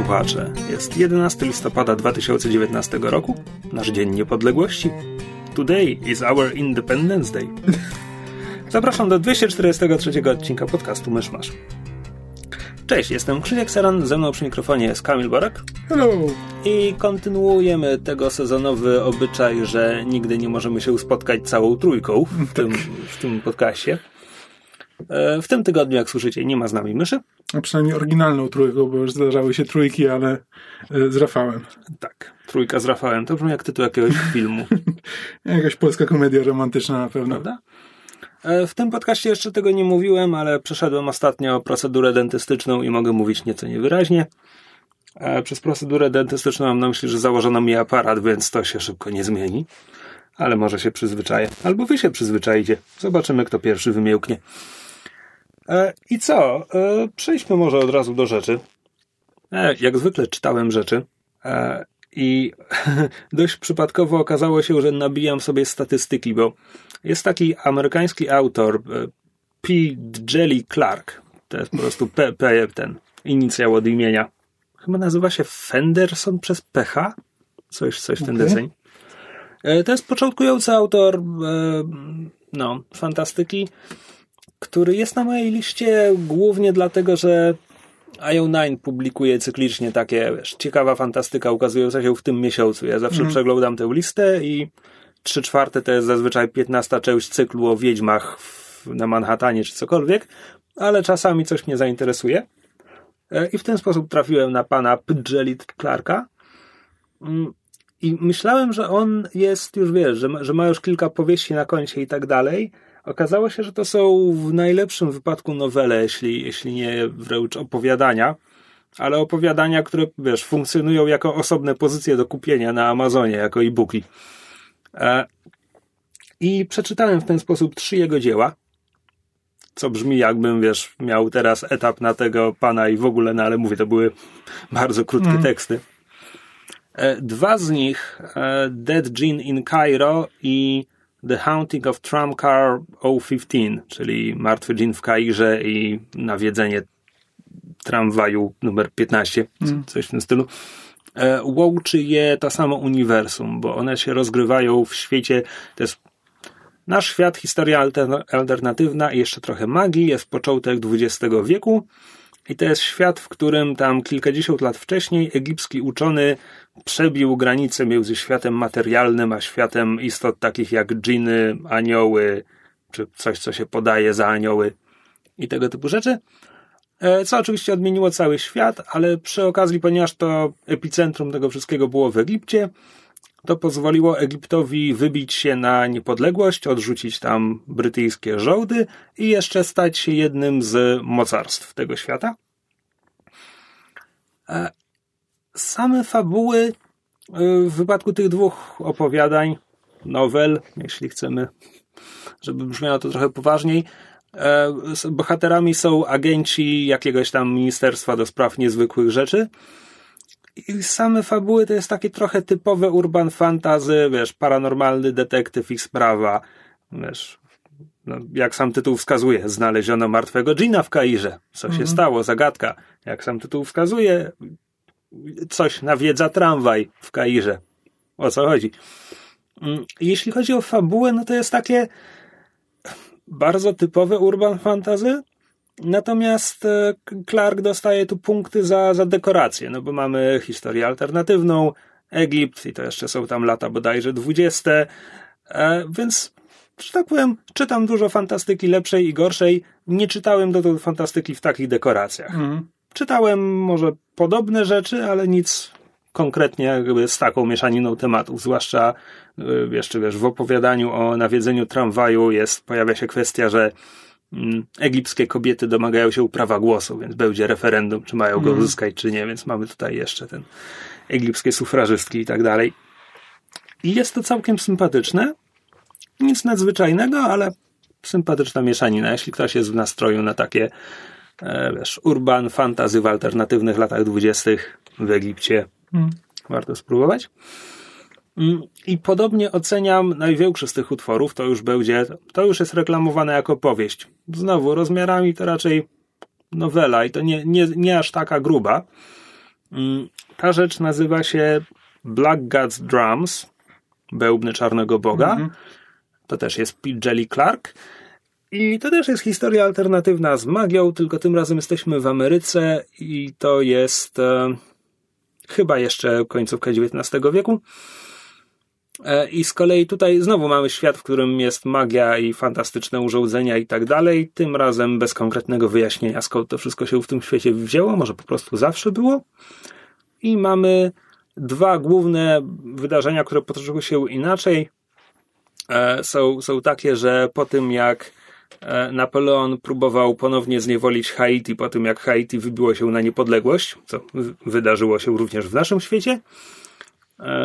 słuchacze, jest 11 listopada 2019 roku, nasz Dzień Niepodległości. Today is our Independence Day. Zapraszam do 243 odcinka podcastu Myszmasz. Cześć, jestem Krzysiek Seran, ze mną przy mikrofonie jest Kamil Borak. Hello! I kontynuujemy tego sezonowy obyczaj, że nigdy nie możemy się spotkać całą trójką w tym, w tym podcaście. E, W tym tygodniu, jak słyszycie, nie ma z nami myszy. A przynajmniej oryginalną trójką, bo już zdarzały się trójki, ale e, z Rafałem. Tak, trójka z Rafałem. To brzmi jak tytuł jakiegoś filmu. Jakaś polska komedia romantyczna na pewno. prawda? E, W tym podcaście jeszcze tego nie mówiłem, ale przeszedłem ostatnio procedurę dentystyczną i mogę mówić nieco niewyraźnie. Przez procedurę dentystyczną mam na myśli, że założono mi aparat, więc to się szybko nie zmieni. Ale może się przyzwyczaję. Albo wy się przyzwyczajicie. Zobaczymy, kto pierwszy wymiełknie. E, I co? E, Przejdźmy może od razu do rzeczy. E, Jak zwykle czytałem rzeczy. I dość przypadkowo okazało się, że nabijam sobie statystyki, bo jest taki amerykański autor, P. Jelly Clark. To jest po prostu P, P ten inicjał od imienia. Chyba nazywa się Fenderson przez PH? Coś, coś w ten deseń. To jest początkujący autor, no, fantastyki, który jest na mojej liście głównie dlatego, że IO9 publikuje cyklicznie takie, wiesz, ciekawa fantastyka ukazująca się w tym miesiącu. Ja zawsze przeglądam tę listę i trzy czwarte to jest zazwyczaj 15 część cyklu o wiedźmach w, na Manhattanie czy cokolwiek, ale czasami coś mnie zainteresuje. E, I w ten sposób trafiłem na pana Pidgelit Clarka. Mm, I myślałem, że on jest już, wiesz, że ma, że ma już kilka powieści na koncie i tak dalej. Okazało się, że to są w najlepszym wypadku nowele, jeśli, jeśli nie wręcz opowiadania, ale opowiadania, które, wiesz, funkcjonują jako osobne pozycje do kupienia na Amazonie, jako e-booki. E, I przeczytałem w ten sposób trzy jego dzieła, co brzmi jakbym, wiesz, miał teraz etap na tego pana i w ogóle, no ale mówię, to były bardzo krótkie teksty. E, Dwa z nich, e, Dead Gene in Cairo i The Haunting of Tramcar 015, czyli Martwy Dżin w Kairze i nawiedzenie tramwaju numer 15, c- coś w tym stylu. E, Łączy je to samo uniwersum, bo one się rozgrywają w świecie, to jest nasz świat, historia alterna- alternatywna i jeszcze trochę magii, jest początek XX wieku i to jest świat, w którym tam kilkadziesiąt lat wcześniej egipski uczony przebił granicę między światem materialnym a światem istot takich jak dżiny, anioły, czy coś, co się podaje za anioły i tego typu rzeczy. E, Co oczywiście odmieniło cały świat, ale przy okazji, ponieważ to epicentrum tego wszystkiego było w Egipcie, to pozwoliło Egiptowi wybić się na niepodległość, odrzucić tam brytyjskie żołdy i jeszcze stać się jednym z mocarstw tego świata. E, Same fabuły y, w wypadku tych dwóch opowiadań, nowel, jeśli chcemy, żeby brzmiało to trochę poważniej, e, bohaterami są agenci jakiegoś tam Ministerstwa do Spraw Niezwykłych Rzeczy. I same fabuły to jest takie trochę typowe urban fantasy, wiesz, paranormalny detektyw i sprawa, wiesz, no, jak sam tytuł wskazuje, znaleziono martwego Gina w Kairze. Co się stało? Zagadka. Jak sam tytuł wskazuje, coś nawiedza tramwaj w Kairze. O co chodzi? Mm, Jeśli chodzi o fabułę, no to jest takie bardzo typowe urban fantasy, natomiast e, Clark dostaje tu punkty za, za dekorację, no bo mamy historię alternatywną, Egipt i to jeszcze są tam lata bodajże dwudzieste, e, więc że tak powiem, czytam dużo fantastyki lepszej i gorszej. Nie czytałem dotąd fantastyki w takich dekoracjach. Czytałem może podobne rzeczy, ale nic konkretnie jakby z taką mieszaniną tematów, zwłaszcza y, jeszcze wiesz, w opowiadaniu o nawiedzeniu tramwaju jest, pojawia się kwestia, że mm, egipskie kobiety domagają się prawa głosu, więc będzie referendum, czy mają go uzyskać, czy nie, więc mamy tutaj jeszcze ten egipskie sufrażystki i tak dalej. I jest to całkiem sympatyczne. Nic nadzwyczajnego, ale sympatyczna mieszanina. Jeśli ktoś jest w nastroju na takie e, wiesz, urban fantasy w alternatywnych latach dwudziestych w Egipcie, hmm. warto spróbować. Mm, I podobnie oceniam największy z tych utworów, to już będzie, to już jest reklamowane jako powieść. Znowu, rozmiarami to raczej nowela i to nie, nie, nie aż taka gruba. Mm, ta rzecz nazywa się Black God's Drums, Bełbny Czarnego Boga. Mm -hmm. To też jest Jelly Clark. I to też jest historia alternatywna z magią, tylko tym razem jesteśmy w Ameryce i to jest e, chyba jeszcze końcówka XIX wieku. E, I z kolei tutaj znowu mamy świat, w którym jest magia i fantastyczne urządzenia i tak dalej. Tym razem bez konkretnego wyjaśnienia, skąd to wszystko się w tym świecie wzięło, może po prostu zawsze było. I mamy dwa główne wydarzenia, które potoczyły się inaczej. E, są, są takie, że po tym jak e, Napoleon próbował ponownie zniewolić Haiti, po tym jak Haiti wybiło się na niepodległość, co wydarzyło się również w naszym świecie,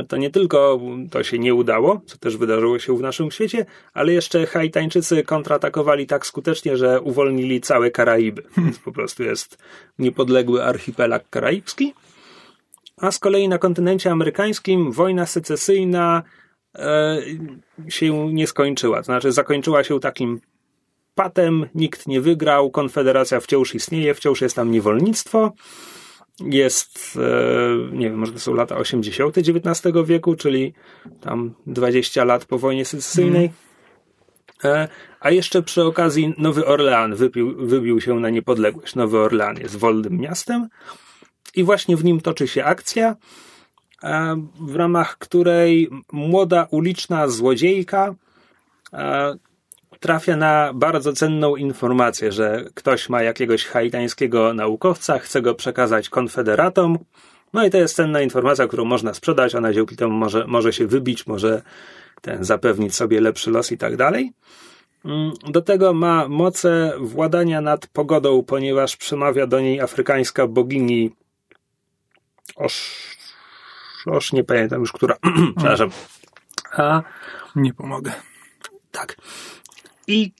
to nie tylko to się nie udało, co też wydarzyło się w naszym świecie, ale jeszcze Haitańczycy kontratakowali tak skutecznie, że uwolnili całe Karaiby. Więc po prostu jest niepodległy archipelag karaibski. A z kolei na kontynencie amerykańskim wojna secesyjna e, się nie skończyła. Znaczy zakończyła się takim patem, nikt nie wygrał, konfederacja wciąż istnieje, wciąż jest tam niewolnictwo jest, e, nie wiem, może to są lata 80. XIX wieku, czyli tam 20 lat po wojnie secesyjnej. Mm. A jeszcze przy okazji Nowy Orlean wybił, wybił się na niepodległość. Nowy Orlean jest wolnym miastem i właśnie w nim toczy się akcja, e, w ramach której młoda uliczna złodziejka trafia na bardzo cenną informację, że ktoś ma jakiegoś haitańskiego naukowca, chce go przekazać konfederatom. No i to jest cenna informacja, którą można sprzedać, ona dzięki temu może, może się wybić, może ten, zapewnić sobie lepszy los i tak dalej. Mm, do tego ma moce władania nad pogodą, ponieważ przemawia do niej afrykańska bogini Oż, oż nie pamiętam już, która. Przepraszam. A, nie pomogę. Tak. I,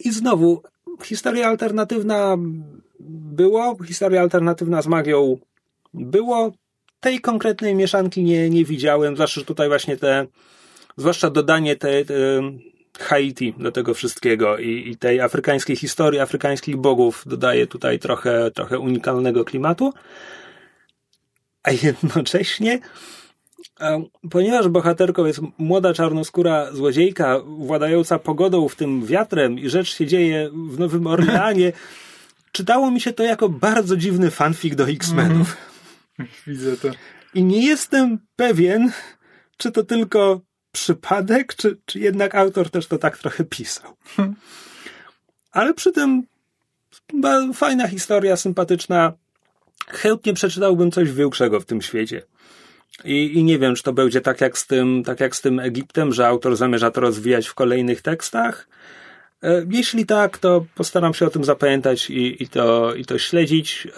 I znowu, historia alternatywna było, historia alternatywna z magią było. Tej konkretnej mieszanki nie, nie widziałem, zwłaszcza tutaj właśnie te, zwłaszcza dodanie te, te Haiti do tego wszystkiego i, i, tej afrykańskiej historii, afrykańskich bogów dodaje tutaj trochę, trochę unikalnego klimatu. A jednocześnie Ponieważ bohaterką jest młoda czarnoskóra złodziejka, władająca pogodą, w tym wiatrem, i rzecz się dzieje w Nowym Orleanie, czytało mi się to jako bardzo dziwny fanfic do X-Menów. Mm. Widzę to. I nie jestem pewien, czy to tylko przypadek, czy, czy jednak autor też to tak trochę pisał. Hmm. Ale przy tym fajna historia, sympatyczna. Chętnie przeczytałbym coś większego w tym świecie. I, I nie wiem, czy to będzie tak jak, z tym, tak jak z tym Egiptem, że autor zamierza to rozwijać w kolejnych tekstach. E, jeśli tak, to postaram się o tym zapamiętać i, i, to, i to śledzić.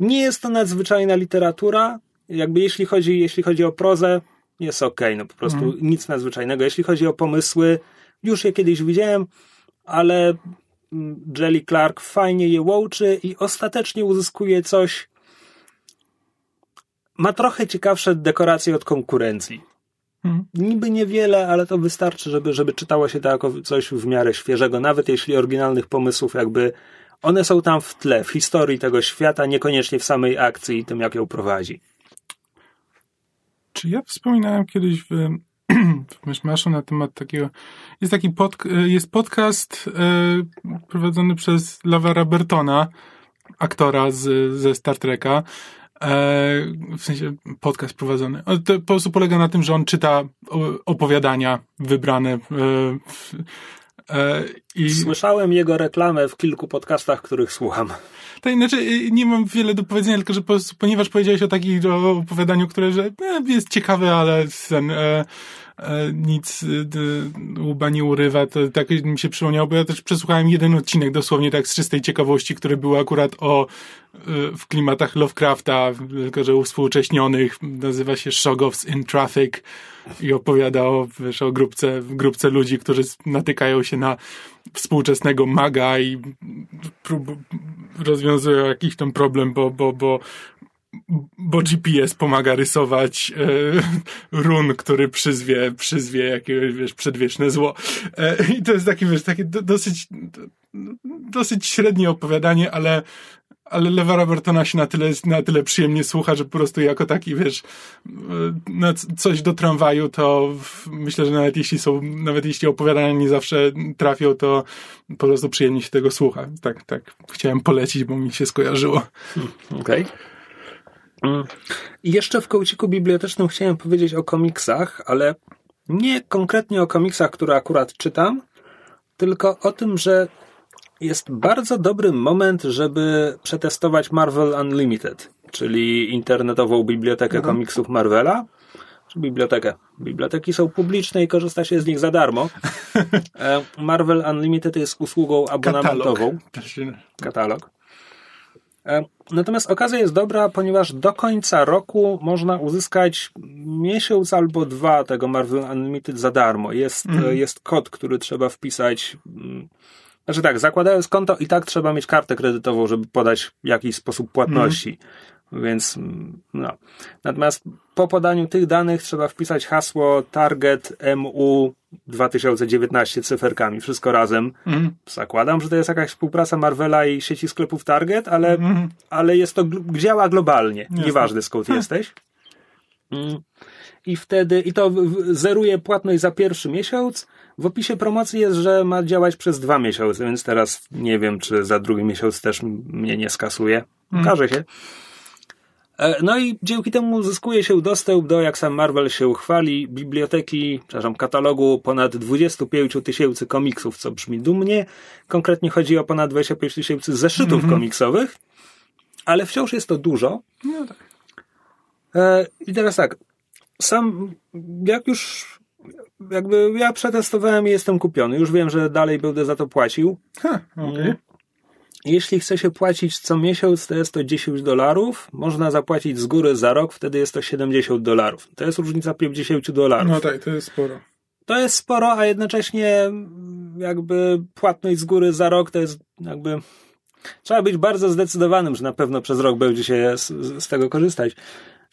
Nie jest to nadzwyczajna literatura. Jakby jeśli chodzi, jeśli chodzi o prozę, jest ok, no po prostu mm. nic nadzwyczajnego. Jeśli chodzi o pomysły, już je kiedyś widziałem, ale mm, Jelly Clark fajnie je łączy i ostatecznie uzyskuje coś, ma trochę ciekawsze dekoracje od konkurencji. Hmm. Niby niewiele, ale to wystarczy, żeby, żeby czytało się to jako coś w miarę świeżego, nawet jeśli oryginalnych pomysłów jakby one są tam w tle, w historii tego świata, niekoniecznie w samej akcji i tym, jak ją prowadzi. Czy ja wspominałem kiedyś w, w Myszmaszu na temat takiego, jest taki pod, jest podcast e, prowadzony przez Lavera Bertona, aktora z, ze Star Treka, E, w sensie podcast prowadzony. To po prostu polega na tym, że on czyta opowiadania wybrane. E, e, I... Słyszałem jego reklamę w kilku podcastach, których słucham. Tak, znaczy nie mam wiele do powiedzenia, tylko że po prostu, ponieważ powiedziałeś o takim opowiadaniu, które że jest ciekawe, ale ten, e, e, nic e, łba nie urywa, to tak mi się przypomniało, bo ja też przesłuchałem jeden odcinek dosłownie tak z czystej ciekawości, który był akurat o w klimatach Lovecrafta, tylko że uwspółcześnionych, nazywa się Shoggoths in Traffic i opowiada o, wiesz, o grupce, grupce ludzi, którzy natykają się na współczesnego maga i prób, rozwiązują jakiś tam problem, bo, bo, bo bo GPS pomaga rysować e, run, który przyzwie, przyzwie jakiegoś, wiesz, przedwieczne zło. E, I to jest takie, wiesz, takie do, dosyć, do, dosyć średnie opowiadanie, ale ale Lewa Robertona się na tyle, na tyle przyjemnie słucha, że po prostu jako taki, wiesz, na coś do tramwaju, to myślę, że nawet jeśli są, nawet jeśli opowiadania nie zawsze trafią, to po prostu przyjemnie się tego słucha. Tak, tak. Chciałem polecić, bo mi się skojarzyło. Okej. Okay. I jeszcze w kołciku bibliotecznym chciałem powiedzieć o komiksach, ale nie konkretnie o komiksach, które akurat czytam, tylko o tym, że jest bardzo dobry moment, żeby przetestować Marvel Unlimited, czyli internetową bibliotekę mhm. komiksów Marvela. Bibliotekę. Biblioteki są publiczne i korzysta się z nich za darmo. E, Marvel Unlimited jest usługą abonamentową. Katalog. Katalog. E, natomiast okazja jest dobra, ponieważ do końca roku można uzyskać miesiąc albo dwa tego Marvel Unlimited za darmo. Jest, mm. jest kod, który trzeba wpisać mm, znaczy tak, zakładając konto i tak trzeba mieć kartę kredytową, żeby podać jakiś sposób płatności. Mm. Więc no. Natomiast po podaniu tych danych trzeba wpisać hasło target MU 2019 cyferkami, wszystko razem. Mm. Zakładam, że to jest jakaś współpraca Marvela i sieci sklepów Target, ale, mm. ale jest to, działa globalnie. Jasne. Nieważne skąd jesteś. Mm. I wtedy, i to zeruje płatność za pierwszy miesiąc, w opisie promocji jest, że ma działać przez dwa miesiące, więc teraz nie wiem, czy za drugi miesiąc też mnie nie skasuje. Hmm. Okaże się. E, no i dzięki temu uzyskuje się dostęp do, jak sam Marvel się chwali, biblioteki, przepraszam, katalogu ponad 25 tysięcy komiksów, co brzmi dumnie. Konkretnie chodzi o ponad 25 tysięcy zeszytów mm -hmm. komiksowych, ale wciąż jest to dużo. No tak. E, I teraz tak, sam, jak już jakby ja przetestowałem i jestem kupiony. Już wiem, że dalej będę za to płacił. Ha, okay. Jeśli chce się płacić co miesiąc, to jest to 10 dolarów. Można zapłacić z góry za rok, wtedy jest to 70 dolarów. To jest różnica 50 dolarów. No tak, to jest sporo. To jest sporo, a jednocześnie jakby płatność z góry za rok to jest jakby. Trzeba być bardzo zdecydowanym, że na pewno przez rok będzie się z, z tego korzystać.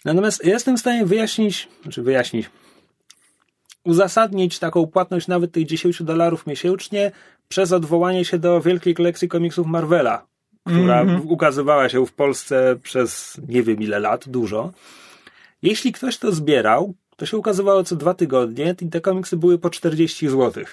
Natomiast jestem w stanie wyjaśnić, znaczy wyjaśnić, uzasadnić taką płatność nawet tych 10 dolarów miesięcznie przez odwołanie się do wielkiej kolekcji komiksów Marvela, która mm -hmm. ukazywała się w Polsce przez nie wiem ile lat, dużo. Jeśli ktoś to zbierał, to się ukazywało co dwa tygodnie i te komiksy były po 40 zł.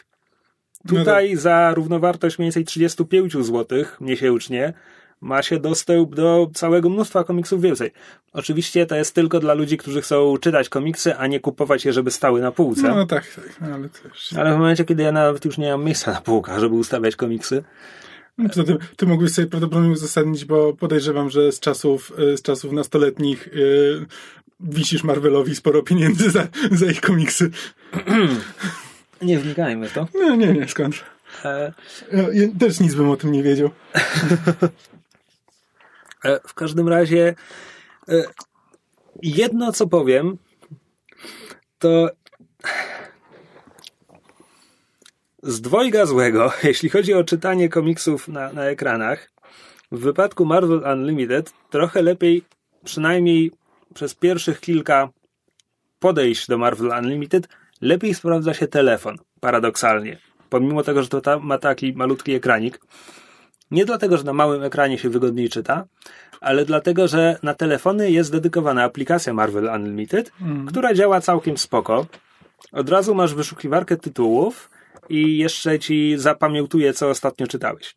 Tutaj no tak. za równowartość mniej więcej 35 zł miesięcznie ma się dostęp do całego mnóstwa komiksów więcej. Oczywiście to jest tylko dla ludzi, którzy chcą czytać komiksy, a nie kupować je, żeby stały na półce. No tak, tak, no, ale też. Ale w momencie, kiedy ja nawet już nie mam miejsca na półkach, żeby ustawiać komiksy, no, poza tym, ty mógłbyś sobie prawdopodobnie uzasadnić, bo podejrzewam, że z czasów, e, z czasów nastoletnich yy, wisisz Marvelowi sporo pieniędzy za, za ich komiksy. nie wnikajmy w to. Nie, nie, nie, skąd. E... Ja też nic bym o tym nie wiedział. E, w każdym razie e, jedno co powiem, to z dwojga złego, jeśli chodzi o czytanie komiksów na, na ekranach, w wypadku Marvel Unlimited trochę lepiej, przynajmniej przez pierwszych kilka podejść do Marvel Unlimited, lepiej sprawdza się telefon, paradoksalnie. Pomimo tego, że to ta, ma taki malutki ekranik. Nie dlatego, że na małym ekranie się wygodniej czyta, ale dlatego, że na telefony jest dedykowana aplikacja Marvel Unlimited, mm. która działa całkiem spoko. Od razu masz wyszukiwarkę tytułów i jeszcze ci zapamiętuje, co ostatnio czytałeś.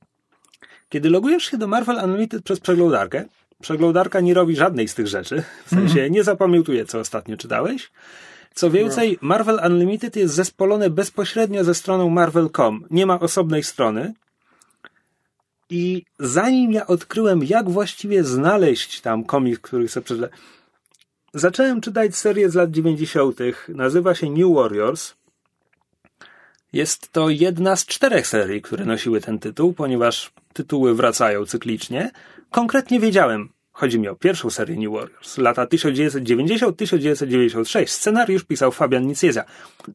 Kiedy logujesz się do Marvel Unlimited przez przeglądarkę, przeglądarka nie robi żadnej z tych rzeczy, w sensie mm. nie zapamiętuje, co ostatnio czytałeś. Co więcej, Marvel Unlimited jest zespolone bezpośrednio ze stroną Marvel.com. Nie ma osobnej strony, i zanim ja odkryłem, jak właściwie znaleźć tam komiks, który chcę przeczytać, zacząłem czytać serię z lat 90. Nazywa się New Warriors. Jest to jedna z czterech serii, które nosiły ten tytuł, ponieważ tytuły wracają cyklicznie. Konkretnie wiedziałem, Chodzi mi o pierwszą serię New Warriors, lata 1990-1996. Scenariusz pisał Fabian Niciezja.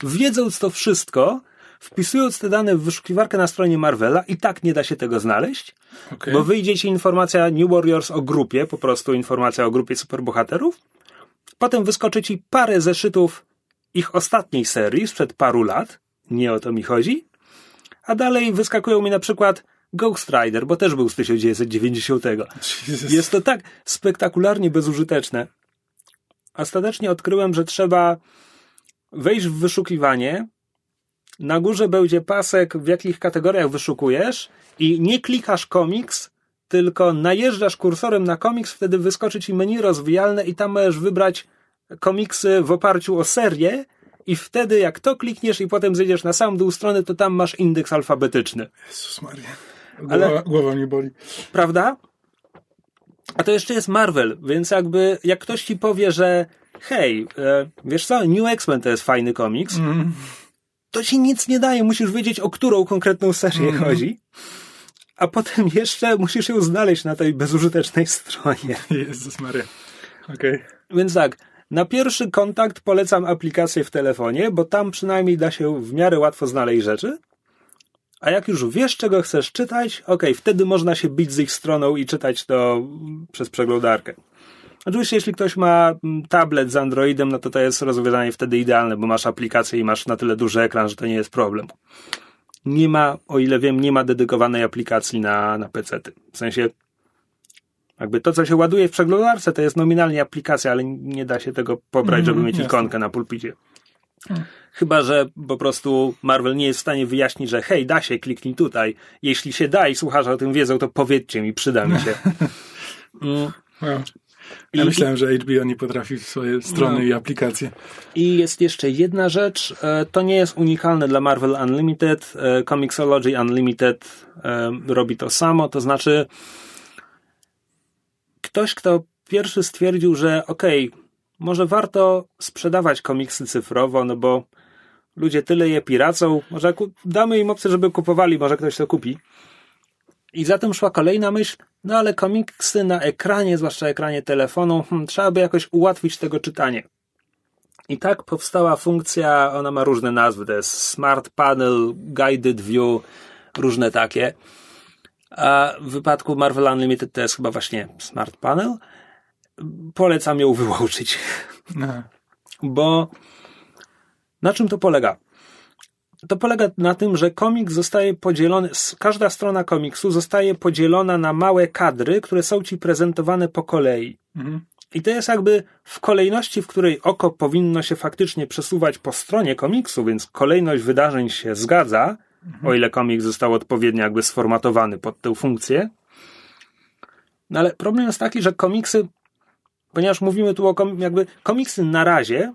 Wiedząc to wszystko, wpisując te dane w wyszukiwarkę na stronie Marvela i tak nie da się tego znaleźć, Okay. bo wyjdzie ci informacja New Warriors o grupie, po prostu informacja o grupie superbohaterów. Potem wyskoczy ci parę zeszytów ich ostatniej serii sprzed paru lat. Nie o to mi chodzi. A dalej wyskakują mi na przykład Ghost Rider, bo też był z 1990. Jesus. Jest to tak spektakularnie bezużyteczne. Ostatecznie odkryłem, że trzeba wejść w wyszukiwanie. Na górze będzie pasek, w jakich kategoriach wyszukujesz, i nie klikasz komiks, tylko najeżdżasz kursorem na komiks, wtedy wyskoczy ci menu rozwijalne i tam możesz wybrać komiksy w oparciu o serię. I wtedy, jak to klikniesz i potem zejdziesz na sam dół strony, to tam masz indeks alfabetyczny. Jezus Maria. Głowa, Ale- głowa mnie boli. prawda? A to jeszcze jest Marvel, więc jakby jak ktoś ci powie, że hej, e, wiesz co, New X-Men to jest fajny komiks, Mm. To ci nic nie daje, musisz wiedzieć, o którą konkretną serię chodzi. A potem jeszcze musisz ją znaleźć na tej bezużytecznej stronie. Jezus Maria. Okej. Więc tak, na pierwszy kontakt polecam aplikację w telefonie, bo tam przynajmniej da się w miarę łatwo znaleźć rzeczy. A jak już wiesz, czego chcesz czytać, okej, wtedy można się bić z ich stroną i czytać to mm, przez przeglądarkę. Oczywiście, jeśli ktoś ma mm, tablet z Androidem, no to to jest rozwiązanie wtedy idealne, bo masz aplikację i masz na tyle duży ekran, że to nie jest problem. Nie ma, o ile wiem, nie ma dedykowanej aplikacji na, na PC-ty. W sensie, jakby to, co się ładuje w przeglądarce, to jest nominalnie aplikacja, ale nie da się tego pobrać, żeby Mhm, mieć jasne. ikonkę na pulpicie. Chyba, że po prostu Marvel nie jest w stanie wyjaśnić, że hej, da się, kliknij tutaj. Jeśli się da i słuchacze o tym wiedzą, to powiedzcie mi, przyda mi się. Mm. Wow. Ja myślałem, że HBO nie potrafi swoje strony No. i aplikacje. I jest jeszcze jedna rzecz, e, to nie jest unikalne dla Marvel Unlimited, e, Comixology Unlimited e, robi to samo, to znaczy ktoś, kto pierwszy stwierdził, że okej, może warto sprzedawać komiksy cyfrowo, no bo ludzie tyle je piracą, może damy im opcję, żeby kupowali, może ktoś to kupi. I zatem szła kolejna myśl, no ale komiksy na ekranie, zwłaszcza ekranie telefonu, hmm, trzeba by jakoś ułatwić tego czytanie. I tak powstała funkcja, ona ma różne nazwy, to jest Smart Panel, Guided View, różne takie. A w wypadku Marvel Unlimited to jest chyba właśnie Smart Panel. Polecam ją wyłączyć, bo na czym to polega? To polega na tym, że komiks zostaje podzielony, każda strona komiksu zostaje podzielona na małe kadry, które są ci prezentowane po kolei. Mhm. I to jest jakby w kolejności, w której oko powinno się faktycznie przesuwać po stronie komiksu, więc kolejność wydarzeń się zgadza, o ile komiks został odpowiednio jakby sformatowany pod tę funkcję. No ale problem jest taki, że komiksy, ponieważ mówimy tu o kom, jakby komiksy na razie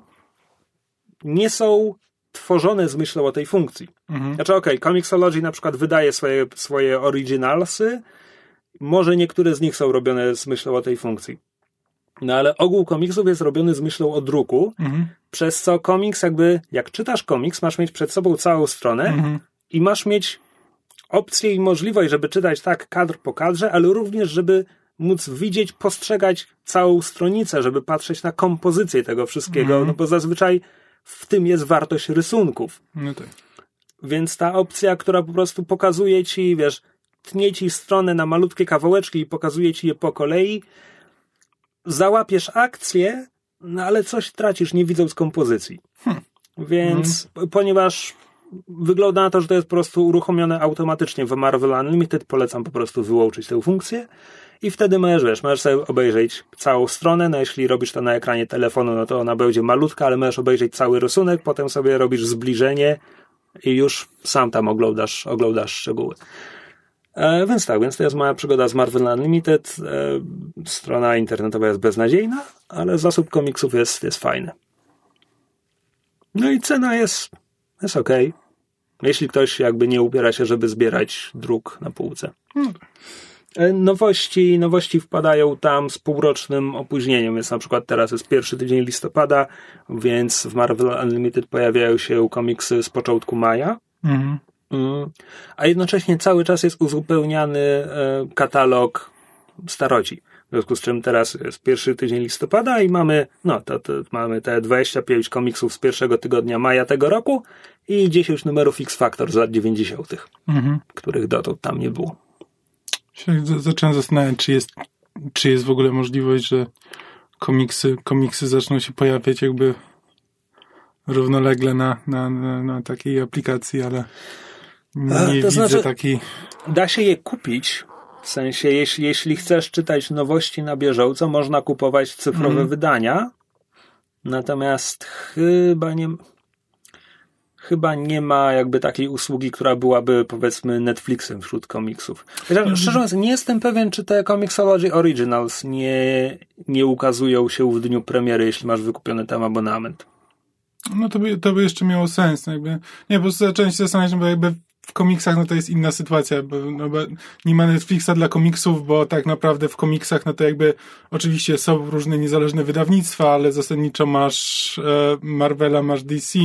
nie są tworzone z myślą o tej funkcji. Mhm. Znaczy, okej, Comixology na przykład wydaje swoje, swoje originalsy, może niektóre z nich są robione z myślą o tej funkcji. No ale ogół komiksów jest robiony z myślą o druku, Mhm. przez co komiks jakby, jak czytasz komiks, masz mieć przed sobą całą stronę Mhm. i masz mieć opcję i możliwość, żeby czytać tak kadr po kadrze, ale również, żeby móc widzieć, postrzegać całą stronicę, żeby patrzeć na kompozycję tego wszystkiego, no bo zazwyczaj w tym jest wartość rysunków. No tak. Więc ta opcja, która po prostu pokazuje ci, wiesz, tnie ci stronę na malutkie kawałeczki i pokazuje ci je po kolei, załapiesz akcję, no ale coś tracisz, nie widząc kompozycji. Więc, ponieważ wygląda na to, że to jest po prostu uruchomione automatycznie w Marvel Unlimited, polecam po prostu wyłączyć tę funkcję i wtedy możesz, wiesz, możesz sobie obejrzeć całą stronę, no jeśli robisz to na ekranie telefonu, no to ona będzie malutka, ale możesz obejrzeć cały rysunek, potem sobie robisz zbliżenie i już sam tam oglądasz, oglądasz szczegóły. E, więc tak, więc to jest moja przygoda z Marvel Unlimited. E, strona internetowa jest beznadziejna, ale zasób komiksów jest, jest fajny. No i cena jest, jest ok. Jeśli ktoś jakby nie upiera się, żeby zbierać druk na półce. E, Nowości, nowości wpadają tam z półrocznym opóźnieniem, więc na przykład teraz jest pierwszy tydzień listopada, więc w Marvel Unlimited pojawiają się komiksy z początku maja. Mhm. Mm. A jednocześnie cały czas jest uzupełniany e, katalog staroci. W związku z czym teraz jest pierwszy tydzień listopada i mamy, no, to, to mamy te 25 komiksów z pierwszego tygodnia maja tego roku i 10 numerów X Factor z lat 90., mhm. których dotąd tam nie było. Się zacząłem zastanawiać, czy jest, czy jest w ogóle możliwość, że komiksy, komiksy zaczną się pojawiać jakby równolegle na, na, na, na takiej aplikacji, ale nie to widzę znaczy, takiej. Da się je kupić. W sensie, jeśli, jeśli chcesz czytać nowości na bieżąco, można kupować cyfrowe mm. wydania. Natomiast chyba nie, chyba nie ma jakby takiej usługi, która byłaby powiedzmy Netflixem wśród komiksów. Mhm. Szczerze mówiąc, nie jestem pewien, czy te Comixology Originals nie, nie ukazują się w dniu premiery, jeśli masz wykupiony tam abonament. No to by, to by jeszcze miało sens. No jakby, nie, po prostu zacząłem się zastanawiać, bo jakby w komiksach no to jest inna sytuacja, bo, no bo nie ma Netflixa dla komiksów, bo tak naprawdę w komiksach no to jakby oczywiście są różne niezależne wydawnictwa, ale zasadniczo masz e, Marvela, masz DC,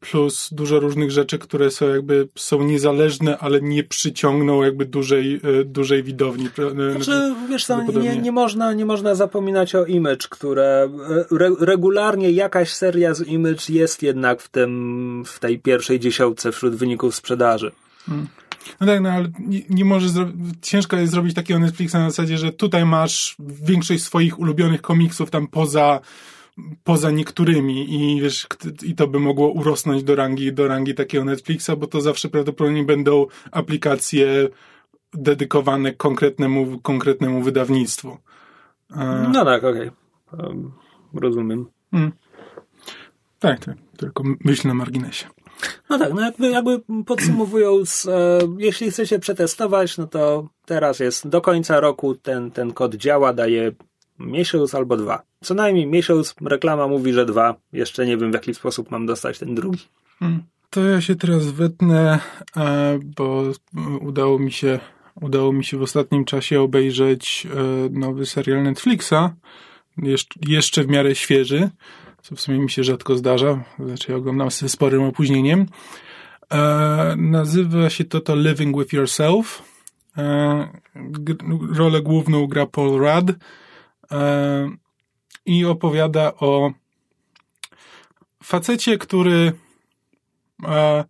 plus dużo różnych rzeczy, które są jakby są niezależne, ale nie przyciągną jakby dużej, e, dużej widowni. E, znaczy, wiesz co, nie, nie, można, nie można zapominać o Image, które re, regularnie jakaś seria z Image jest jednak w tym, w tej pierwszej dziesiątce wśród wyników sprzedaży. Hmm. No tak, no ale nie, nie możesz ciężko jest zrobić takiego Netflixa na zasadzie, że tutaj masz większość swoich ulubionych komiksów tam poza poza niektórymi i wiesz, i to by mogło urosnąć do rangi, do rangi takiego Netflixa, bo to zawsze prawdopodobnie będą aplikacje dedykowane konkretnemu, konkretnemu wydawnictwu. No tak, okej. Okay. Um, rozumiem. Hmm. Tak, tak. Tylko myśl na marginesie. No tak, no jakby, jakby podsumowując, e, jeśli chcecie przetestować, no to teraz jest do końca roku ten, ten kod działa, daje miesiąc albo dwa. Co najmniej miesiąc, reklama mówi, że dwa. Jeszcze nie wiem, w jaki sposób mam dostać ten drugi. Hmm. To ja się teraz wetnę, e, bo udało mi się, udało mi się w ostatnim czasie obejrzeć e, nowy serial Netflixa, jeszcze w miarę świeży, co w sumie mi się rzadko zdarza, znaczy oglądam z sporym opóźnieniem. E, nazywa się to to Living With Yourself. Rolę główną gra Paul Rudd i opowiada o facecie, który e,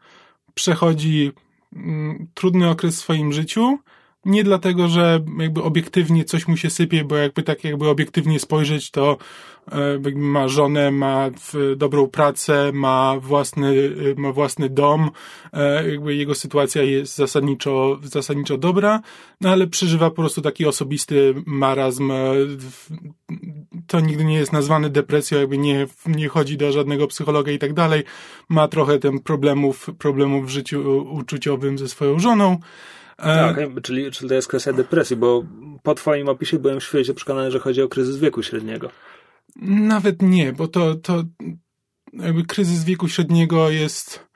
przechodzi mm, trudny okres w swoim życiu, nie dlatego, że jakby obiektywnie coś mu się sypie, bo jakby tak jakby obiektywnie spojrzeć, to e, ma żonę, ma dobrą pracę, ma własny, ma własny dom, e, jakby jego sytuacja jest zasadniczo, zasadniczo dobra, no ale przeżywa po prostu taki osobisty marazm. E, to nigdy nie jest nazwane depresją, jakby nie, nie chodzi do żadnego psychologa i tak dalej. Ma trochę ten problemów, problemów w życiu uczuciowym ze swoją żoną. Tak, czyli, czyli to jest kwestia depresji, bo po twoim opisie byłem świecie przekonany, że chodzi o kryzys wieku średniego. Nawet nie, bo to, to jakby kryzys wieku średniego jest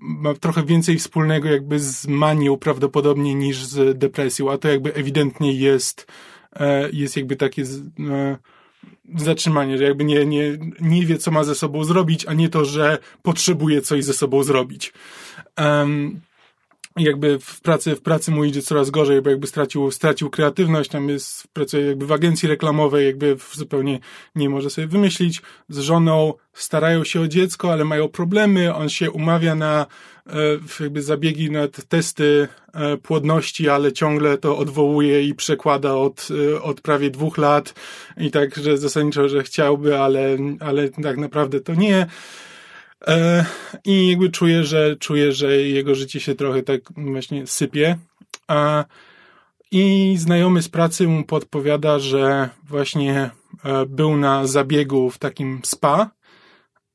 ma trochę więcej wspólnego jakby z manią prawdopodobnie niż z depresją, a to jakby ewidentnie jest e, jest jakby takie e, zatrzymanie, że jakby nie, nie, nie wie, co ma ze sobą zrobić, a nie to, że potrzebuje coś ze sobą zrobić. Um, jakby w pracy, w pracy mu idzie coraz gorzej, bo jakby stracił, stracił kreatywność, tam jest, pracuje jakby w agencji reklamowej, jakby zupełnie nie może sobie wymyślić. Z żoną starają się o dziecko, ale mają problemy, on się umawia na e, jakby zabiegi na testy e, płodności, ale ciągle to odwołuje i przekłada od, e, od prawie dwóch lat i tak, że zasadniczo, że chciałby, ale, ale tak naprawdę to nie. E, I jakby czuję, że czuję, że jego życie się trochę tak właśnie sypie. I znajomy z pracy mu podpowiada, że właśnie e, był na zabiegu w takim spa,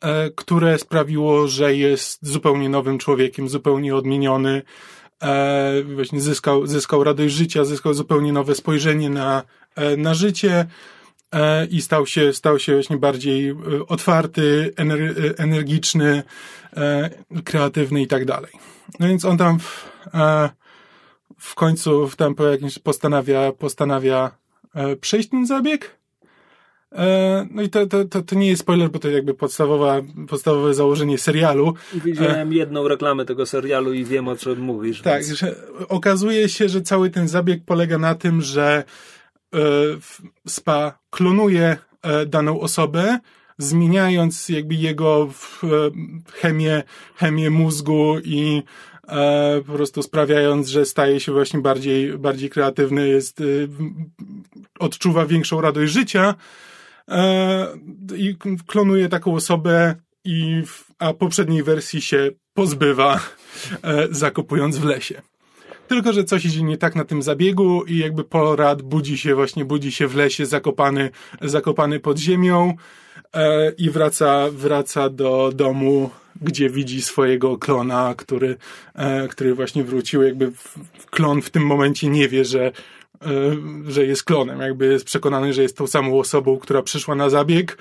e, które sprawiło, że jest zupełnie nowym człowiekiem, zupełnie odmieniony. Właśnie zyskał, zyskał radość życia, zyskał zupełnie nowe spojrzenie na, na życie i stał się, stał się właśnie bardziej e, otwarty, e, energiczny, kreatywny i tak dalej. No więc on tam w, w końcu w tempo jakimś postanawia, postanawia przejść ten zabieg. No i to, to, to, to nie jest spoiler, bo to jakby podstawowa, podstawowe założenie serialu. Widziałem jedną reklamę tego serialu i wiem o czym mówisz. Tak, więc... że okazuje się, że cały ten zabieg polega na tym, że SPA klonuje daną osobę, zmieniając jakby jego chemię, chemię mózgu i e, po prostu sprawiając, że staje się właśnie bardziej, bardziej kreatywny, jest, e, odczuwa większą radość życia e, i klonuje taką osobę i a poprzedniej wersji się pozbywa, e, zakopując w lesie. Tylko, że coś idzie nie tak na tym zabiegu i jakby porad budzi się właśnie, budzi się w lesie zakopany, zakopany pod ziemią e, i wraca, wraca do domu, gdzie widzi swojego klona, który, e, który właśnie wrócił. Jakby klon w tym momencie nie wie, że, e, że jest klonem. Jakby jest przekonany, że jest tą samą osobą, która przyszła na zabieg,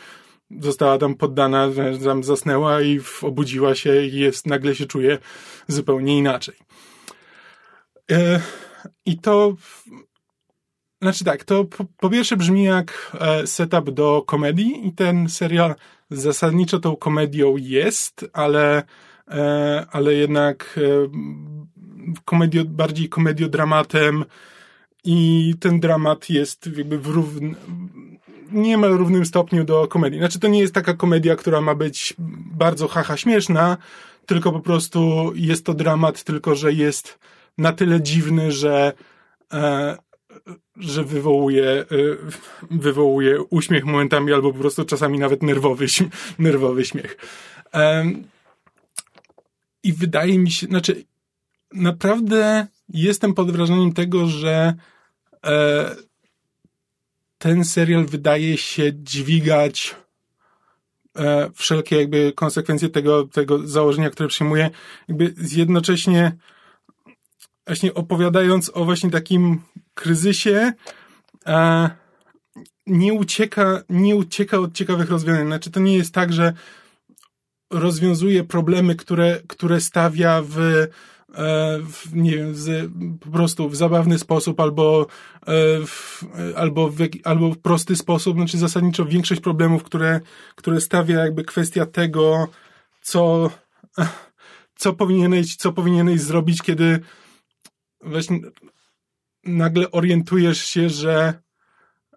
została tam poddana, tam zasnęła i obudziła się i jest, nagle się czuje zupełnie inaczej. E, I to, znaczy tak, to po, po, pierwsze brzmi jak e, setup do komedii i ten serial zasadniczo tą komedią jest, ale, e, ale jednak komedio, bardziej komediodramatem i ten dramat jest jakby w niemal równym stopniu do komedii. Znaczy to nie jest taka komedia, która ma być bardzo haha śmieszna, tylko po prostu jest to dramat, tylko że jest na tyle dziwny, że, e, że wywołuje, e, wywołuje uśmiech momentami albo po prostu czasami nawet nerwowy, nerwowy śmiech. E, I wydaje mi się, znaczy, naprawdę jestem pod wrażeniem tego, że e, ten serial wydaje się dźwigać e, wszelkie jakby konsekwencje tego, tego założenia, które przyjmuje, jakby jednocześnie właśnie opowiadając o właśnie takim kryzysie, e, nie ucieka, nie ucieka od ciekawych rozwiązań. Znaczy, to nie jest tak, że rozwiązuje problemy, które, które stawia w, e, w, nie wiem, z, po prostu w zabawny sposób albo, e, w, albo, w, albo w prosty sposób. Znaczy zasadniczo większość problemów, które, które stawia jakby kwestia tego, co, co powinieneś, co powinieneś zrobić, kiedy właśnie nagle orientujesz się, że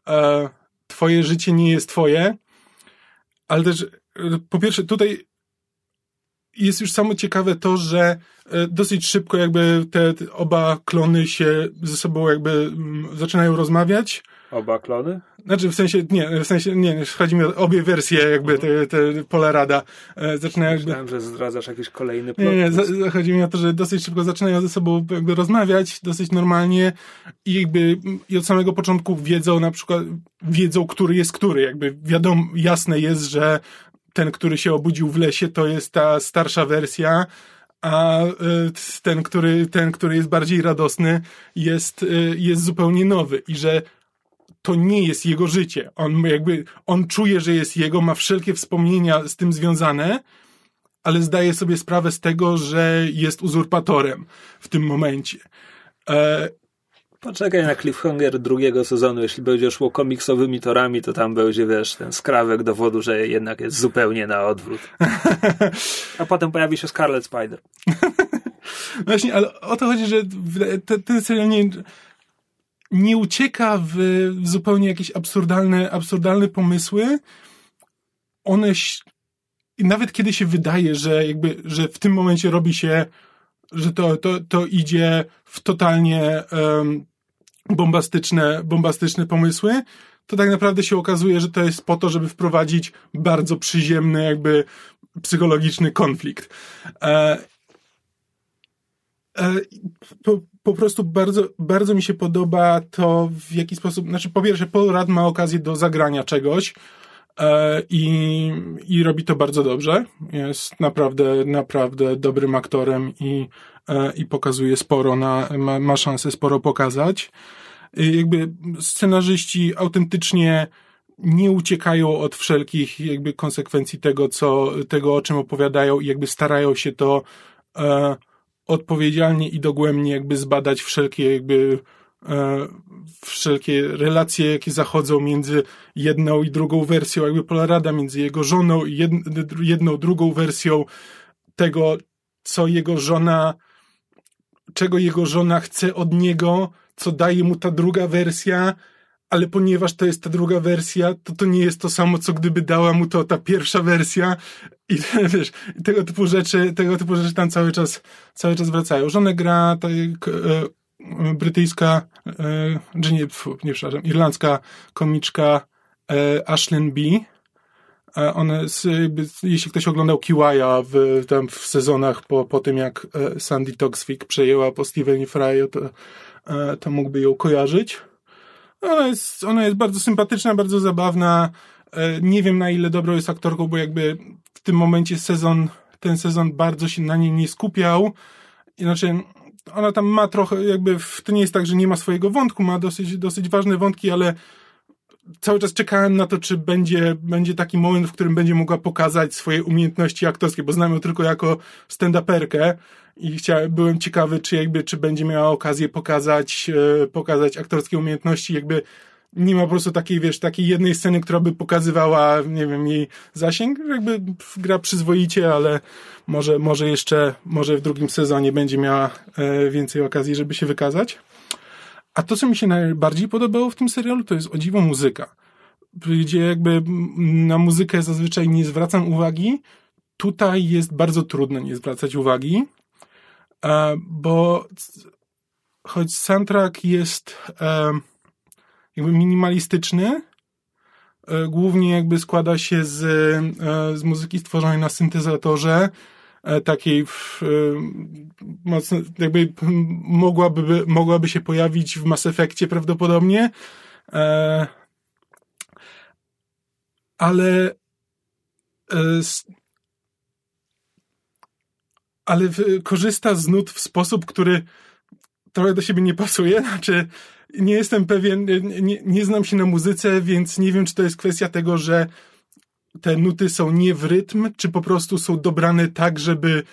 e, twoje życie nie jest twoje, ale też e, po pierwsze tutaj jest już samo ciekawe to, że e, dosyć szybko jakby te, te oba klony się ze sobą jakby m, zaczynają rozmawiać. Oba klony? Znaczy w sensie, nie, w sensie, nie, chodzi mi o obie wersje jakby, te, te Polarada e, zaczynają jakby... Myślałem, że zdradzasz jakiś kolejny plot. Nie, nie, za, chodzi mi o to, że dosyć szybko zaczynają ze sobą jakby rozmawiać, dosyć normalnie i jakby i od samego początku wiedzą na przykład, wiedzą, który jest który, jakby wiadomo, jasne jest, że ten, który się obudził w lesie, to jest ta starsza wersja, a e, ten, który, ten, który jest bardziej radosny, jest, e, jest zupełnie nowy. I że to nie jest jego życie. On jakby, on czuje, że jest jego, ma wszelkie wspomnienia z tym związane, ale zdaje sobie sprawę z tego, że jest uzurpatorem w tym momencie. E... Poczekaj na cliffhanger drugiego sezonu. Jeśli będzie szło komiksowymi torami, to tam będzie, wiesz, ten skrawek dowodu, że jednak jest zupełnie na odwrót. A potem pojawi się Scarlet Spider. Właśnie, ale o to chodzi, że ten serial nie nie ucieka w, zupełnie jakieś absurdalne, absurdalne pomysły. One, nawet kiedy się wydaje, że jakby, że w tym momencie robi się, że to, to, to idzie w totalnie um, bombastyczne, bombastyczne pomysły, to tak naprawdę się okazuje, że to jest po to, żeby wprowadzić bardzo przyziemny, jakby psychologiczny konflikt. E, e, po, po prostu bardzo, bardzo mi się podoba to, w jaki sposób, znaczy po pierwsze, Paul Rudd ma okazję do zagrania czegoś e, i, i robi to bardzo dobrze. Jest naprawdę, naprawdę dobrym aktorem i, e, i pokazuje sporo, na, ma, ma szansę sporo pokazać. I jakby scenarzyści autentycznie nie uciekają od wszelkich jakby konsekwencji tego, co, tego o czym opowiadają i jakby starają się to e, odpowiedzialnie i dogłębnie jakby zbadać wszelkie jakby e, wszelkie relacje, jakie zachodzą między jedną i drugą wersją jakby Polarada, między jego żoną i jedną, drugą wersją tego, co jego żona, czego jego żona chce od niego, co daje mu ta druga wersja, ale ponieważ to jest ta druga wersja, to to nie jest to samo, co gdyby dała mu to ta pierwsza wersja i wiesz, tego typu rzeczy, tego typu rzeczy tam cały czas, cały czas wracają. Żonę gra ta, e, brytyjska, e, czy nie, pfu, nie przepraszam, irlandzka komiczka e, Ashlyn B. E, ona, jeśli ktoś oglądał Kiwaja w, tam w sezonach po, po tym, jak Sandy Toksvik przejęła po Stevenie Fryu, to, to mógłby ją kojarzyć. Ona jest, ona jest bardzo sympatyczna, bardzo zabawna. Nie wiem na ile dobrą jest aktorką, bo jakby w tym momencie sezon, ten sezon bardzo się na niej nie skupiał. Znaczy, ona tam ma trochę, jakby, to nie jest tak, że nie ma swojego wątku, ma dosyć, dosyć ważne wątki, ale cały czas czekałem na to, czy będzie, będzie taki moment, w którym będzie mogła pokazać swoje umiejętności aktorskie, bo znam ją tylko jako stand-uperkę i chciałem, byłem ciekawy, czy jakby, czy będzie miała okazję pokazać, e, pokazać aktorskie umiejętności, jakby nie ma po prostu takiej, wiesz, takiej jednej sceny, która by pokazywała, nie wiem, jej zasięg, jakby gra przyzwoicie, ale może, może jeszcze, może w drugim sezonie będzie miała e, więcej okazji, żeby się wykazać. A to, co mi się najbardziej podobało w tym serialu, to jest o dziwo muzyka. Gdzie jakby na muzykę zazwyczaj nie zwracam uwagi. Tutaj jest bardzo trudno nie zwracać uwagi, bo choć soundtrack jest e, jakby minimalistyczny, e, głównie jakby składa się z, z muzyki stworzonej na syntezatorze, E, takiej w, e, mocno, jakby mogłaby, mogłaby się pojawić w Mass Effectie prawdopodobnie. E, ale ale korzysta z nut w sposób, który trochę do siebie nie pasuje. Znaczy, nie jestem pewien, nie, nie znam się na muzyce, więc nie wiem, czy to jest kwestia tego, że te nuty są nie w rytm, czy po prostu są dobrane tak, żeby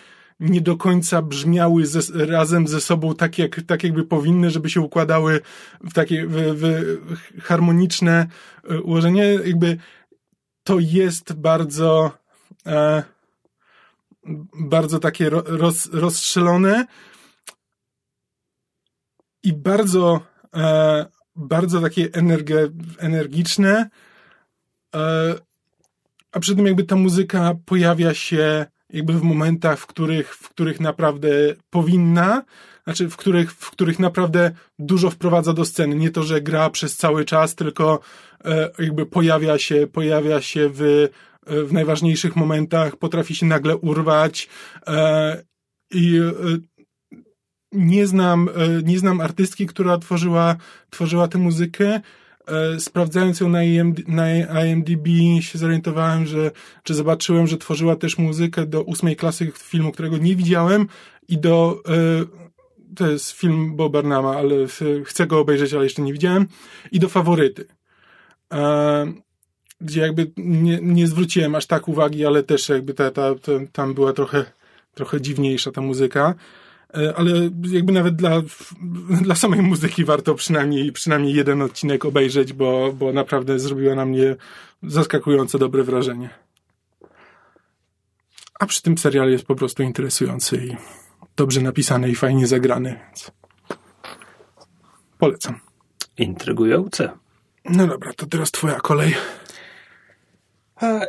nie do końca brzmiały ze, razem ze sobą tak, jak, tak jakby powinny, żeby się układały w takie w, w harmoniczne e, ułożenie. Jakby to jest bardzo e, bardzo takie roz, rozstrzelone i bardzo e, bardzo takie energiczne e, a przy tym jakby ta muzyka pojawia się jakby w momentach, w których, w których naprawdę powinna, znaczy w których, w których naprawdę dużo wprowadza do sceny. Nie to, że gra przez cały czas, tylko e, jakby pojawia się, pojawia się w, w najważniejszych momentach, potrafi się nagle urwać e, i e, nie znam, e, nie znam artystki, która tworzyła, tworzyła tę muzykę, E, sprawdzając ją na, IMD, na IMDb się zorientowałem, że, czy zobaczyłem, że tworzyła też muzykę do ósmej klasy filmu, którego nie widziałem i do, e, to jest film Bob Burnhama, ale chcę go obejrzeć, ale jeszcze nie widziałem, i do Faworyty. Gdzie jakby nie, nie zwróciłem aż tak uwagi, ale też jakby ta, ta, ta, tam była trochę, trochę dziwniejsza ta muzyka. E, ale jakby nawet dla, dla samej muzyki warto przynajmniej, przynajmniej jeden odcinek obejrzeć, bo, bo naprawdę zrobiła na mnie zaskakująco dobre wrażenie. A przy tym serial jest po prostu interesujący i dobrze napisany i fajnie zagrany, więc polecam. Intrygujące. No dobra, to teraz twoja kolej.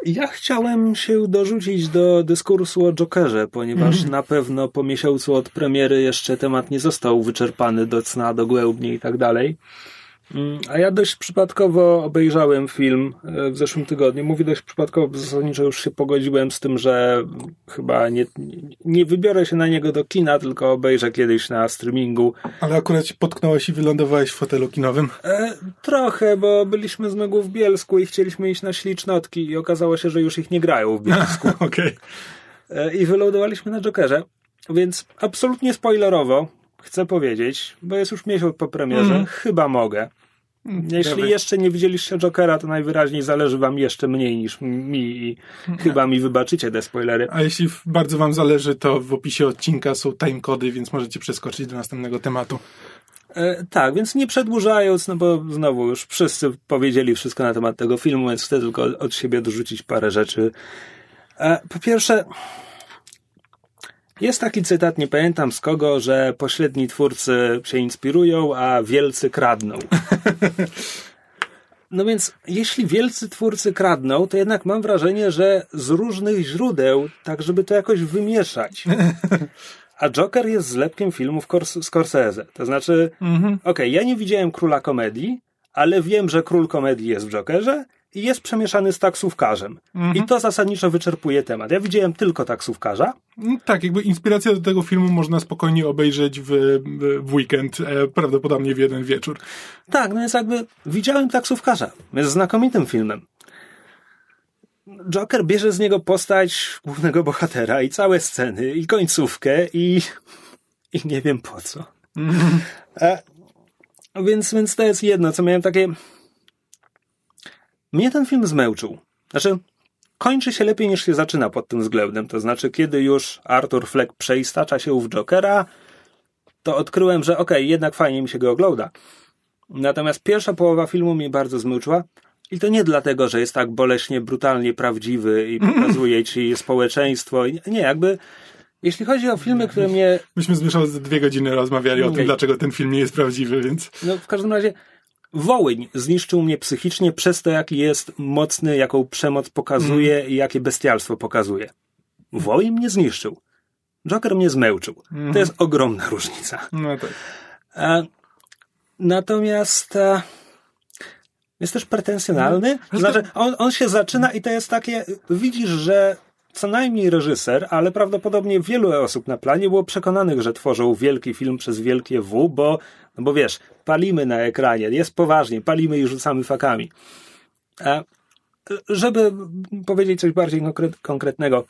Ja chciałem się dorzucić do dyskursu o Jokerze, ponieważ mm. na pewno po miesiącu od premiery jeszcze temat nie został wyczerpany do cna, dogłębnie i tak dalej. Mm, a ja dość przypadkowo obejrzałem film e, w zeszłym tygodniu. Mówię dość przypadkowo, bo zasadniczo już się pogodziłem z tym, że chyba nie, nie wybiorę się na niego do kina, tylko obejrzę kiedyś na streamingu. Ale akurat się potknąłeś i wylądowałeś w fotelu kinowym? E, trochę, bo byliśmy z Megu w Bielsku i chcieliśmy iść na ślicznotki i okazało się, że już ich nie grają w Bielsku. Okej. Okay. E, I wylądowaliśmy na Jokerze, więc absolutnie spoilerowo chcę powiedzieć, bo jest już miesiąc po premierze, mm. chyba mogę. Jeśli jeszcze nie widzieliście Jokera, to najwyraźniej zależy wam jeszcze mniej niż mi i chyba mi wybaczycie te spoilery. A jeśli bardzo wam zależy, to w opisie odcinka są timecody, więc możecie przeskoczyć do następnego tematu. E, tak, więc nie przedłużając, no bo znowu już wszyscy powiedzieli wszystko na temat tego filmu, więc chcę tylko od siebie dorzucić parę rzeczy. E, po pierwsze, jest taki cytat, nie pamiętam z kogo, że pośredni twórcy się inspirują, a wielcy kradną. No więc, jeśli wielcy twórcy kradną, to jednak mam wrażenie, że z różnych źródeł, tak żeby to jakoś wymieszać. A Joker jest zlepkiem filmów Scorsese. To znaczy, mhm. okej, okay, ja nie widziałem króla komedii, ale wiem, że król komedii jest w Jokerze jest przemieszany z taksówkarzem. Mhm. I to zasadniczo wyczerpuje temat. Ja widziałem tylko taksówkarza. No tak, jakby inspiracja do tego filmu można spokojnie obejrzeć w, w weekend, e, prawdopodobnie w jeden wieczór. Tak, no więc jakby widziałem taksówkarza. Jest znakomitym filmem. Joker bierze z niego postać głównego bohatera i całe sceny, i końcówkę, i, i nie wiem po co. Mm. E, więc, więc to jest jedno, co miałem takie mnie ten film zmęczył. Znaczy, kończy się lepiej niż się zaczyna pod tym względem. To znaczy, kiedy już Arthur Fleck przeistacza się w Jokera, to odkryłem, że okej, okay, jednak fajnie mi się go ogląda. Natomiast pierwsza połowa filmu mnie bardzo zmęczyła. I to nie dlatego, że jest tak boleśnie, brutalnie prawdziwy i pokazuje ci społeczeństwo. Nie, jakby jeśli chodzi o filmy, które mnie... Myśmy z dwie godziny rozmawiali okay. o tym, dlaczego ten film nie jest prawdziwy, więc... No, w każdym razie Wołyń zniszczył mnie psychicznie przez to, jaki jest mocny, jaką przemoc pokazuje mm. i jakie bestialstwo pokazuje. Wołyń mnie zniszczył. Joker mnie zmęczył. Mm. To jest ogromna różnica. No tak. A, natomiast a, jest też pretensjonalny. No, znaczy, on, on się zaczyna i to jest takie, widzisz, że co najmniej reżyser, ale prawdopodobnie wielu osób na planie było przekonanych, że tworzą wielki film przez wielkie W, bo, bo wiesz, palimy na ekranie, jest poważnie, palimy i rzucamy fakami. A żeby powiedzieć coś bardziej konkretnego,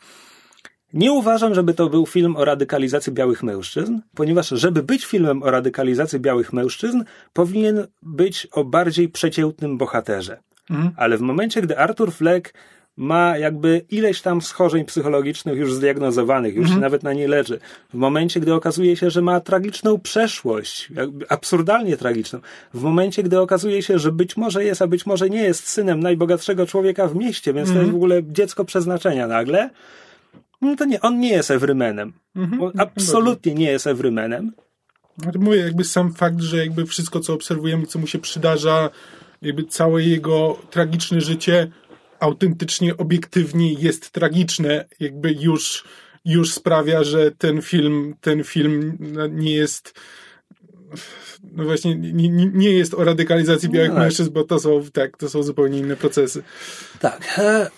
nie uważam, żeby to był film o radykalizacji białych mężczyzn, ponieważ żeby być filmem o radykalizacji białych mężczyzn, powinien być o bardziej przeciętnym bohaterze. Mhm. Ale w momencie, gdy Arthur Fleck ma jakby ileś tam schorzeń psychologicznych już zdiagnozowanych, już mhm. się nawet na nie leczy. W momencie, gdy okazuje się, że ma tragiczną przeszłość, absurdalnie tragiczną, w momencie, gdy okazuje się, że być może jest, a być może nie jest synem najbogatszego człowieka w mieście, więc mhm. to jest w ogóle dziecko przeznaczenia nagle, no to nie, on nie jest Everymanem. Mhm. On absolutnie nie jest Everymanem. Mówię, jakby sam fakt, że jakby wszystko, co obserwujemy, co mu się przydarza, jakby całe jego tragiczne życie autentycznie, obiektywnie jest tragiczne, jakby już, już sprawia, że ten film, ten film nie jest no właśnie nie, nie jest o radykalizacji białych no tak. mężczyzn, bo to są, tak, to są zupełnie inne procesy. Tak. E,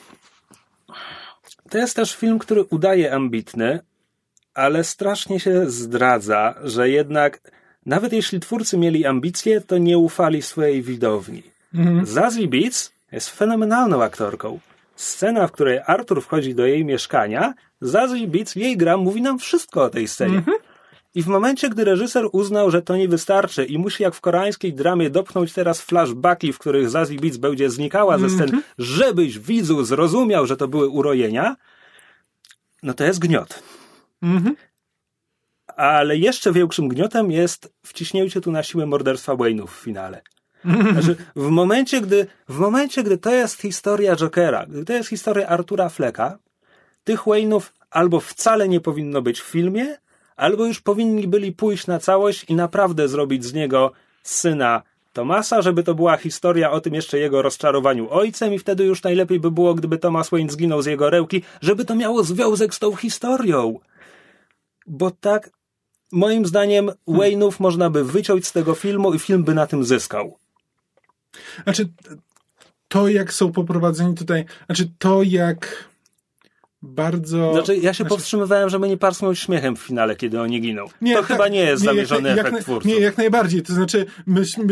to jest też film, który udaje ambitny, ale strasznie się zdradza, że jednak nawet jeśli twórcy mieli ambicje, to nie ufali swojej widowni. Mhm. Zazie Beats jest fenomenalną aktorką. Scena, w której Arthur wchodzi do jej mieszkania, Zazie Beats, jej gra, mówi nam wszystko o tej scenie. Mm -hmm. I w momencie, gdy reżyser uznał, że to nie wystarczy i musi jak w koreańskiej dramie dopchnąć teraz flashbacki, w których Zazie Beats będzie znikała ze scen, mm -hmm. żebyś widzu zrozumiał, że to były urojenia, no to jest gniot. Mm -hmm. Ale jeszcze większym gniotem jest wciśnięcie tu na siłę morderstwa Wayne'ów w finale. Znaczy, w momencie, gdy, w momencie, gdy to jest historia Jokera, gdy to jest historia Artura Flecka, tych Wayne'ów albo wcale nie powinno być w filmie, albo już powinni byli pójść na całość i naprawdę zrobić z niego syna Tomasa, żeby to była historia o tym jeszcze jego rozczarowaniu ojcem i wtedy już najlepiej by było, gdyby Thomas Wayne zginął z jego rełki, żeby to miało związek z tą historią. Bo tak, moim zdaniem, Wayne'ów można by wyciąć z tego filmu i film by na tym zyskał. Znaczy, to jak są poprowadzeni tutaj, znaczy to jak bardzo... Znaczy, ja się znaczy... powstrzymywałem, żeby nie parsnąć śmiechem w finale, kiedy oni giną. Nie, to tak, chyba nie jest nie, zamierzony jak, efekt jak, twórców. Nie, jak najbardziej. To znaczy, myśmy,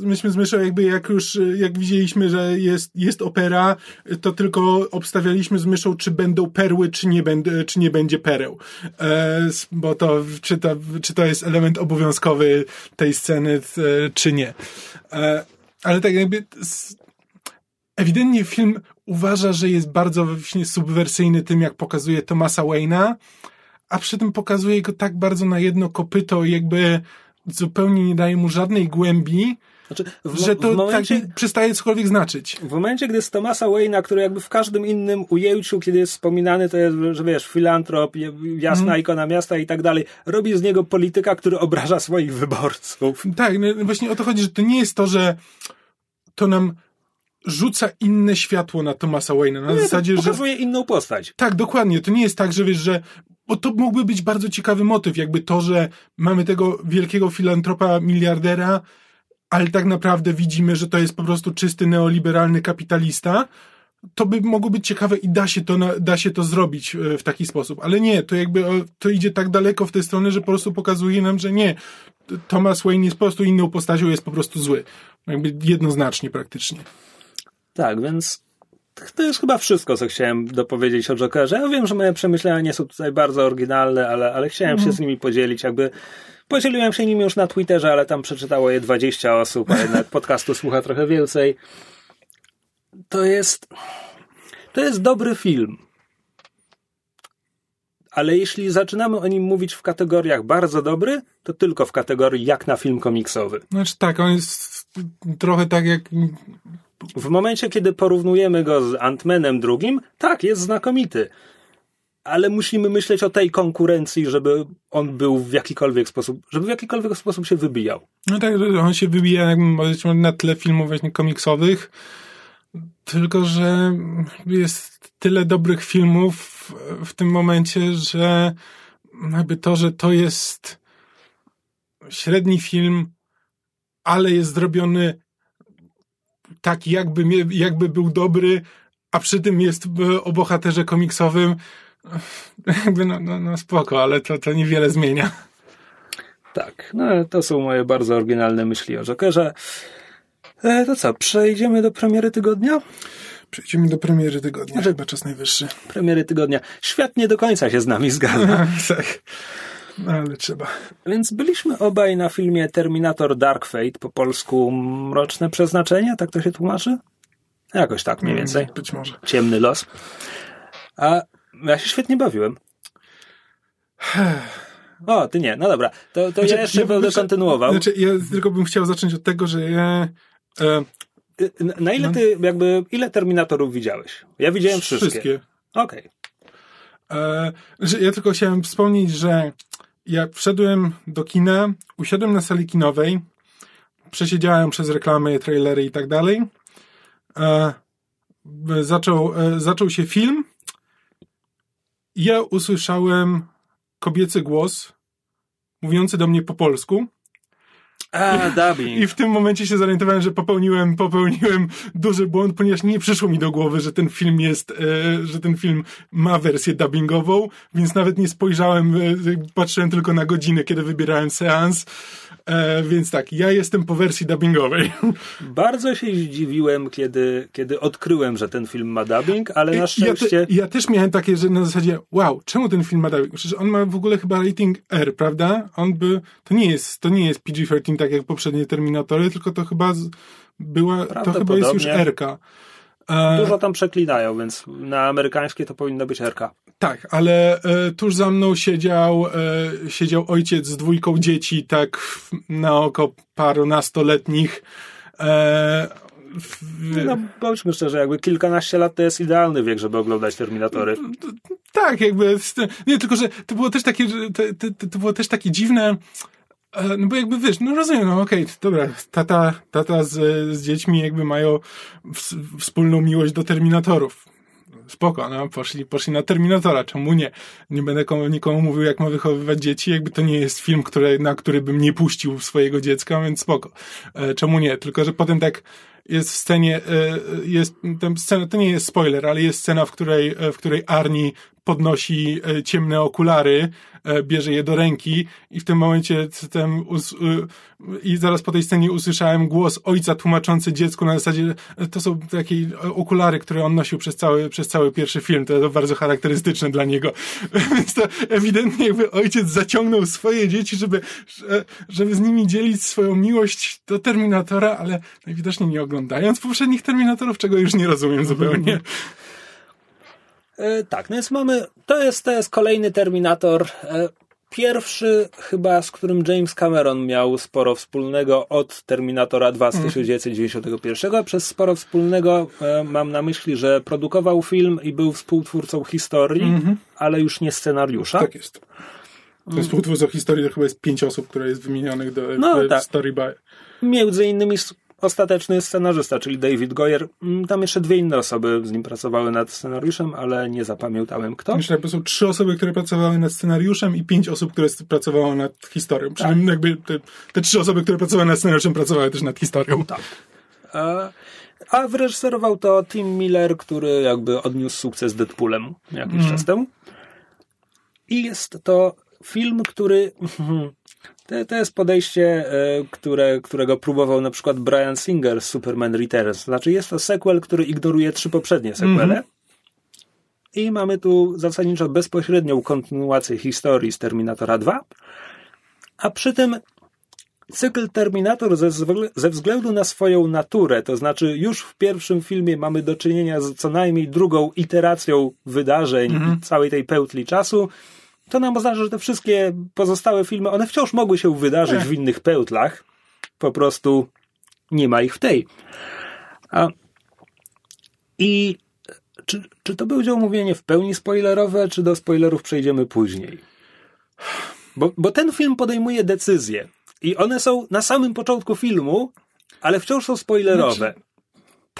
myśmy z Myszą jakby jak już, jak widzieliśmy, że jest, jest opera, to tylko obstawialiśmy z Myszą, czy będą perły, czy nie, będę, czy nie będzie pereł. E, bo to czy, to, czy to jest element obowiązkowy tej sceny, e, czy nie. E, ale tak jakby ewidentnie film uważa, że jest bardzo subwersyjny tym, jak pokazuje Thomasa Wayne'a, a przy tym pokazuje go tak bardzo na jedno kopyto, jakby zupełnie nie daje mu żadnej głębi, znaczy, w, że to momencie, tak przestaje cokolwiek znaczyć. W momencie, gdy z Thomasa Wayne'a, który jakby w każdym innym ujęciu, kiedy jest wspominany, to jest, że wiesz, filantrop, jasna mm. ikona miasta i tak dalej, robi z niego polityka, który obraża swoich wyborców. Tak, no właśnie o to chodzi, że to nie jest to, że to nam rzuca inne światło na Thomasa Wayne'a. Na Nie, zasadzie, że... pokazuje inną postać. Tak, dokładnie. To nie jest tak, że wiesz, że bo to mógłby być bardzo ciekawy motyw, jakby to, że mamy tego wielkiego filantropa, miliardera, ale tak naprawdę widzimy, że to jest po prostu czysty neoliberalny kapitalista, to by mogło być ciekawe i da się to, da się to zrobić e, w taki sposób. Ale nie, to jakby o, to idzie tak daleko w tę stronę, że po prostu pokazuje nam, że nie. Thomas Wayne jest po prostu inną postacią, jest po prostu zły. Jakby jednoznacznie praktycznie. Tak, więc to jest chyba wszystko, co chciałem dopowiedzieć o Jokerze. Ja wiem, że moje przemyślenia nie są tutaj bardzo oryginalne, ale, ale chciałem się z nimi podzielić. Jakby podzieliłem się nimi już na Twitterze, ale tam przeczytało je 20 osób, a jednak podcastu słucha trochę więcej. To jest. To jest dobry film. Ale jeśli zaczynamy o nim mówić w kategoriach bardzo dobry, to tylko w kategorii jak na film komiksowy. Znaczy tak, on jest trochę tak jak W momencie, kiedy porównujemy go z Ant-Manem drugim, tak, jest znakomity. Ale musimy myśleć o tej konkurencji, żeby on był w jakikolwiek sposób, żeby w jakikolwiek sposób się wybijał. No tak, on się wybija na tle filmów właśnie komiksowych, tylko że jest tyle dobrych filmów w tym momencie, że jakby to, że to jest średni film, ale jest zrobiony tak, jakby, jakby był dobry, a przy tym jest o bohaterze komiksowym, jakby no, no, no spoko, ale to, to niewiele zmienia. Tak, no to są moje bardzo oryginalne myśli o Jokerze. E, to co, przejdziemy do premiery tygodnia? Przejdziemy do premiery tygodnia, chyba czas najwyższy. Premiery tygodnia. Świat nie do końca się z nami zgadza. tak, no, ale trzeba. Więc byliśmy obaj na filmie Terminator Dark Fate, po polsku Mroczne Przeznaczenie, tak to się tłumaczy? Jakoś tak mniej więcej. Być może. Ciemny los. A ja się świetnie bawiłem. O, ty nie, no dobra. To, to Znaczy, ja jeszcze ja będę myślę- kontynuował. Znaczy, ja tylko bym chciał zacząć od tego, że ja... E, Y, Na ile no. ty, jakby, ile Terminatorów widziałeś? Ja widziałem wszystkie. wszystkie. Okej. E, że ja tylko chciałem wspomnieć, że ja wszedłem do kina, usiadłem na sali kinowej, przesiedziałem przez reklamy, trailery i tak dalej. E, zaczął, e, zaczął się film. Ja usłyszałem kobiecy głos mówiący do mnie po polsku. A, dubbing. I w tym momencie się zorientowałem, że popełniłem, popełniłem duży błąd, ponieważ nie przyszło mi do głowy, że ten film jest, e, że ten film ma wersję dubbingową, więc nawet nie spojrzałem, e, patrzyłem tylko na godzinę, kiedy wybierałem seans. E, więc tak, ja jestem po wersji dubbingowej. Bardzo się zdziwiłem, kiedy, kiedy odkryłem, że ten film ma dubbing, ale na Ja, szczęście... te, ja też miałem takie, że na zasadzie, wow, czemu ten film ma dubbing? Przecież on ma w ogóle chyba rating R, prawda? On by, to nie jest, to nie jest PG-13 tak jak poprzednie Terminatory, tylko to chyba była, to chyba jest już Prawdopodobnie. R-ka. E, Dużo tam przeklinają, więc na amerykańskie to powinno być RK. Tak, ale e, tuż za mną siedział, e, siedział ojciec z dwójką dzieci, tak na oko parunastoletnich. E, w, No, bądźmy szczerzy, jakby kilkanaście lat to jest idealny wiek, żeby oglądać Terminatory. tak, jakby. Nie, tylko że to było też takie, to, to, to było też takie dziwne. E, No bo jakby wiesz, no rozumiem, no okej, dobra, tata, tata z, z dziećmi jakby mają ws- wspólną miłość do Terminatorów. Spoko, no, poszli, poszli na Terminatora, czemu nie? Nie będę komu, nikomu mówił, jak ma wychowywać dzieci, jakby to nie jest film, który, na który bym nie puścił swojego dziecka, więc spoko. E, czemu nie? Tylko, że potem tak jest w scenie, e, jest, tam scena, to nie jest spoiler, ale jest scena, w której, e, w której Arnie podnosi e, ciemne okulary, bierze je do ręki i w tym momencie ten i zaraz po tej scenie usłyszałem głos ojca tłumaczący dziecku na zasadzie, to są takie okulary, które on nosił przez cały, przez cały pierwszy film, to, bardzo charakterystyczne dla niego. Więc to ewidentnie jakby ojciec zaciągnął swoje dzieci, żeby, że- żeby z nimi dzielić swoją miłość do Terminatora, ale najwidoczniej nie oglądając poprzednich Terminatorów, czego już nie rozumiem zupełnie. E, tak, no więc mamy, to jest, to jest kolejny Terminator. E, pierwszy chyba, z którym James Cameron miał sporo wspólnego od Terminatora 2 z 1991. A Przez sporo wspólnego e, mam na myśli, że produkował film i był współtwórcą historii, ale już nie scenariusza. Tak jest. To jest współtwórcą historii, to chyba jest pięć osób, które jest wymienionych do No, tak. Story by. Między innymi ostateczny scenarzysta, czyli David Goyer. Mm, Tam jeszcze dwie inne osoby z nim pracowały nad scenariuszem, ale nie zapamiętałem kto. Myślę, że są trzy osoby, które pracowały nad scenariuszem i pięć osób, które pracowało nad historią. Przy czym jakby te, te trzy osoby, które pracowały nad scenariuszem, pracowały też nad historią. Tak. A, a wyreżyserował to Tim Miller, który jakby odniósł sukces Deadpoolem jakiś czas temu. I jest to film, który. To, to jest podejście, e, które, którego próbował na przykład Brian Singer z Superman Returns. Znaczy, jest to sequel, który ignoruje trzy poprzednie sequele. I mamy tu zasadniczo bezpośrednią kontynuację historii z Terminatora 2. A przy tym cykl Terminator ze, względu na swoją naturę, to znaczy już w pierwszym filmie mamy do czynienia z co najmniej drugą iteracją wydarzeń i całej tej pełtli czasu, to nam oznacza, że te wszystkie pozostałe filmy, one wciąż mogły się wydarzyć w innych pełtlach, po prostu nie ma ich w tej. A, I czy, czy to będzie omówienie w pełni spoilerowe, czy do spoilerów przejdziemy później? Bo, bo ten film podejmuje decyzje i one są na samym początku filmu, ale wciąż są spoilerowe.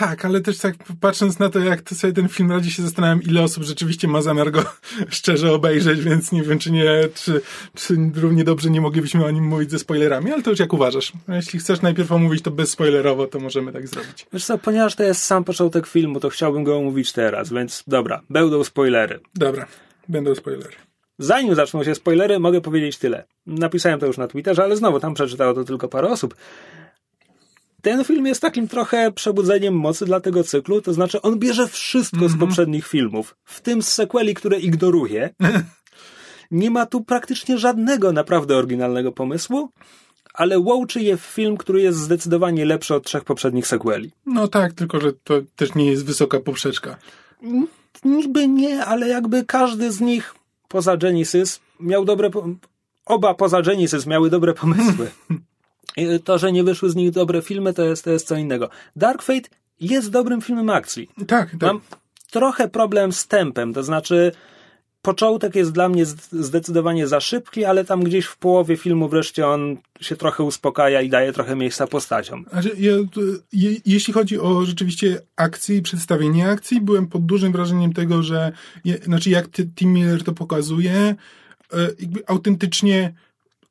Tak, ale też tak patrząc na to, jak to sobie ten film radzi, się zastanawiam, ile osób rzeczywiście ma zamiar go szczerze obejrzeć, więc nie wiem, czy nie, czy, czy równie dobrze nie moglibyśmy o nim mówić ze spoilerami, ale to już jak uważasz. A Jeśli chcesz najpierw omówić to bezspoilerowo, to możemy tak zrobić. Wiesz co, ponieważ to jest sam początek filmu, to chciałbym go omówić teraz, więc dobra, będą spoilery. Dobra, będą spoilery. Zanim zaczną się spoilery, mogę powiedzieć tyle. Napisałem to już na Twitterze, ale znowu tam przeczytało to tylko parę osób. Ten film jest takim trochę przebudzeniem mocy dla tego cyklu, to znaczy on bierze wszystko z poprzednich filmów, w tym z sequeli, które ignoruje. Nie ma tu praktycznie żadnego naprawdę oryginalnego pomysłu, ale łączy je w film, który jest zdecydowanie lepszy od trzech poprzednich sequeli. No tak, tylko że to też nie jest wysoka poprzeczka. Niby nie, ale jakby każdy z nich poza Genesis miał dobre. Oba poza Genesis miały dobre pomysły. To, że nie wyszły z nich dobre filmy, to jest, to jest co innego. Dark Fate jest dobrym filmem akcji. Tak, tak. Mam trochę problem z tempem, to znaczy początek jest dla mnie zdecydowanie za szybki, ale tam gdzieś w połowie filmu wreszcie on się trochę uspokaja i daje trochę miejsca postaciom. Jeśli chodzi o rzeczywiście akcję i przedstawienie akcji, byłem pod dużym wrażeniem tego, że znaczy jak Tim Miller to pokazuje, e, autentycznie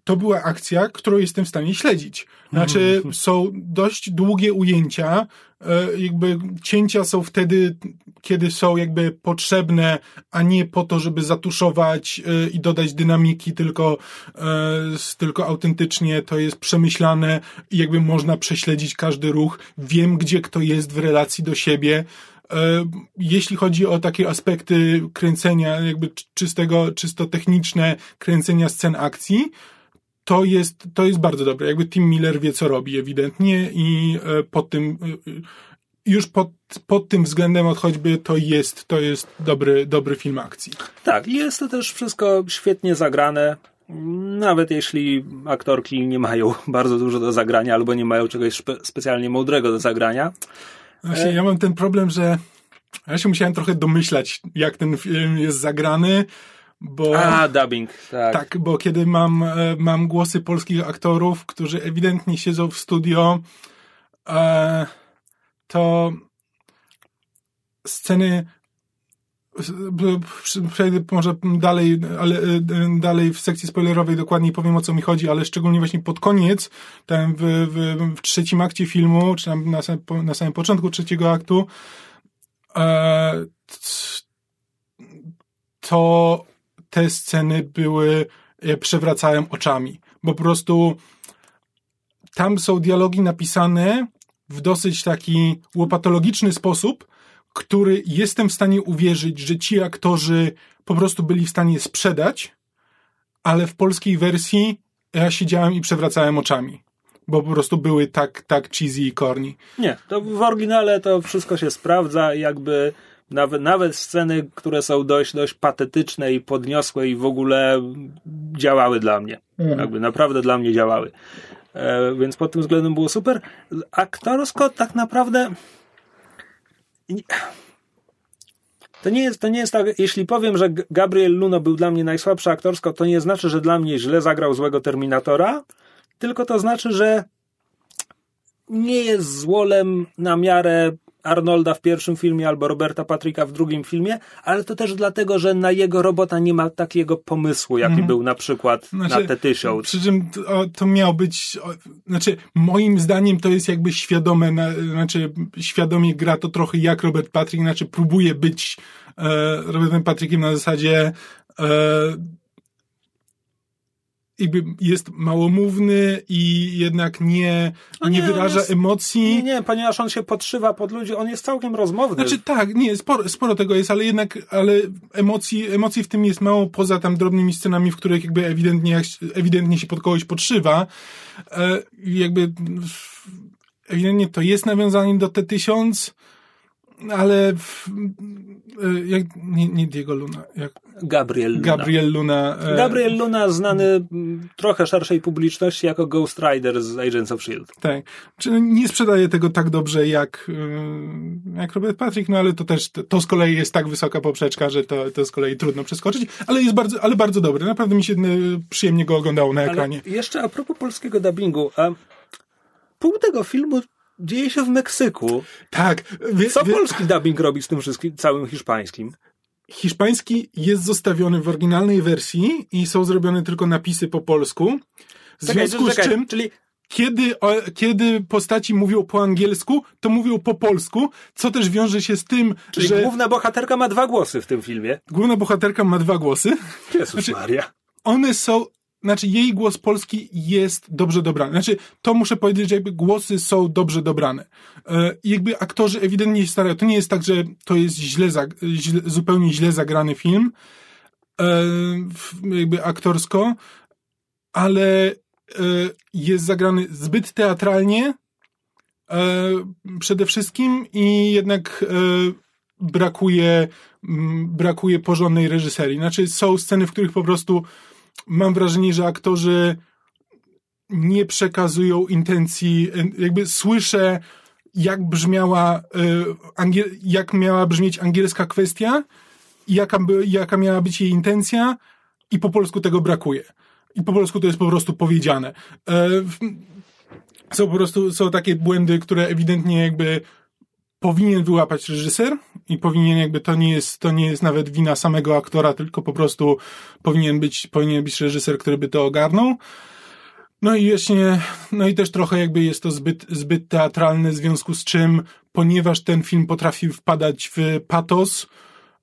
to była akcja, którą jestem w stanie śledzić. Znaczy, są dość długie ujęcia, e, jakby cięcia są wtedy, kiedy są jakby potrzebne, a nie po to, żeby zatuszować e, i dodać dynamiki, tylko, e, tylko autentycznie to jest przemyślane i jakby można prześledzić każdy ruch. Wiem, gdzie kto jest w relacji do siebie. Jeśli chodzi o takie aspekty kręcenia, jakby czy- czystego, czysto techniczne kręcenia scen akcji, to jest, to jest bardzo dobre. Jakby Tim Miller wie, co robi ewidentnie i e, pod tym, e, e, już pod, pod tym względem od choćby to jest, to jest dobry, dobry film akcji. Tak, i jest to też wszystko świetnie zagrane. Nawet jeśli aktorki nie mają bardzo dużo do zagrania albo nie mają czegoś spe- specjalnie mądrego do zagrania. Właśnie ja mam ten problem, że ja się musiałem trochę domyślać, jak ten film jest zagrany, bo... A, dubbing, tak. Tak, bo kiedy mam, e, mam głosy polskich aktorów, którzy ewidentnie siedzą w studio, e, to sceny przejdę może dalej, ale e, dalej w sekcji spoilerowej dokładniej powiem o co mi chodzi, ale szczególnie właśnie pod koniec, tam w, w, w trzecim akcie filmu, czy tam na, sam- na samym początku trzeciego aktu, e, to te sceny były, je przewracałem oczami, bo po prostu tam są dialogi napisane w dosyć taki łopatologiczny sposób, który jestem w stanie uwierzyć, że ci aktorzy po prostu byli w stanie sprzedać, ale w polskiej wersji ja siedziałem i przewracałem oczami, bo po prostu były tak, tak cheesy i corny. Nie, to w oryginale to wszystko się sprawdza jakby nawet, nawet sceny, które są dość, dość patetyczne i podniosłe i w ogóle działały dla mnie. Jakby naprawdę dla mnie działały. E, więc pod tym względem było super. Aktorsko tak naprawdę to nie jest, to nie jest tak, jeśli powiem, że Gabriel Luno był dla mnie najsłabszy aktorsko, to nie znaczy, że dla mnie źle zagrał złego Terminatora, tylko to znaczy, że nie jest złolem na miarę Arnolda w pierwszym filmie albo Roberta Patricka w drugim filmie, ale to też dlatego, że na jego robota nie ma takiego pomysłu, jaki mm. był na przykład znaczy, na Tety Show. Przy czym to, to miał być, o, znaczy moim zdaniem to jest jakby świadome, na, znaczy świadomie gra to trochę jak Robert Patrick, znaczy próbuje być e, Robertem Patrickiem na zasadzie e, jakby jest małomówny i jednak nie, nie, nie, wyraża jest, emocji. Nie, nie, ponieważ on się podszywa pod ludzi, on jest całkiem rozmowny. Znaczy tak, nie, sporo, sporo tego jest, ale jednak, ale emocji, emocji w tym jest mało, poza tam drobnymi scenami, w których jakby ewidentnie, ewidentnie się pod kogoś podszywa. E, jakby ewidentnie to jest nawiązanie do T-1000, ale w, e, jak, nie, nie Diego Luna, jak, Gabriel Luna. Gabriel Luna. E... Gabriel Luna znany trochę szerszej publiczności jako Ghost Rider z Agents of S.H.I.E.L.D. Tak. Nie sprzedaje tego tak dobrze jak, e, jak Robert Patrick, no ale to też, to z kolei jest tak wysoka poprzeczka, że to, to z kolei trudno przeskoczyć, ale jest bardzo, ale bardzo dobry. Naprawdę mi się e, przyjemnie go oglądało na ekranie. Ale jeszcze a propos polskiego dubbingu, a pół tego filmu dzieje się w Meksyku. Tak. Wie, Co wie... polski dubbing robi z tym wszystkim, całym hiszpańskim? Hiszpański jest zostawiony w oryginalnej wersji i są zrobione tylko napisy po polsku. W czekaj, związku czekaj, z czym, czyli kiedy, o, kiedy postaci mówią po angielsku, to mówią po polsku, co też wiąże się z tym, czyli że... główna bohaterka ma dwa głosy w tym filmie. Główna bohaterka ma dwa głosy. Jezus znaczy, Maria. One są, znaczy jej głos polski jest dobrze dobrany. Znaczy, to muszę powiedzieć, że jakby głosy są dobrze dobrane. E, jakby aktorzy ewidentnie się starają. To nie jest tak, że to jest źle, źle zupełnie źle zagrany film, e, jakby aktorsko, ale e, jest zagrany zbyt teatralnie, przede wszystkim i jednak brakuje, brakuje porządnej reżyserii. Znaczy, są sceny, w których po prostu mam wrażenie, że aktorzy nie przekazują intencji, jakby słyszę, jak brzmiała, e, jak miała brzmieć angielska kwestia jaka, jaka miała być jej intencja i po polsku tego brakuje. I po polsku to jest po prostu powiedziane. E, są po prostu, są takie błędy, które ewidentnie jakby powinien wyłapać reżyser i powinien jakby to nie jest, to nie jest nawet wina samego aktora, tylko po prostu powinien być, powinien być reżyser, który by to ogarnął. No i właśnie, no i też trochę jakby jest to zbyt, zbyt teatralne, w związku z czym, ponieważ ten film potrafi wpadać w patos,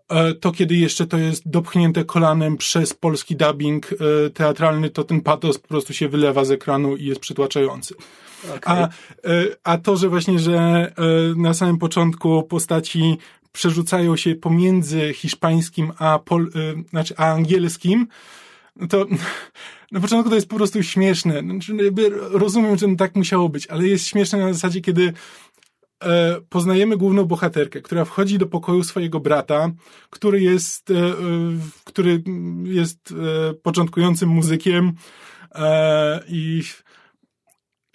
e, to kiedy jeszcze to jest dopchnięte kolanem przez polski dubbing e, teatralny, to ten patos po prostu się wylewa z ekranu i jest przytłaczający. Okay. A, e, a to, że właśnie, że e, na samym początku postaci przerzucają się pomiędzy hiszpańskim a, pol, e, znaczy, a angielskim, no to na początku to jest po prostu śmieszne. Znaczy, rozumiem, że tak musiało być, ale jest śmieszne na zasadzie, kiedy e, poznajemy główną bohaterkę, która wchodzi do pokoju swojego brata, który jest, e, który jest e, początkującym muzykiem i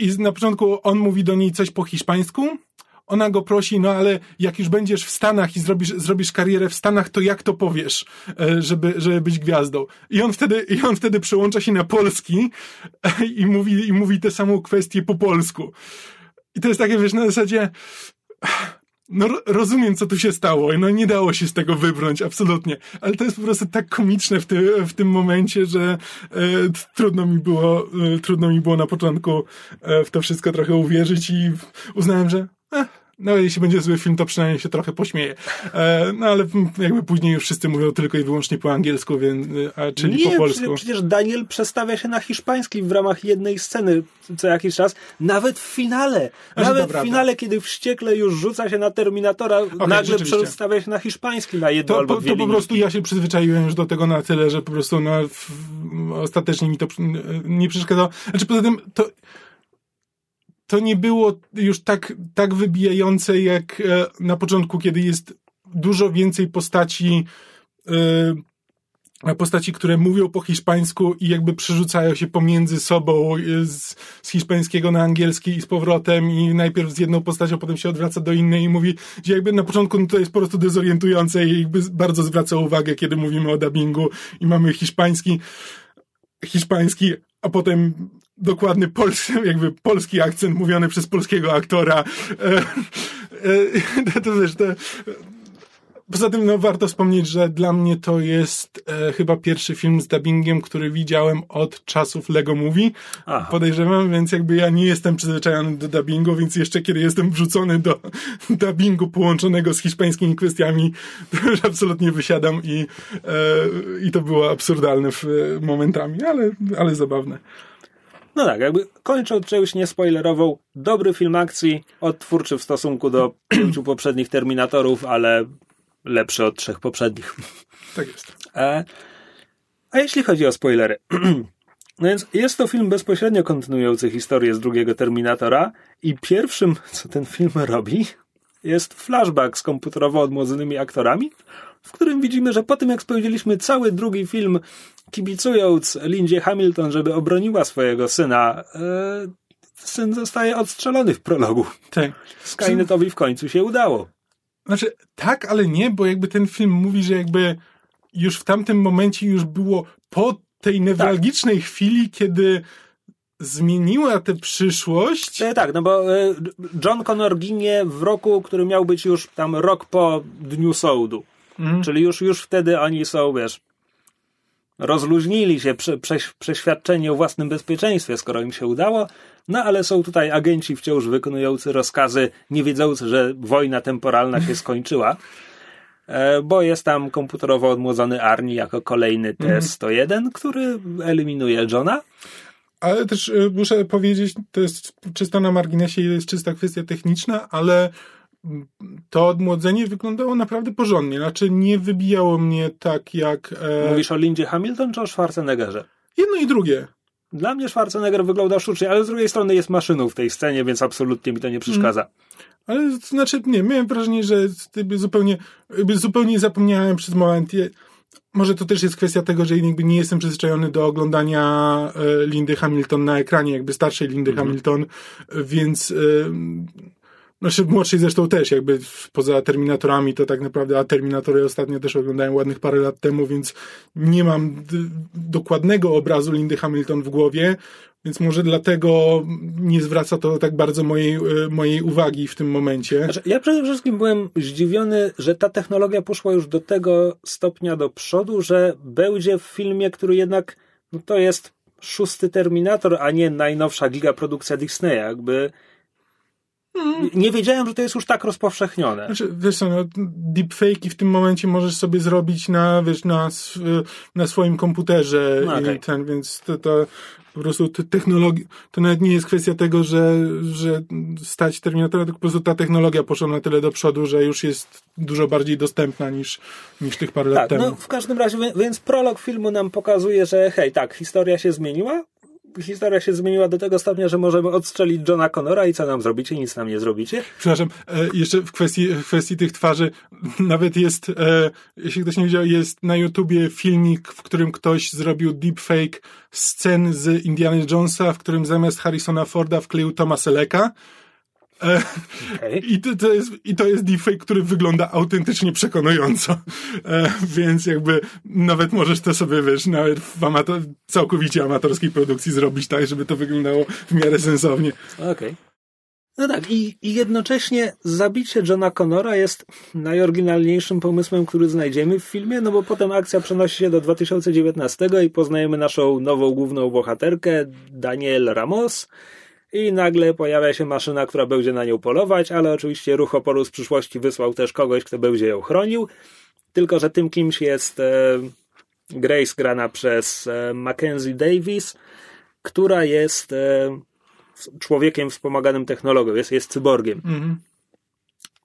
i na początku on mówi do niej coś po hiszpańsku, ona go prosi, no ale jak już będziesz w Stanach i zrobisz, zrobisz karierę w Stanach, to jak to powiesz, e, żeby, żeby być gwiazdą? I on wtedy, i on wtedy przełącza się na polski e, i mówi, i mówi tę samą kwestię po polsku. I to jest takie, wiesz, na zasadzie, no rozumiem, co tu się stało. No nie dało się z tego wybrnąć, absolutnie. Ale to jest po prostu tak komiczne w, ty, w tym momencie, że e, trudno mi było, e, trudno mi było na początku e, w to wszystko trochę uwierzyć i uznałem, że eh, no jeśli będzie zły film, to przynajmniej się trochę pośmieje. E, no ale jakby później już wszyscy mówią tylko i wyłącznie po angielsku, więc, a, czyli Nie, po polsku. Przecież, przecież Daniel przestawia się na hiszpański w ramach jednej sceny co jakiś czas, nawet w finale. A, nawet w finale, kiedy wściekle już rzuca się na Terminatora, okay, nagle przestawia się na hiszpański na jedno to, albo po, To po prostu ja się przyzwyczaiłem już do tego na tyle, że po prostu no, w, ostatecznie mi to nie przeszkadzało. Znaczy poza tym to to nie było już tak, tak wybijające jak e, na początku, kiedy jest dużo więcej postaci, e, postaci, które mówią po hiszpańsku i jakby przerzucają się pomiędzy sobą e, z, z hiszpańskiego na angielski i z powrotem i najpierw z jedną postacią, potem się odwraca do innej i mówi, że jakby na początku no to jest po prostu dezorientujące i jakby bardzo zwraca uwagę, kiedy mówimy o dubbingu i mamy hiszpański, hiszpański, a potem dokładny polski, jakby polski akcent mówiony przez polskiego aktora. E, e, to wiesz, to, Poza tym no, warto wspomnieć, że dla mnie to jest e, chyba pierwszy film z dubbingiem, który widziałem od czasów Lego Movie. Aha. Podejrzewam, więc jakby ja nie jestem przyzwyczajony do dubbingu, więc jeszcze kiedy jestem wrzucony do dubbingu połączonego z hiszpańskimi kwestiami, to już absolutnie wysiadam i, e, i to było absurdalne w, momentami, ale, ale zabawne. No tak, jakby kończąc czegoś niespoilerową, dobry film akcji, odtwórczy w stosunku do pięciu poprzednich Terminatorów, ale lepszy od trzech poprzednich. Tak jest. A, a jeśli chodzi o spoilery, no więc jest to film bezpośrednio kontynuujący historię z drugiego Terminatora i pierwszym, co ten film robi, jest flashback z komputerowo odmłodzonymi aktorami, w którym widzimy, że po tym jak spojrzeliśmy cały drugi film, kibicując Lindzie Hamilton, żeby obroniła swojego syna, e, syn zostaje odstrzelony w prologu. Tak. Skynetowi w końcu się udało. Znaczy, tak, ale nie, bo jakby ten film mówi, że jakby już w tamtym momencie już było po tej newralgicznej tak. chwili, kiedy zmieniła tę przyszłość. E, tak, no bo e, John Connor ginie w roku, który miał być już tam rok po dniu sądu. Mhm. Czyli już, już wtedy oni są, wiesz, rozluźnili się, prze, prze, przeświadczeni o własnym bezpieczeństwie, skoro im się udało, no ale są tutaj agenci wciąż wykonujący rozkazy, nie wiedzący, że wojna temporalna się skończyła, e, bo jest tam komputerowo odmłodzony Arni jako kolejny mhm. T-101, który eliminuje Johna. Ale też e, muszę powiedzieć, to jest czysto na marginesie, jest czysta kwestia techniczna, ale to odmłodzenie wyglądało naprawdę porządnie. Znaczy nie wybijało mnie tak jak... E... Mówisz o Lindzie Hamilton czy o Schwarzeneggerze? Jedno i drugie. Dla mnie Schwarzenegger wyglądał sztucznie, ale z drugiej strony jest maszyną w tej scenie, więc absolutnie mi to nie przeszkadza. Mm. Ale to znaczy, nie, miałem wrażenie, że zupełnie, zupełnie zapomniałem przez moment. Może to też jest kwestia tego, że nie jestem przyzwyczajony do oglądania e, Lindy Hamilton na ekranie, jakby starszej Lindy mm -hmm. Hamilton, więc znaczy młodszej zresztą też, jakby poza Terminatorami to tak naprawdę, a Terminatory ostatnio też oglądałem ładnych parę lat temu, więc nie mam dokładnego obrazu Lindy Hamilton w głowie, więc może dlatego nie zwraca to tak bardzo mojej, e, mojej uwagi w tym momencie. Znaczy, ja przede wszystkim byłem zdziwiony, że ta technologia poszła już do tego stopnia do przodu, że będzie w filmie, który jednak no to jest szósty Terminator, a nie najnowsza gigaprodukcja Disneya. Jakby. Nie wiedziałem, że to jest już tak rozpowszechnione. Znaczy, wiesz co, no, deepfake'i w tym momencie możesz sobie zrobić na, wiesz, na, na swoim komputerze no, okay. ten, więc to, to po prostu technologia, to nawet nie jest kwestia tego, że, że stać Terminatora, tylko po prostu ta technologia poszła na tyle do przodu, że już jest dużo bardziej dostępna niż, niż tych parę tak, lat temu. No, w każdym razie, więc prolog filmu nam pokazuje, że hej, tak, historia się zmieniła, historia się zmieniła do tego stopnia, że możemy odstrzelić Johna Connora i co nam zrobicie? Nic nam nie zrobicie. Przepraszam, e, jeszcze w kwestii, w kwestii tych twarzy, nawet jest, e, jeśli ktoś nie widział, jest na YouTubie filmik, w którym ktoś zrobił deepfake scen z Indiana Jonesa, w którym zamiast Harrisona Forda wkleił Thomas Eleka. Okay. I, to, to, jest, I to jest deepfake, który wygląda autentycznie przekonująco. E, więc jakby nawet możesz to sobie, wiesz, nawet w amator, całkowicie amatorskiej produkcji zrobić tak, żeby to wyglądało w miarę sensownie. Okej. Okay. No tak, i, i jednocześnie zabicie Johna Connora jest najoryginalniejszym pomysłem, który znajdziemy w filmie, no bo potem akcja przenosi się do 2019 i poznajemy naszą nową główną bohaterkę, Daniel Ramos, i nagle pojawia się maszyna, która będzie na nią polować, ale oczywiście ruch oporu z przyszłości wysłał też kogoś, kto będzie ją chronił. Tylko, że tym kimś jest e, Grace grana przez e, Mackenzie Davis, która jest e, człowiekiem wspomaganym technologią, jest, jest cyborgiem. Mhm.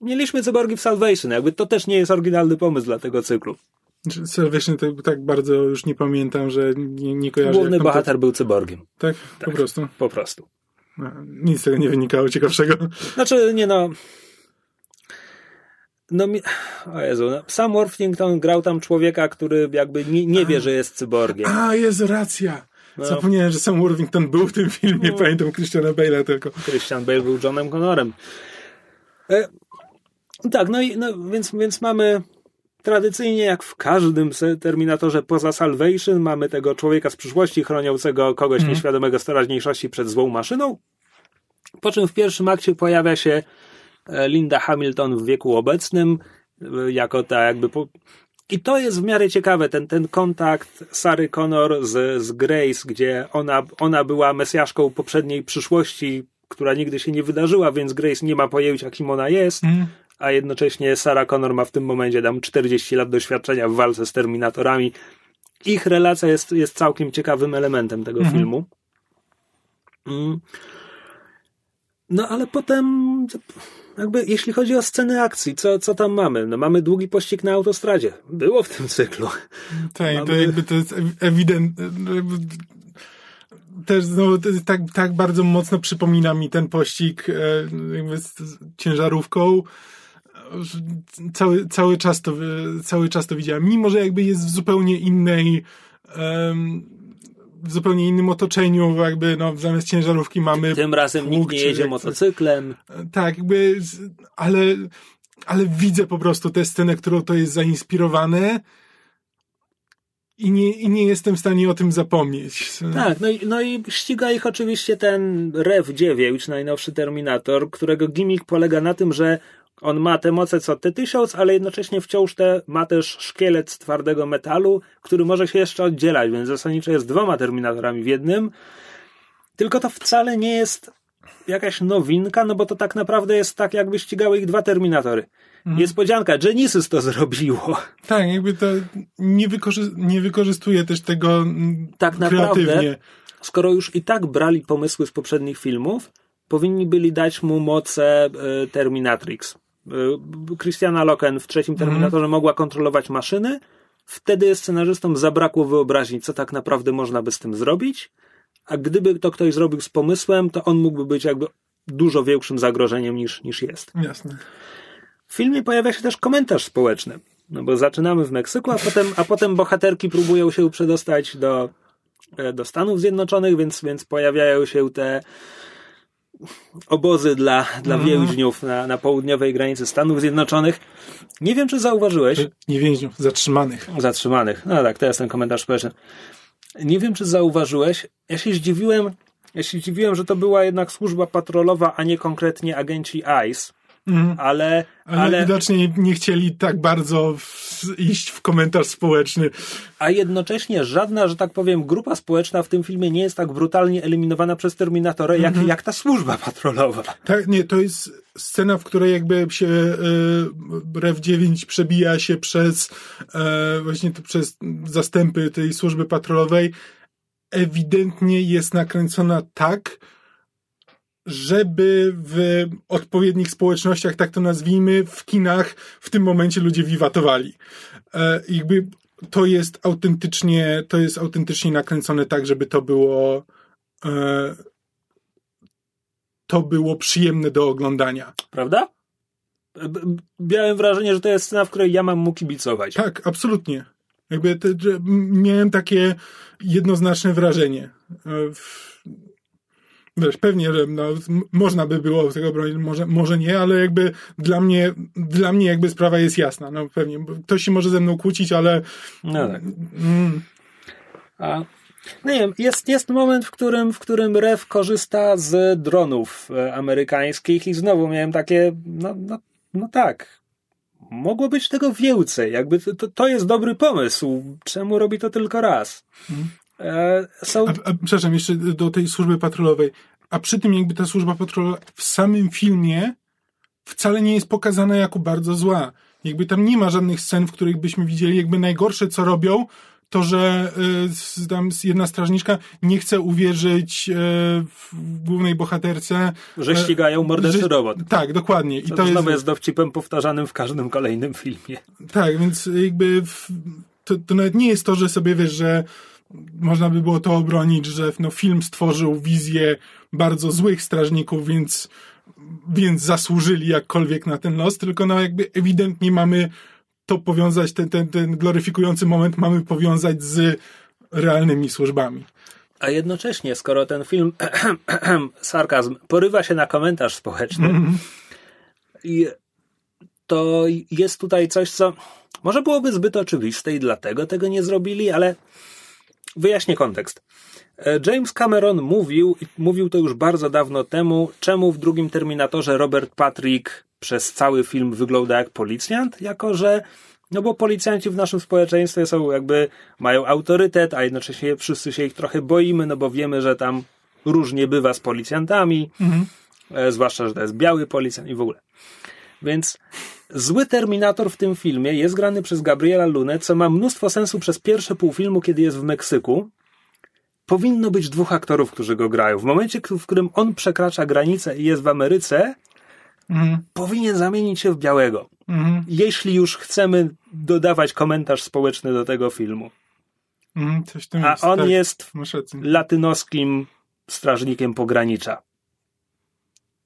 Mieliśmy cyborgi w Salvation, jakby to też nie jest oryginalny pomysł dla tego cyklu. Znaczy, Salvation to tak bardzo już nie pamiętam, że nie, nie kojarzę. Główny bohater to... był cyborgiem. Tak? tak? Po prostu? Po prostu. No, nic z tego nie wynikało ciekawszego. Znaczy, nie no. No, mi... o Jezu, no. Sam Worthington grał tam człowieka, który jakby nie, nie wie, że jest cyborgiem. A, jest racja. No. Zapomniałem, że sam Worthington był w tym filmie, no. pamiętam Christiana Bale'a tylko. Christian Bale był Johnem Connorem. E, tak, no i no, więc, więc mamy tradycyjnie, jak w każdym Terminatorze poza Salvation, mamy tego człowieka z przyszłości chroniącego kogoś mm. nieświadomego z teraźniejszości przed złą maszyną. Po czym w pierwszym akcie pojawia się e, Linda Hamilton w wieku obecnym, e, jako ta jakby. Po... I to jest w miarę ciekawe, ten, ten kontakt Sary Connor z, z Grace, gdzie ona, ona była mesjaszką poprzedniej przyszłości, która nigdy się nie wydarzyła, więc Grace nie ma pojęcia, kim ona jest, mm. A jednocześnie Sarah Connor ma w tym momencie tam 40 lat doświadczenia w walce z Terminatorami. Ich relacja jest, jest całkiem ciekawym elementem tego -hmm. filmu. Mm. No ale potem, jakby jeśli chodzi o sceny akcji, co, co tam mamy? No mamy długi pościg na autostradzie. Było w tym cyklu. Tak, mamy... to jakby to jest ewidentne. Też znowu tak, tak bardzo mocno przypomina mi ten pościg e, jakby z ciężarówką. Cały, cały, czas to, cały czas to widziałem. Mimo, że jakby jest w zupełnie innej w zupełnie innym otoczeniu, jakby no, zamiast ciężarówki mamy. Tym razem nikt nie jedzie motocyklem. Tak, jakby, ale, ale widzę po prostu tę scenę, którą to jest zainspirowane. I nie, I nie jestem w stanie o tym zapomnieć. Tak, no i, no i ściga ich oczywiście ten Rev 9, najnowszy Terminator, którego gimmick polega na tym, że on ma te moce co T-1000, ale jednocześnie wciąż te, ma też szkielet z twardego metalu, który może się jeszcze oddzielać, więc zasadniczo jest dwoma Terminatorami w jednym. Tylko to wcale nie jest jakaś nowinka, no bo to tak naprawdę jest tak, jakby ścigały ich dwa Terminatory. Mhm. Niespodzianka, Genesis to zrobiło. Tak, jakby to nie, wykorzy nie wykorzystuje też tego tak kreatywnie. naprawdę, skoro już i tak brali pomysły z poprzednich filmów, powinni byli dać mu moce y, Terminatrix. Y, Christiana Loken w trzecim mhm. Terminatorze mm. mogła kontrolować maszyny. Wtedy scenarzystom zabrakło wyobraźni, co tak naprawdę można by z tym zrobić. A gdyby to ktoś zrobił z pomysłem, to on mógłby być jakby dużo większym zagrożeniem niż, niż jest. Jasne. W filmie pojawia się też komentarz społeczny. No bo zaczynamy w Meksyku, a potem, a potem bohaterki próbują się przedostać do, e, do Stanów Zjednoczonych, więc, więc pojawiają się te obozy dla, dla mm. więźniów na, na południowej granicy Stanów Zjednoczonych. Nie wiem, czy zauważyłeś. Nie więźniów, zatrzymanych. Zatrzymanych. No tak, to jest ten komentarz społeczny. Nie wiem, czy zauważyłeś. Ja się zdziwiłem, ja się zdziwiłem, że to była jednak służba patrolowa, a nie konkretnie agenci ICE. Mm. Ale, ale, ale widocznie nie chcieli tak bardzo w, iść w komentarz społeczny. A jednocześnie żadna, że tak powiem, grupa społeczna w tym filmie nie jest tak brutalnie eliminowana przez Terminatora, jak, mhm. jak ta służba patrolowa. Tak, nie, to jest scena, w której jakby się e, Rev 9 przebija się przez e, właśnie to przez zastępy tej służby patrolowej. Ewidentnie jest nakręcona tak, żeby w odpowiednich społecznościach, tak to nazwijmy, w kinach w tym momencie ludzie wiwatowali. E, jakby to jest autentycznie, to jest autentycznie nakręcone tak, żeby to było e, to było przyjemne do oglądania. Prawda? Miałem wrażenie, że to jest scena, w której ja mam mu kibicować. Tak, absolutnie. Jakby te, miałem takie jednoznaczne wrażenie. E, wiesz, pewnie, że no, można by było tego bronić, może, może nie, ale jakby dla mnie, dla mnie jakby sprawa jest jasna. No pewnie, ktoś się może ze mną kłócić, ale... No tak. Mm. A, no nie wiem, jest, jest moment, w którym, w którym REF korzysta z dronów e, amerykańskich i znowu miałem takie, no, no, no tak, mogło być tego więcej. Jakby to, to jest dobry pomysł. Czemu robi to tylko raz? E, są... A, a, przepraszam, jeszcze do tej służby patrolowej. A przy tym jakby ta służba patrolowa w samym filmie wcale nie jest pokazana jako bardzo zła. Jakby tam nie ma żadnych scen, w których byśmy widzieli jakby najgorsze, co robią, to, że y, tam jedna strażniczka nie chce uwierzyć y, w głównej bohaterce. Że ścigają morderczy że, robot. Tak, dokładnie. I to, to jest, jest dowcipem powtarzanym w każdym kolejnym filmie. Tak, więc jakby w, to, to nawet nie jest to, że sobie wiesz, że można by było to obronić, że no, film stworzył wizję bardzo złych strażników, więc, więc zasłużyli jakkolwiek na ten los, tylko no jakby ewidentnie mamy to powiązać, ten, ten, ten gloryfikujący moment mamy powiązać z realnymi służbami. A jednocześnie, skoro ten film, sarkazm, porywa się na komentarz społeczny mm -hmm. i to jest tutaj coś, co może byłoby zbyt oczywiste i dlatego tego nie zrobili, ale wyjaśnię kontekst. E, James Cameron mówił, mówił to już bardzo dawno temu, czemu w drugim Terminatorze Robert Patrick przez cały film wygląda jak policjant, jako że no bo policjanci w naszym społeczeństwie są jakby, mają autorytet, a jednocześnie wszyscy się ich trochę boimy, no bo wiemy, że tam różnie bywa z policjantami, mhm. e, zwłaszcza, że to jest biały policjant i w ogóle. Więc zły Terminator w tym filmie jest grany przez Gabriela Lunę, co ma mnóstwo sensu przez pierwsze pół filmu, kiedy jest w Meksyku. Powinno być dwóch aktorów, którzy go grają. W momencie, w którym on przekracza granicę i jest w Ameryce, mhm. powinien zamienić się w białego. Mhm. Jeśli już chcemy dodawać komentarz społeczny do tego filmu. Mhm, A jest, on tak, jest latynoskim strażnikiem pogranicza.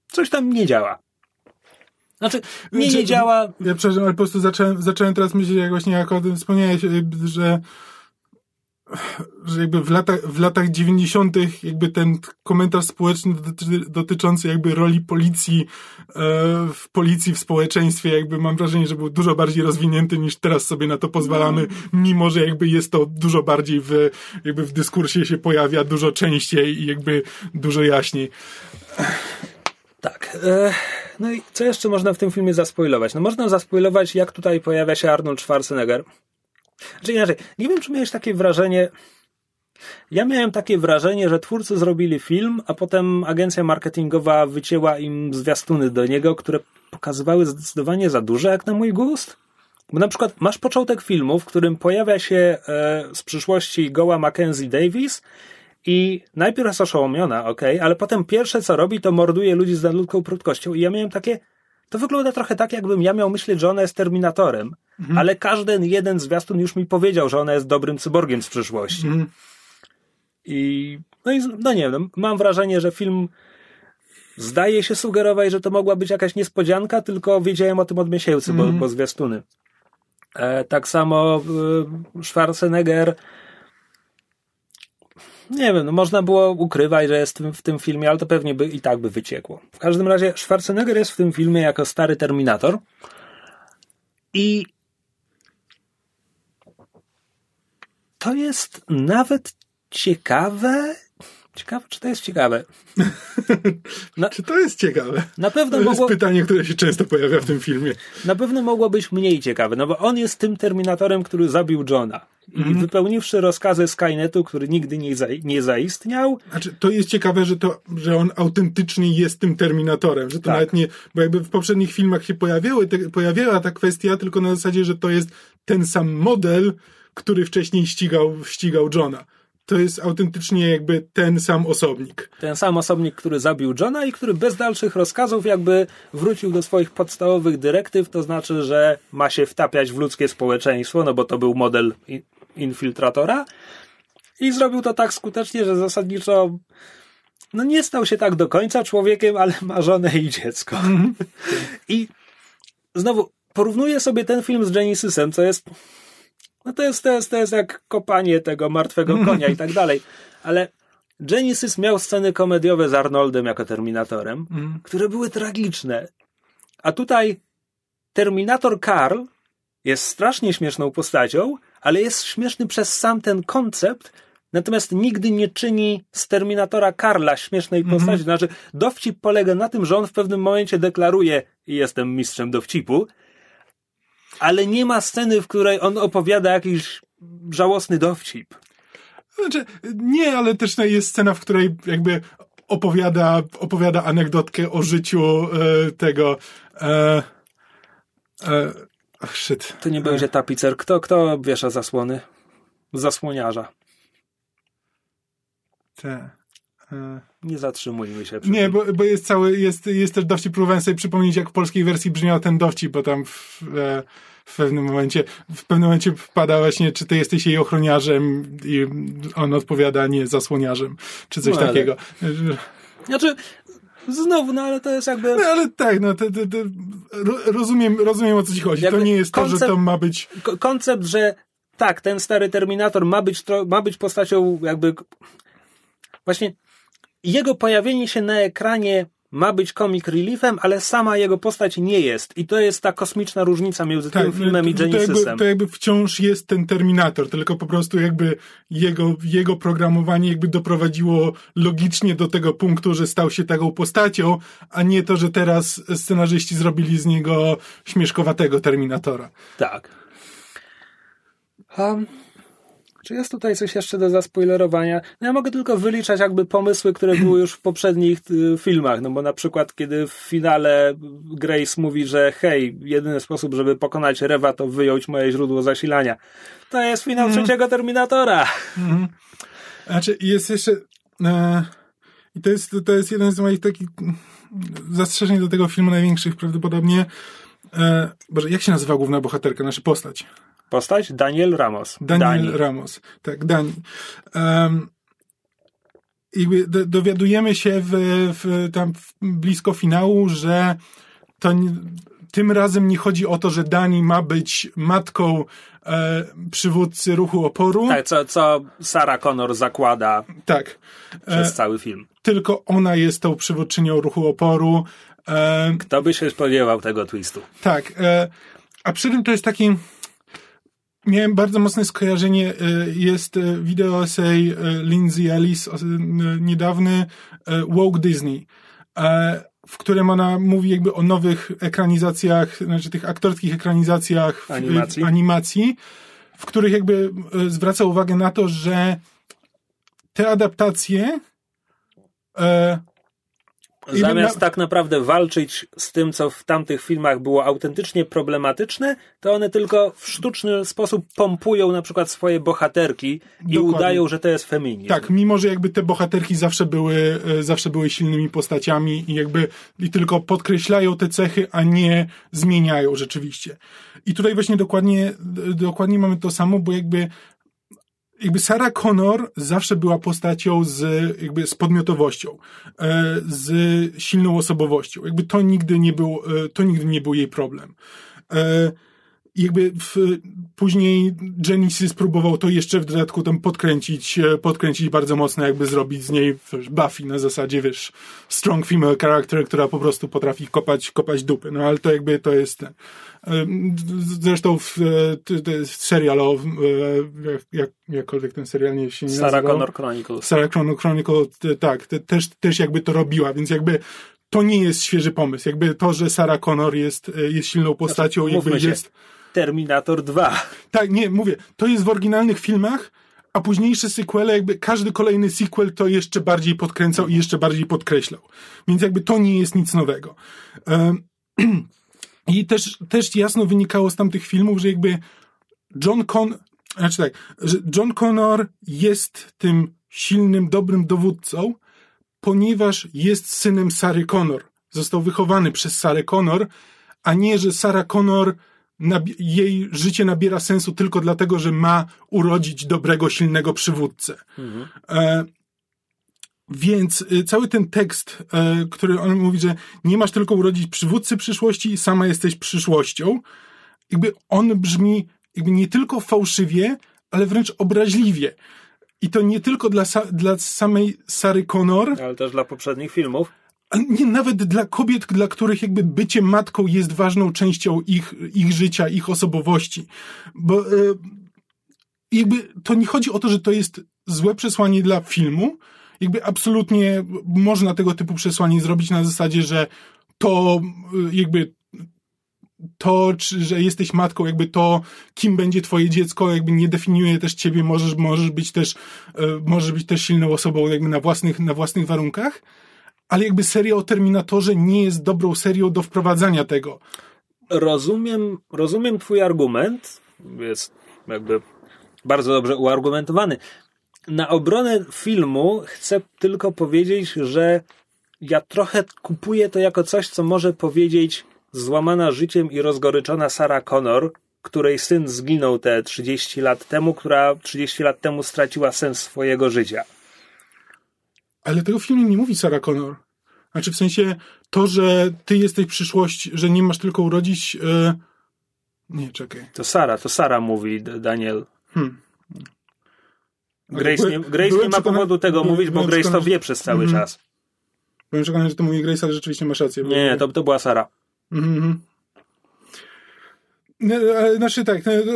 Coś tam nie działa. Znaczy, nie, nie działa. Ja przepraszam, ale po prostu zacząłem, zacząłem teraz myśleć, jak właśnie jak o tym wspomniałeś, że że jakby w latach, w latach 90. jakby ten komentarz społeczny dotyczy, dotyczący jakby roli policji e, w policji, w społeczeństwie, jakby mam wrażenie, że był dużo bardziej rozwinięty niż teraz sobie na to pozwalamy, mimo że jakby jest to dużo bardziej w, jakby w dyskursie się pojawia dużo częściej i jakby dużo jaśniej. Tak. E, no i co jeszcze można w tym filmie zaspoilować? No można zaspoilować, jak tutaj pojawia się Arnold Schwarzenegger. Znaczy inaczej, nie wiem, czy miałeś takie wrażenie. Ja miałem takie wrażenie, że twórcy zrobili film, a potem agencja marketingowa wycięła im zwiastuny do niego, które pokazywały zdecydowanie za duże, jak na mój gust. Bo na przykład masz początek filmu, w którym pojawia się e, z przyszłości goła Mackenzie Davis i najpierw jest oszołomiona, ok, ale potem pierwsze co robi, to morduje ludzi z nadludzką prędkością. I ja miałem takie, to wygląda trochę tak, jakbym ja miał myśleć, że ona jest Terminatorem, mhm. ale każdy jeden zwiastun już mi powiedział, że ona jest dobrym cyborgiem z przyszłości. Mhm. I no, i, no nie wiem, mam wrażenie, że film zdaje się sugerować, że to mogła być jakaś niespodzianka, tylko wiedziałem o tym od miesięcy, bo, mhm. bo zwiastuny. E, tak samo e, Schwarzenegger nie wiem, no można było ukrywać, że jest w tym filmie, ale to pewnie by i tak by wyciekło. W każdym razie Schwarzenegger jest w tym filmie jako stary Terminator i to jest nawet ciekawe. Ciekawe, czy to jest ciekawe? Na, czy to jest ciekawe? Na pewno to mogło... jest pytanie, które się często pojawia w tym filmie. Na pewno mogło być mniej ciekawe, no bo on jest tym Terminatorem, który zabił Johna. I mm. wypełniwszy rozkazy Skynetu, który nigdy nie, za, nie zaistniał. Znaczy, to jest ciekawe, że, to, że on autentycznie jest tym Terminatorem, że to tak. nawet nie, bo jakby w poprzednich filmach się pojawiały, te, pojawiała ta kwestia, tylko na zasadzie, że to jest ten sam model, który wcześniej ścigał, ścigał Johna to jest autentycznie jakby ten sam osobnik. Ten sam osobnik, który zabił Johna i który bez dalszych rozkazów jakby wrócił do swoich podstawowych dyrektyw, to znaczy, że ma się wtapiać w ludzkie społeczeństwo, no bo to był model infiltratora i zrobił to tak skutecznie, że zasadniczo no nie stał się tak do końca człowiekiem, ale ma żonę i dziecko. Mm. I znowu porównuję sobie ten film z Genesisem, co jest no to jest, to jest, to jest jak kopanie tego martwego konia i tak dalej. Ale Genesis miał sceny komediowe z Arnoldem jako Terminatorem, mm. które były tragiczne. A tutaj Terminator Karl jest strasznie śmieszną postacią, ale jest śmieszny przez sam ten koncept, natomiast nigdy nie czyni z Terminatora Karla śmiesznej mm -hmm. postaci. Znaczy, dowcip polega na tym, że on w pewnym momencie deklaruje jestem mistrzem dowcipu, ale nie ma sceny, w której on opowiada jakiś żałosny dowcip. Znaczy, nie, ale też jest scena, w której jakby opowiada, opowiada anegdotkę o życiu e, tego e, e, oh shit. To nie będzie tapicer. Kto, kto wiesza zasłony? Zasłoniarza. Te. E. Nie zatrzymujmy się. Nie, bo, bo jest cały, jest, jest też dowcip, próbowałem sobie przypomnieć, jak w polskiej wersji brzmiał ten dowcip, bo tam w, e, w pewnym momencie, w pewnym momencie wpada właśnie, czy ty jesteś jej ochroniarzem i on odpowiada nie zasłoniarzem, czy coś no, ale... takiego. Znaczy, Znowu, no ale to jest jakby. No ale tak, no to, to, to rozumiem, rozumiem o co ci chodzi. Jakby to nie jest koncept, to, że to ma być. Koncept, że tak, ten stary Terminator ma być, ma być postacią jakby. Właśnie jego pojawienie się na ekranie ma być comic reliefem, ale sama jego postać nie jest. I to jest ta kosmiczna różnica między tym filmem i to, to, jakby, Genesisem. to jakby wciąż jest ten Terminator, tylko po prostu jakby jego, jego programowanie jakby doprowadziło logicznie do tego punktu, że stał się taką postacią, a nie to, że teraz scenarzyści zrobili z niego śmieszkowatego Terminatora. Tak. Um, czy jest tutaj coś jeszcze do zaspoilerowania? No ja mogę tylko wyliczać jakby pomysły, które były już w poprzednich y, filmach, no bo na przykład kiedy w finale Grace mówi, że hej, jedyny sposób, żeby pokonać Rewa to wyjąć moje źródło zasilania. To jest finał mm. trzeciego Terminatora. Mm. Znaczy jest jeszcze e, i to jest, to jest jeden z moich takich zastrzeżeń do tego filmu największych prawdopodobnie e, Boże, jak się nazywa główna bohaterka, nasza postać? Postać? Daniel Ramos. Daniel Dani. Ramos. Tak, Dani. Um, do, dowiadujemy się w, w, tam blisko finału, że to nie, tym razem nie chodzi o to, że Dani ma być matką e, przywódcy ruchu oporu. Tak, co, co Sarah Connor zakłada tak. przez e, cały film. Tylko ona jest tą przywódczynią ruchu oporu. E, Kto by się spodziewał tego twistu? Tak. E, a przy tym to jest taki miałem bardzo mocne skojarzenie. E, jest e, wideo essay e, Lindsay Ellis, niedawny Woke Disney, w którym ona mówi jakby o nowych ekranizacjach, znaczy tych aktorskich ekranizacjach animacji, animacji w których jakby zwraca uwagę na to, że te adaptacje Zamiast na... tak naprawdę walczyć z tym, co w tamtych filmach było autentycznie problematyczne, to one tylko w sztuczny sposób pompują na przykład swoje bohaterki i Dokładnie. udają, że to jest feminizm. Tak, mimo że jakby te bohaterki zawsze były, e, zawsze były silnymi postaciami i jakby i tylko podkreślają te cechy, a nie zmieniają rzeczywiście. I tutaj właśnie dokładnie, dokładnie mamy to samo, bo jakby jakby Sarah Connor zawsze była postacią z, jakby z podmiotowością, e, z silną osobowością. Jakby to nigdy nie był, e, to nigdy nie był jej problem. E, jakby w, później Genesis próbował to jeszcze w dodatku tam podkręcić, podkręcić bardzo mocno, jakby zrobić z niej wiesz, Buffy na zasadzie, wiesz, strong female character, która po prostu potrafi kopać, kopać dupy. No ale to jakby to jest. Zresztą w, serial o, jak, jakkolwiek ten serial nie się nie Sarah nazywał. Connor Chronicles. Sarah Connor Chronicles, tak, też, też jakby to robiła, więc jakby to nie jest świeży pomysł. Jakby to, że Sarah Connor jest, jest silną postacią, znaczy, jakby jest... Terminator 2. Tak, nie, mówię, to jest w oryginalnych filmach, a późniejsze sequele, jakby każdy kolejny sequel to jeszcze bardziej podkręcał i jeszcze bardziej podkreślał. Więc jakby to nie jest nic nowego. I też, też jasno wynikało z tamtych filmów, że jakby John Con, znaczy tak, że John Connor jest tym silnym, dobrym dowódcą, ponieważ jest synem Sary Connor. Został wychowany przez Sarę Connor, a nie, że Sarah Connor jej życie nabiera sensu tylko dlatego, że ma urodzić dobrego, silnego przywódcę. Mhm. E, więc y, cały ten tekst, e, który on mówi, że nie masz tylko urodzić przywódcy przyszłości, sama jesteś przyszłością, jakby on brzmi jakby nie tylko fałszywie, ale wręcz obraźliwie. I to nie tylko dla, dla samej Sary Connor. Ale też dla poprzednich filmów. Nie, nawet dla kobiet, dla których jakby bycie matką jest ważną częścią ich, ich życia, ich osobowości. Bo e, jakby to nie chodzi o to, że to jest złe przesłanie dla filmu, jakby absolutnie można tego typu przesłanie zrobić na zasadzie, że to y, jakby to, czy, że jesteś matką, jakby to, kim będzie twoje dziecko, jakby nie definiuje też ciebie, możesz, możesz być też, y, możesz być też silną osobą jakby na własnych, na własnych warunkach, ale jakby seria o Terminatorze nie jest dobrą serią do wprowadzania tego. Rozumiem, rozumiem twój argument, jest jakby bardzo dobrze uargumentowany na obronę filmu chcę tylko powiedzieć, że ja trochę kupuję to jako coś, co może powiedzieć złamana życiem i rozgoryczona Sarah Connor, której syn zginął te 30 lat temu, która 30 lat temu straciła sens swojego życia. Ale tego w filmie nie mówi Sarah Connor. Znaczy w sensie to, że ty jesteś przyszłość, że nie masz tylko urodzić... Yy... Nie, czekaj. To Sara, to Sara mówi, Daniel. Hmm. Grace nie, Grace nie ma powodu tego mówić, bo Grace to wie przez cały mm. czas. Byłem przekonany, że to mówi Grace, ale rzeczywiście masz rację. Nie, nie, to, to była Sara. No, ale, Znaczy tak. no,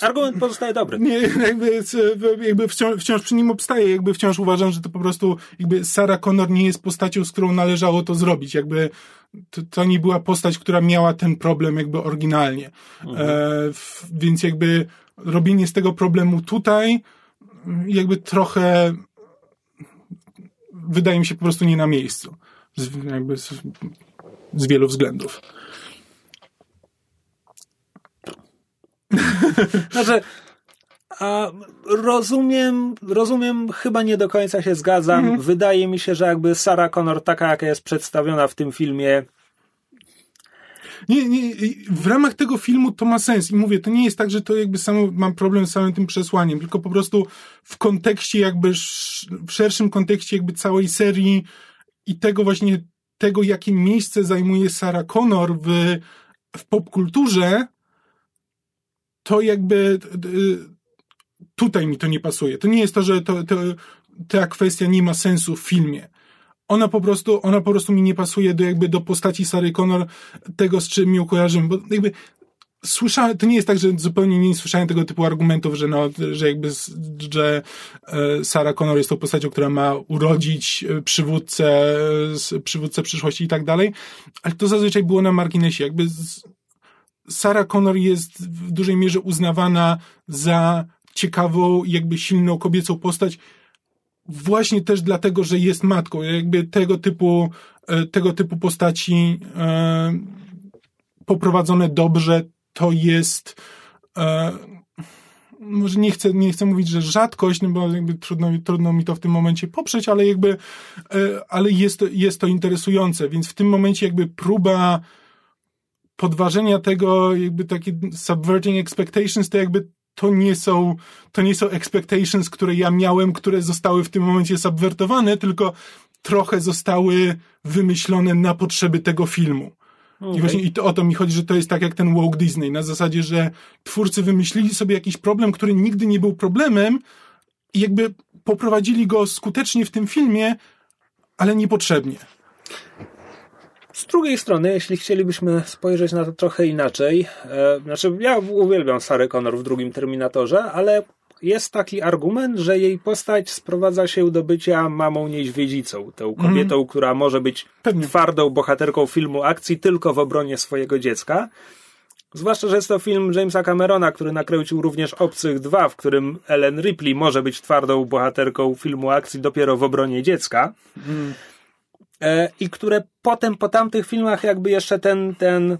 Argument pozostaje dobry. Nie, jakby, jakby wciąż, wciąż przy nim obstaję, jakby wciąż uważam, że to po prostu jakby Sarah Connor nie jest postacią, z którą należało to zrobić. Jakby to, to nie była postać, która miała ten problem jakby oryginalnie. E, w, więc jakby robienie z tego problemu tutaj jakby trochę wydaje mi się po prostu nie na miejscu. Z, jakby z, z wielu względów. Znaczy, a rozumiem, rozumiem, chyba nie do końca się zgadzam. Wydaje mi się, że jakby Sarah Connor, taka jaka jest przedstawiona w tym filmie, Nie, nie, w ramach tego filmu to ma sens i mówię, to nie jest tak, że to jakby samo mam problem z samym tym przesłaniem, tylko po prostu w kontekście jakby, w szerszym kontekście jakby całej serii i tego właśnie, tego jakie miejsce zajmuje Sarah Connor w, w popkulturze, to jakby y, tutaj mi to nie pasuje. To nie jest to, że to, to, ta kwestia nie ma sensu w filmie ona po prostu, ona po prostu mi nie pasuje do jakby do postaci Sary Connor, tego z czym ją kojarzymy, bo jakby słyszałem, to nie jest tak, że zupełnie nie słyszałem tego typu argumentów, że no, że jakby, że e, Sarah Connor jest tą postacią, która ma urodzić e, przywódcę, e, przywódcę przyszłości i tak dalej, ale to zazwyczaj było na marginesie, jakby z, Sarah Connor jest w dużej mierze uznawana za ciekawą, jakby silną kobiecą postać, właśnie też dlatego, że jest matką. Jakby tego typu, e, tego typu postaci e, poprowadzone dobrze, to jest e, może nie chcę, nie chcę mówić, że rzadkość, no bo jakby trudno, trudno mi to w tym momencie poprzeć, ale jakby, ale jest jest to interesujące, więc w tym momencie jakby próba podważenia tego, jakby takie subverting expectations, to jakby to nie są, to nie są expectations, które ja miałem, które zostały w tym momencie subwertowane, tylko trochę zostały wymyślone na potrzeby tego filmu. I właśnie i to o to mi chodzi, że to jest tak jak ten Walt Disney, na zasadzie, że twórcy wymyślili sobie jakiś problem, który nigdy nie był problemem i jakby poprowadzili go skutecznie w tym filmie, ale niepotrzebnie. Z drugiej strony, jeśli chcielibyśmy spojrzeć na to trochę inaczej, e, znaczy ja uwielbiam Sarę Connor w drugim Terminatorze, ale jest taki argument, że jej postać sprowadza się do bycia mamą niedźwiedzicą, tą kobietą, która może być Pewnie. twardą bohaterką filmu akcji tylko w obronie swojego dziecka. Zwłaszcza, że jest to film Jamesa Camerona, który nakręcił również Obcych 2, w którym Ellen Ripley może być twardą bohaterką filmu akcji dopiero w obronie dziecka. E, I które potem po tamtych filmach jakby jeszcze ten, ten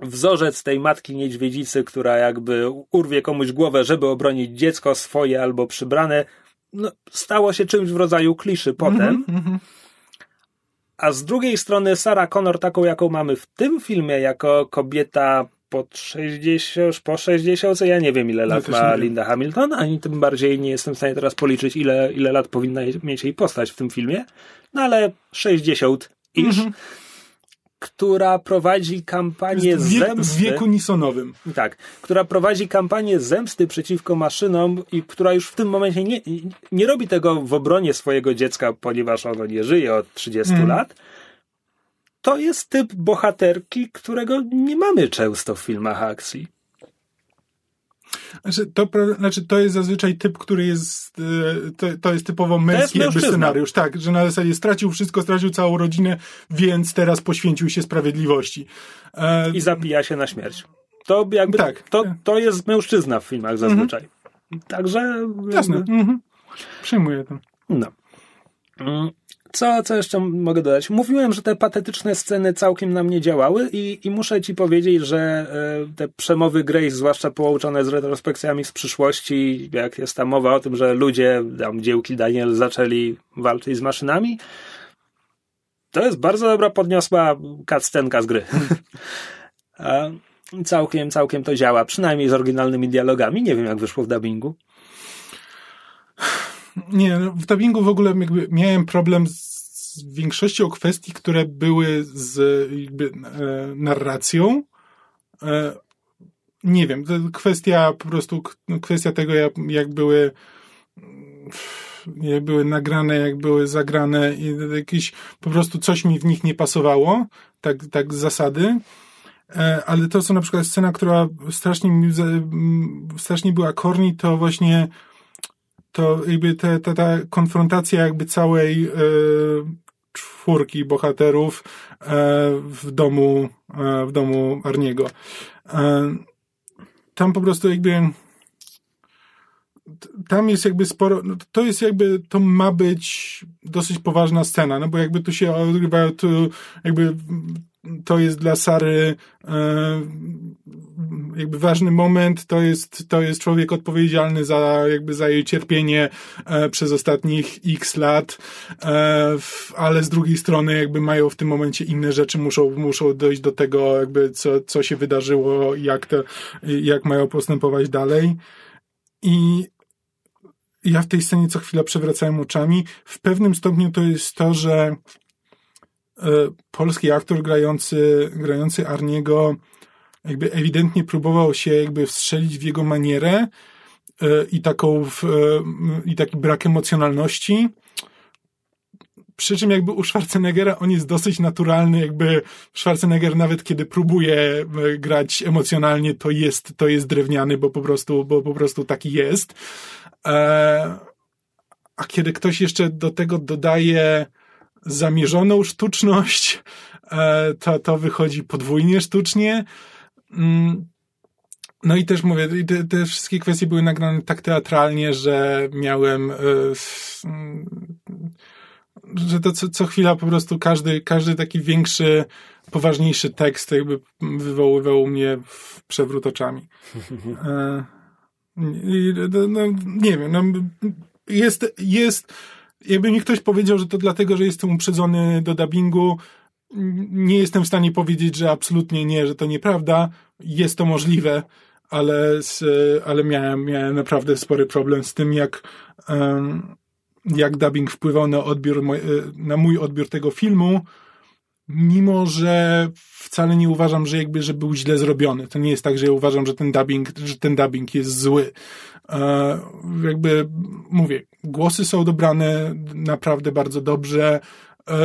wzorzec tej matki niedźwiedzicy, która jakby urwie komuś głowę, żeby obronić dziecko swoje albo przybrane, no, stało się czymś w rodzaju kliszy potem. A z drugiej strony Sarah Connor, taką jaką mamy w tym filmie, jako kobieta pod 60, już po 60, ja nie wiem ile lat też nie ma. Linda Hamilton, ani tym bardziej nie jestem w stanie teraz policzyć ile, ile lat powinna mieć jej postać w tym filmie, no ale 60 iż, która prowadzi kampanię wiek, w zemsty. wieku Nisonowym. Tak, która prowadzi kampanię zemsty przeciwko maszynom i która już w tym momencie nie, nie robi tego w obronie swojego dziecka, ponieważ ono nie żyje od 30 lat. To jest typ bohaterki, którego nie mamy często w filmach akcji. Znaczy to, znaczy, to jest zazwyczaj typ, który jest, e, to, to jest typowo męski jakby mężczyzna. scenariusz. Tak, że na zasadzie stracił wszystko, stracił całą rodzinę, więc teraz poświęcił się sprawiedliwości. E, I zabija się na śmierć. To jakby, Tak. to, to jest mężczyzna w filmach zazwyczaj. Także... jasne. jakby- Mhm. Przyjmuję to. No. Co, co jeszcze mogę dodać? Mówiłem, że te patetyczne sceny całkiem na mnie działały i, i muszę ci powiedzieć, że e, te przemowy Grace, zwłaszcza połączone z retrospekcjami z przyszłości, jak jest ta mowa o tym, że ludzie, tam dziełki Daniel zaczęli walczyć z maszynami, to jest bardzo dobra podniosła cutscenka z gry. Całkiem, całkiem to działa, przynajmniej z oryginalnymi dialogami. Nie wiem, jak wyszło w dubbingu. Nie, no, w dubbingu w ogóle jakby miałem problem z większością kwestii, które były z jakby e, narracją. E, nie wiem, kwestia po prostu, no, kwestia tego, jak, jak były jak były nagrane, jak były zagrane i jakieś po prostu coś mi w nich nie pasowało, tak, tak z zasady. E, ale to, co na przykład scena, która strasznie strasznie była korni, to właśnie to jakby ta, ta, ta konfrontacja jakby całej e, czwórki bohaterów e, w domu, e, w domu Arniego. E, tam po prostu jakby tam jest jakby sporo, no to jest jakby, to ma być dosyć poważna scena, no bo jakby tu się odgrywają, tu jakby to jest dla Sary e, jakby ważny moment, to jest, to jest człowiek odpowiedzialny za jakby za jej cierpienie e, przez ostatnich x lat, e, ale z drugiej strony jakby mają w tym momencie inne rzeczy, muszą, muszą dojść do tego jakby co, co się wydarzyło, jak to, jak mają postępować dalej i ja w tej scenie co chwilę przewracałem oczami. W pewnym stopniu to jest to, że polski aktor grający, grający Arniego jakby ewidentnie próbował się jakby wstrzelić w jego manierę e, i taką w, e, i taki brak emocjonalności. Przy czym jakby u Schwarzeneggera on jest dosyć naturalny, jakby Schwarzenegger nawet kiedy próbuje grać emocjonalnie, to jest, to jest drewniany, bo po prostu, bo po prostu taki jest. E, a kiedy ktoś jeszcze do tego dodaje zamierzoną sztuczność, e, to, to wychodzi podwójnie sztucznie. Mm, no i też mówię, te, te wszystkie kwestie były nagrane tak teatralnie, że miałem, e, że to co, co chwila po prostu każdy, każdy taki większy, poważniejszy tekst jakby wywoływał mnie przewrót oczami. No, no, nie wiem, no, jest, jest, jakby mi ktoś powiedział, że to dlatego, że jestem uprzedzony do dubbingu, nie jestem w stanie powiedzieć, że absolutnie nie, że to nieprawda. Jest to możliwe, ale, z, ale miałem, miałem naprawdę spory problem z tym, jak, jak dubbing wpływał na odbiór, na mój odbiór tego filmu mimo że wcale nie uważam, że jakby, że był źle zrobiony. To nie jest tak, że ja uważam, że ten dubbing, że ten dubbing jest zły. E, jakby, mówię, głosy są dobrane naprawdę bardzo dobrze. E,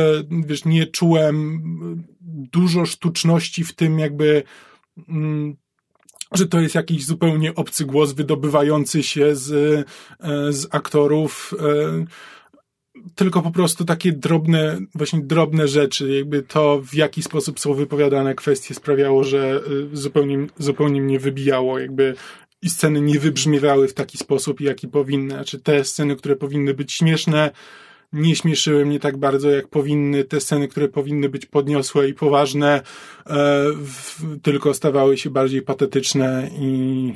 wiesz, nie czułem dużo sztuczności w tym jakby, mm, że to jest jakiś zupełnie obcy głos wydobywający się z, e, z aktorów. E, tylko po prostu takie drobne, właśnie drobne rzeczy, jakby to, w jaki sposób są wypowiadane kwestie sprawiało, że y, zupełnie, zupełnie mnie wybijało, jakby i sceny nie wybrzmiewały w taki sposób, jaki powinny. Znaczy te sceny, które powinny być śmieszne, nie śmieszyły mnie tak bardzo, jak powinny. Te sceny, które powinny być podniosłe i poważne, e, w, tylko stawały się bardziej patetyczne i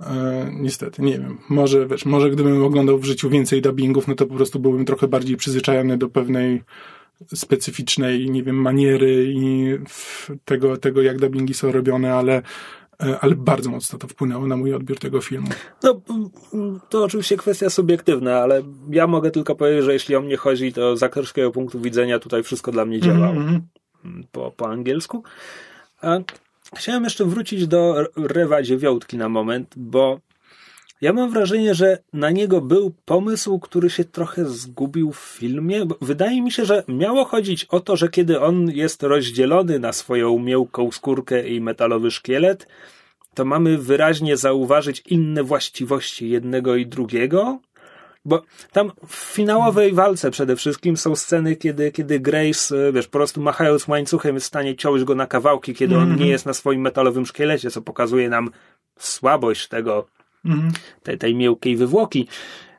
E, niestety, nie wiem. Może, wiesz, może gdybym oglądał w życiu więcej dubbingów, no to po prostu byłbym trochę bardziej przyzwyczajony do pewnej specyficznej, nie wiem, maniery i tego, tego jak dubbingi są robione, ale e, ale bardzo mocno to wpłynęło na mój odbiór tego filmu. No, to oczywiście kwestia subiektywna, ale ja mogę tylko powiedzieć, że jeśli o mnie chodzi, to z aktorskiego punktu widzenia tutaj wszystko dla mnie działało. Mm -hmm. po, po angielsku. A Chciałem jeszcze wrócić do Rewa Dziewiątki na moment, bo ja mam wrażenie, że na niego był pomysł, który się trochę zgubił w filmie. Wydaje mi się, że miało chodzić o to, że kiedy on jest rozdzielony na swoją miękką skórkę i metalowy szkielet, to mamy wyraźnie zauważyć inne właściwości jednego i drugiego, bo tam w finałowej walce przede wszystkim są sceny, kiedy, kiedy Grace, wiesz, po prostu machając łańcuchem jest w stanie ciąć go na kawałki, kiedy mm -hmm. on mhm. nie jest na swoim metalowym szkielecie, co pokazuje nam słabość tego, mm -hmm. tej, tej miękkiej wywłoki.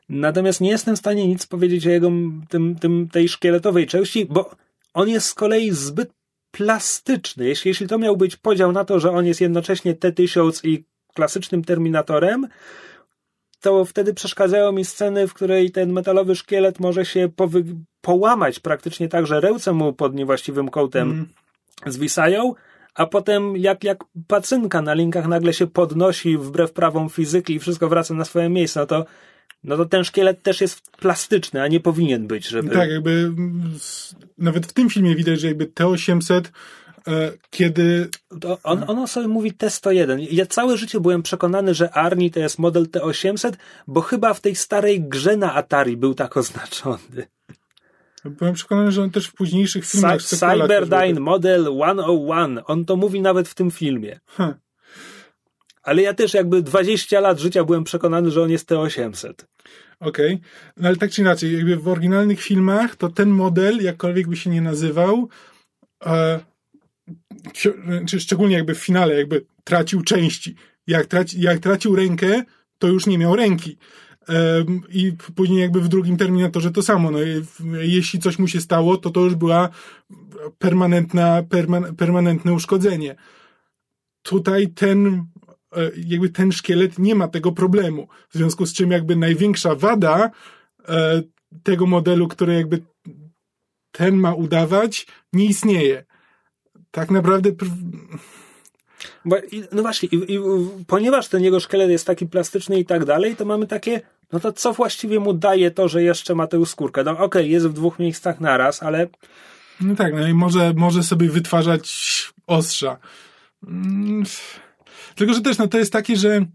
Natomiast nie jestem w stanie nic powiedzieć o jego tym, tym, tej szkieletowej części, bo on jest z kolei zbyt plastyczny. Jeśli, jeśli to miał być podział na to, że on jest jednocześnie T-1000 i klasycznym Terminatorem, to wtedy przeszkadzają mi sceny, w której ten metalowy szkielet może się powy- połamać praktycznie tak, że ręce mu pod niewłaściwym kątem mm. zwisają, a potem jak, jak pacynka na linkach nagle się podnosi wbrew prawom fizyki i wszystko wraca na swoje miejsce, no to, no to ten szkielet też jest plastyczny, a nie powinien być, żeby... Tak, jakby nawet w tym filmie widać, że jakby T-800 e, kiedy... To on, ono sobie mówi T101. Ja całe życie byłem przekonany, że Arni to jest model T800, bo chyba w tej starej grze na Atari był tak oznaczony. Byłem przekonany, że on też w późniejszych filmach... Cy Cyberdyne Model 101. On to mówi nawet w tym filmie. Huh. Ale ja też jakby 20 lat życia byłem przekonany, że on jest T800. Okej, okay. no ale tak czy inaczej, jakby w oryginalnych filmach to ten model, jakkolwiek by się nie nazywał, e, szczególnie jakby w finale, jakby tracił części. Jak, traci, jak tracił rękę, to już nie miał ręki. I później jakby w drugim Terminatorze to samo. No, jeśli coś mu się stało, to to już była permanentna, perman, permanentne uszkodzenie. Tutaj ten E, jakby ten szkielet nie ma tego problemu. W związku z czym jakby największa wada e, tego modelu, który jakby ten ma udawać, nie istnieje. Tak naprawdę. Bo, no właśnie, i, i, ponieważ ten jego szkielet jest taki plastyczny i tak dalej, to mamy takie, no to co właściwie mu daje to, że jeszcze ma tę skórkę? No okej, okay, jest w dwóch miejscach naraz, ale... No tak, no i może, może sobie wytwarzać ostrza. Mm, tylko, że też no, to jest takie, że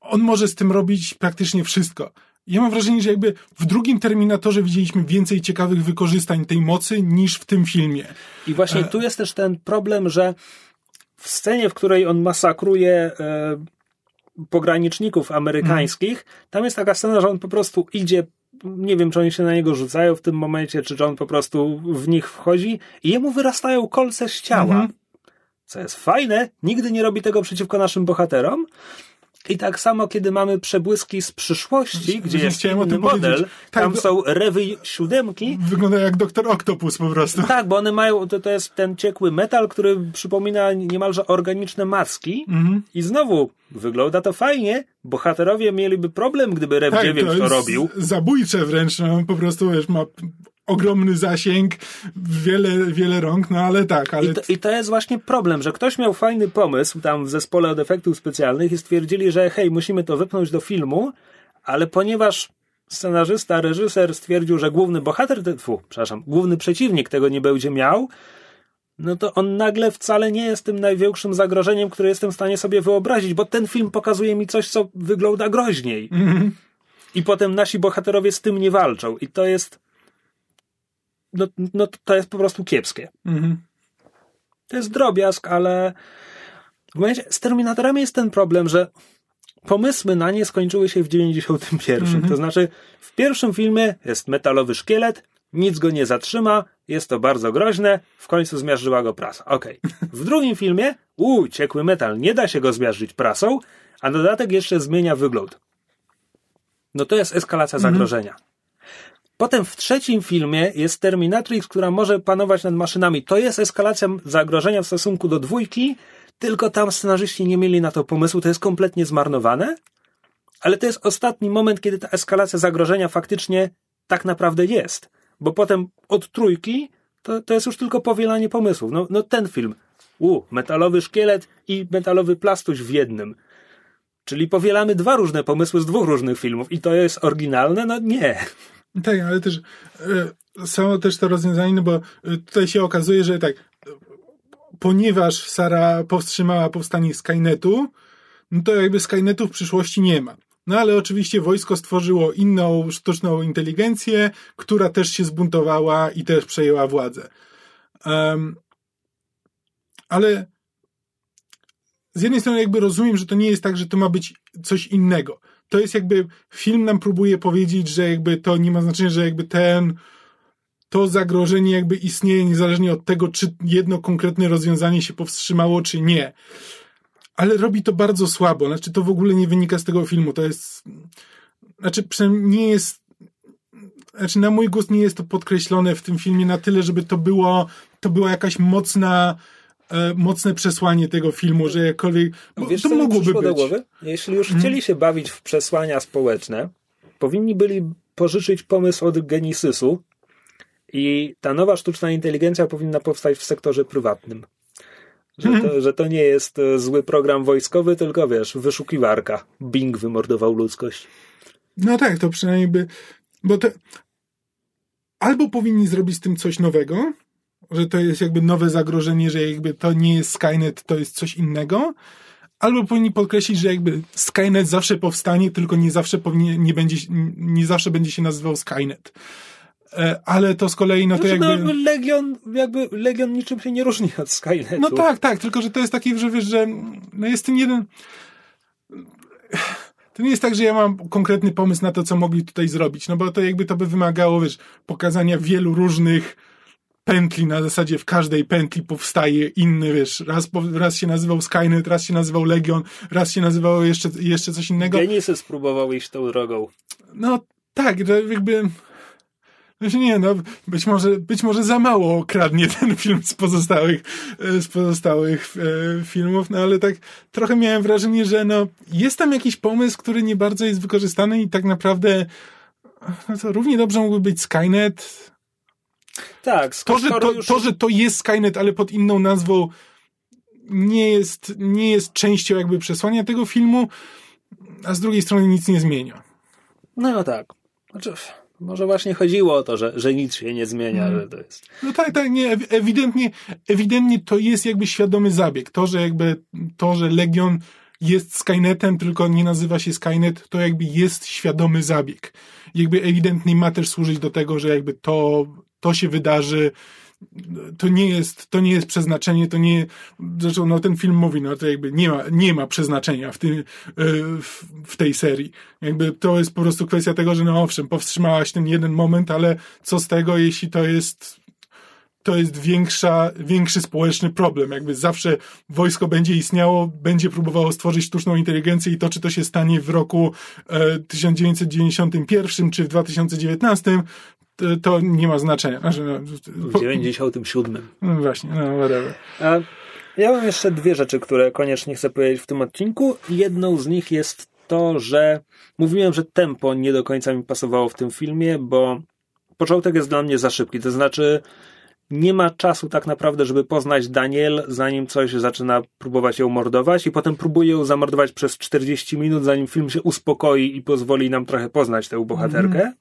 on może z tym robić praktycznie wszystko. Ja mam wrażenie, że jakby w drugim Terminatorze widzieliśmy więcej ciekawych wykorzystań tej mocy niż w tym filmie. I właśnie e... tu jest też ten problem, że w scenie, w której on masakruje e, pograniczników amerykańskich, mm. tam jest taka scena, że on po prostu idzie nie wiem, czy oni się na niego rzucają w tym momencie, czy on po prostu w nich wchodzi i jemu wyrastają kolce z ciała. Mm co jest fajne, nigdy nie robi tego przeciwko naszym bohaterom. I tak samo, kiedy mamy przebłyski z przyszłości, gdzie jest inny model, tak, tam są rewy siódemki. Wygląda jak doktor Octopus po prostu. Tak, bo one mają, to, to jest ten ciekły metal, który przypomina niemalże organiczne maski. Mhm. I znowu, wygląda to fajnie, bohaterowie mieliby problem, gdyby Rev tak, 9 to, to robił. Zabójcze wręcz, no, po prostu wiesz, ma ogromny zasięg, wiele, wiele rąk, no ale tak. Ale... I, to, I to jest właśnie problem, że ktoś miał fajny pomysł tam w zespole od efektów specjalnych i stwierdzili, że hej, musimy to wypchnąć do filmu, ale ponieważ scenarzysta, reżyser stwierdził, że główny bohater, fu, przepraszam, główny przeciwnik tego nie będzie miał, no to on nagle wcale nie jest tym największym zagrożeniem, które jestem w stanie sobie wyobrazić, bo ten film pokazuje mi coś, co wygląda groźniej. Mm -hmm. I potem nasi bohaterowie z tym nie walczą. I to jest no, no to jest po prostu kiepskie. Mhm. To jest drobiazg, ale w momencie, z Terminatorami jest ten problem, że pomysły na nie skończyły się w 91. Mhm. To znaczy, w pierwszym filmie jest metalowy szkielet, nic go nie zatrzyma, jest to bardzo groźne, w końcu zmiażdżyła go prasa. Okej. Okay. W drugim filmie, u, ciekły metal, nie da się go zmiażdżyć prasą, a dodatek jeszcze zmienia wygląd. No to jest eskalacja mhm. Potem w trzecim filmie jest Terminatrix, która może panować nad maszynami. To jest eskalacja zagrożenia w stosunku do dwójki, tylko tam scenarzyści nie mieli na to pomysłu, to jest kompletnie zmarnowane. Ale to jest ostatni moment, kiedy ta eskalacja zagrożenia faktycznie tak naprawdę jest. Bo potem od trójki to, to jest już tylko powielanie pomysłów. No, no ten film. U, metalowy szkielet i metalowy plastuś w jednym. Czyli powielamy dwa różne pomysły z dwóch różnych filmów i to jest oryginalne? No nie. Tak, ale też e, samo też to rozwiązanie, no bo e, tutaj się okazuje, że tak, ponieważ Sara powstrzymała powstanie Skynetu, no to jakby Skynetu w przyszłości nie ma. No ale oczywiście wojsko stworzyło inną sztuczną inteligencję, która też się zbuntowała i też przejęła władzę. Um, ale z jednej strony jakby rozumiem, że to nie jest tak, że to ma być coś innego to jest jakby, film nam próbuje powiedzieć, że jakby to nie ma znaczenia, że jakby ten, to zagrożenie jakby istnieje niezależnie od tego, czy jedno konkretne rozwiązanie się powstrzymało, czy nie. Ale robi to bardzo słabo, znaczy to w ogóle nie wynika z tego filmu, to jest, znaczy przynajmniej nie jest, znaczy na mój gust nie jest to podkreślone w tym filmie na tyle, żeby to było, to była jakaś mocna, e, mocne przesłanie tego filmu, że jakkolwiek. Bo Wiesz, to mogłoby być. Do głowy? Jeśli już hmm. chcieli się bawić w przesłania społeczne, powinni byli pożyczyć pomysł od Genesisu i ta nowa sztuczna inteligencja powinna powstać w sektorze prywatnym. Że to, hmm. że to nie jest e, zły program wojskowy, tylko wiesz, wyszukiwarka. Bing wymordował ludzkość. No tak, to przynajmniej by. Bo te. Albo powinni zrobić z tym coś nowego, że to jest jakby nowe zagrożenie, że jakby to nie jest Skynet, to jest coś innego, albo powinni podkreślić, że jakby Skynet zawsze powstanie, tylko nie zawsze powinien, nie będzie, nie zawsze będzie się nazywał Skynet. E, ale to z kolei, no to Znaczy, jakby... no, Legion, jakby Legion niczym się nie różni od Skynetu. No tak, tak, tylko że to jest taki, że wiesz, że no jest ten jeden... To nie jest tak, że ja mam konkretny pomysł na to, co mogli tutaj zrobić, no bo to jakby to by wymagało, wiesz, pokazania wielu różnych pętli, na zasadzie w każdej pętli powstaje inny, wiesz, raz, raz się nazywał Skynet, raz się nazywał Legion, raz się nazywało jeszcze, jeszcze coś innego. Genisy spróbował iść tą drogą. No tak, to jakby... Znaczy nie, no, być może, być może za mało kradnie ten film z pozostałych, e, z pozostałych e, filmów, no ale tak trochę miałem wrażenie, że no, jest tam jakiś pomysł, który nie bardzo jest wykorzystany i tak naprawdę no to równie dobrze mógłby być Skynet. Tak, To że to, już... to, że to jest Skynet, ale pod inną nazwą nie jest, nie jest częścią jakby przesłania tego filmu, a z drugiej strony nic nie zmienia. No, no tak. Znaczy, może właśnie chodziło o to, że, że nic się nie zmienia, Mm. że to jest... No tak, tak, nie, ew- ewidentnie, ewidentnie to jest jakby świadomy zabieg. To, że jakby, to, że Legion jest Skynetem, tylko nie nazywa się Skynet, to jakby jest świadomy zabieg. Jakby ewidentnie ma też służyć do tego, że jakby to, to się wydarzy, to nie jest, to nie jest przeznaczenie, to nie, zresztą no ten film mówi, no to jakby nie ma, nie ma przeznaczenia w tym, e, w, w tej serii. Jakby to jest po prostu kwestia tego, że no owszem, powstrzymałaś ten jeden moment, ale co z tego, jeśli to jest to jest większa, większy społeczny problem. Jakby zawsze wojsko będzie istniało, będzie próbowało stworzyć sztuczną inteligencję i to, czy to się stanie w roku e, 1991 czy w 2019, to, to nie ma znaczenia. Znaczy, no, W po- 97. no właśnie, no whatever. A ja mam jeszcze dwie rzeczy, które koniecznie chcę powiedzieć w tym odcinku. Jedną z nich jest to, że mówiłem, że tempo nie do końca mi pasowało w tym filmie, bo początek jest dla mnie za szybki. To znaczy, nie ma czasu tak naprawdę, żeby poznać Daniel, zanim coś zaczyna próbować ją mordować, i potem próbuje ją zamordować przez 40 minut, zanim film się uspokoi i pozwoli nam trochę poznać tę bohaterkę.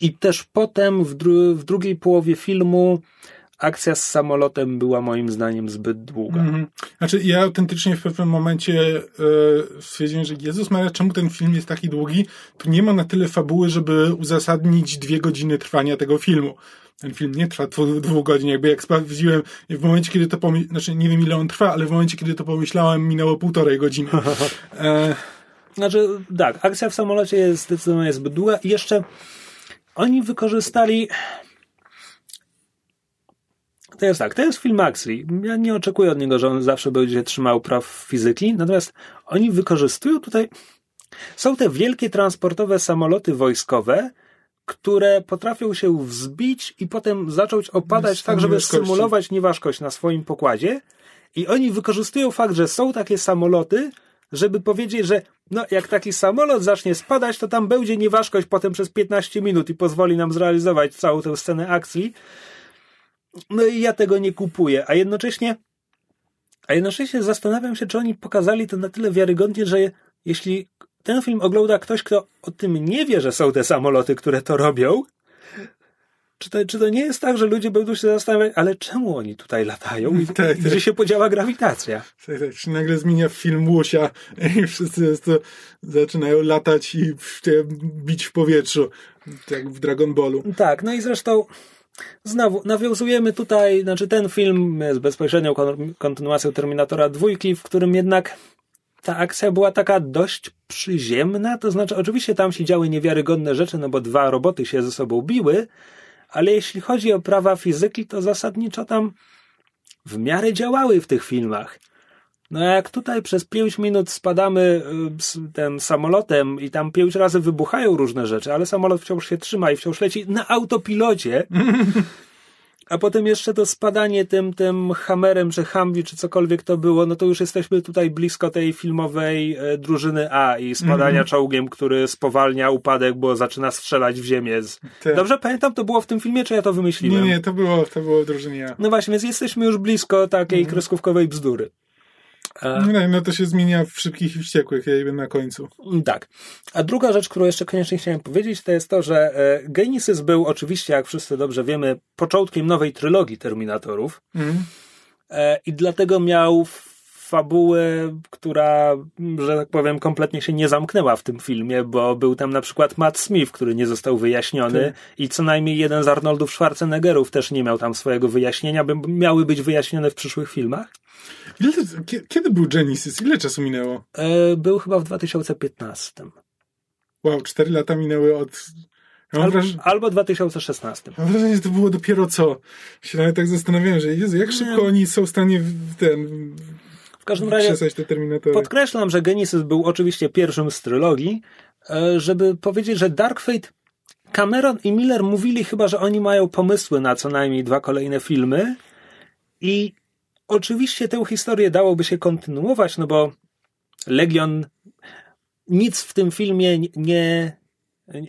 I też potem w, dru- w drugiej połowie filmu akcja z samolotem była moim zdaniem zbyt długa. Mhm. Znaczy, ja autentycznie w pewnym momencie e, stwierdziłem, że Jezus Maria, czemu ten film jest taki długi? Tu nie ma na tyle fabuły, żeby uzasadnić dwie godziny trwania tego filmu. Ten film nie trwa dwu, dwóch godzin, jakby jak sprawdziłem, w momencie, kiedy to pomyślałem, znaczy nie wiem ile on trwa, ale w momencie, kiedy to pomyślałem, minęło półtorej godziny. E, Znaczy, tak, akcja w samolocie jest zdecydowanie zbyt długa i jeszcze oni wykorzystali. To jest tak, to jest film akcji. Ja nie oczekuję od niego, że on zawsze będzie trzymał praw fizyki, natomiast oni wykorzystują tutaj. Są te wielkie transportowe samoloty wojskowe, które potrafią się wzbić i potem zacząć opadać tak, żeby nieważkości. symulować nieważkość na swoim pokładzie. I oni wykorzystują fakt, że są takie samoloty, żeby powiedzieć, że no, jak taki samolot zacznie spadać, to tam będzie nieważkość potem przez 15 minut i pozwoli nam zrealizować całą tę scenę akcji. No i ja tego nie kupuję, a jednocześnie a jednocześnie zastanawiam się, czy oni pokazali to na tyle wiarygodnie, że jeśli ten film ogląda ktoś, kto o tym nie wie, że są te samoloty, które to robią, czy to, czy to nie jest tak, że ludzie będą się zastanawiać, ale czemu oni tutaj latają i Tak, tak. gdzie się podziała grawitacja? tak, tak się nagle zmienia film Łosia i wszyscy to zaczynają latać i bić w powietrzu, tak jak w Dragon Ballu. Tak, no i zresztą znowu nawiązujemy tutaj, znaczy ten film jest bezpośrednią kon- kontynuacją Terminatora dwójki, w którym jednak ta akcja była taka dość przyziemna, to znaczy oczywiście tam się działy niewiarygodne rzeczy, no bo dwa roboty się ze sobą biły, ale jeśli chodzi o prawa fizyki, to zasadniczo tam w miarę działały w tych filmach. No a jak tutaj przez pięć minut spadamy y, tym samolotem i tam pięć razy wybuchają różne rzeczy, ale samolot wciąż się trzyma i wciąż leci na autopilocie, a potem jeszcze to spadanie tym, tym hamerem, czy Humvee, czy cokolwiek to było, no to już jesteśmy tutaj blisko tej filmowej e, drużyny A i spadania czołgiem, który spowalnia upadek, bo zaczyna strzelać w ziemię. Z... Tak. Dobrze pamiętam, to było w tym filmie, czy ja to Nie, wymyśliłem? nie, to było, to było w drużynie A. No właśnie, więc jesteśmy już blisko takiej kreskówkowej bzdury. No, no to się zmienia w szybkich i wściekłych, jakby na końcu. Tak. A druga rzecz, którą jeszcze koniecznie chciałem powiedzieć, to jest to, że e, Genesis był oczywiście, jak wszyscy dobrze wiemy, początkiem nowej trylogii Terminatorów. Mm. I dlatego miał fabułę, która, że tak powiem, kompletnie się nie zamknęła w tym filmie, bo był tam na przykład Matt Smith, który nie został wyjaśniony Ty. i co najmniej jeden z Arnoldów Schwarzeneggerów też nie miał tam swojego wyjaśnienia, by miały być wyjaśnione w przyszłych filmach. Ile, kiedy był Genesis? Ile czasu minęło? E, był chyba w 2015. Wow, cztery lata minęły od Albo, wraż... albo 2016. Mam wrażenie, że to było dopiero co. Się nawet tak zastanawiałem, że Jezu, jak szybko oni są w stanie w ten w każdym razie podkreślam, że Genesis był oczywiście pierwszym z trylogii, e, żeby powiedzieć, że Dark Fate Cameron i Miller mówili chyba, że oni mają pomysły na co najmniej dwa kolejne filmy i oczywiście tę historię dałoby się kontynuować, no bo Legion nic w tym filmie nie,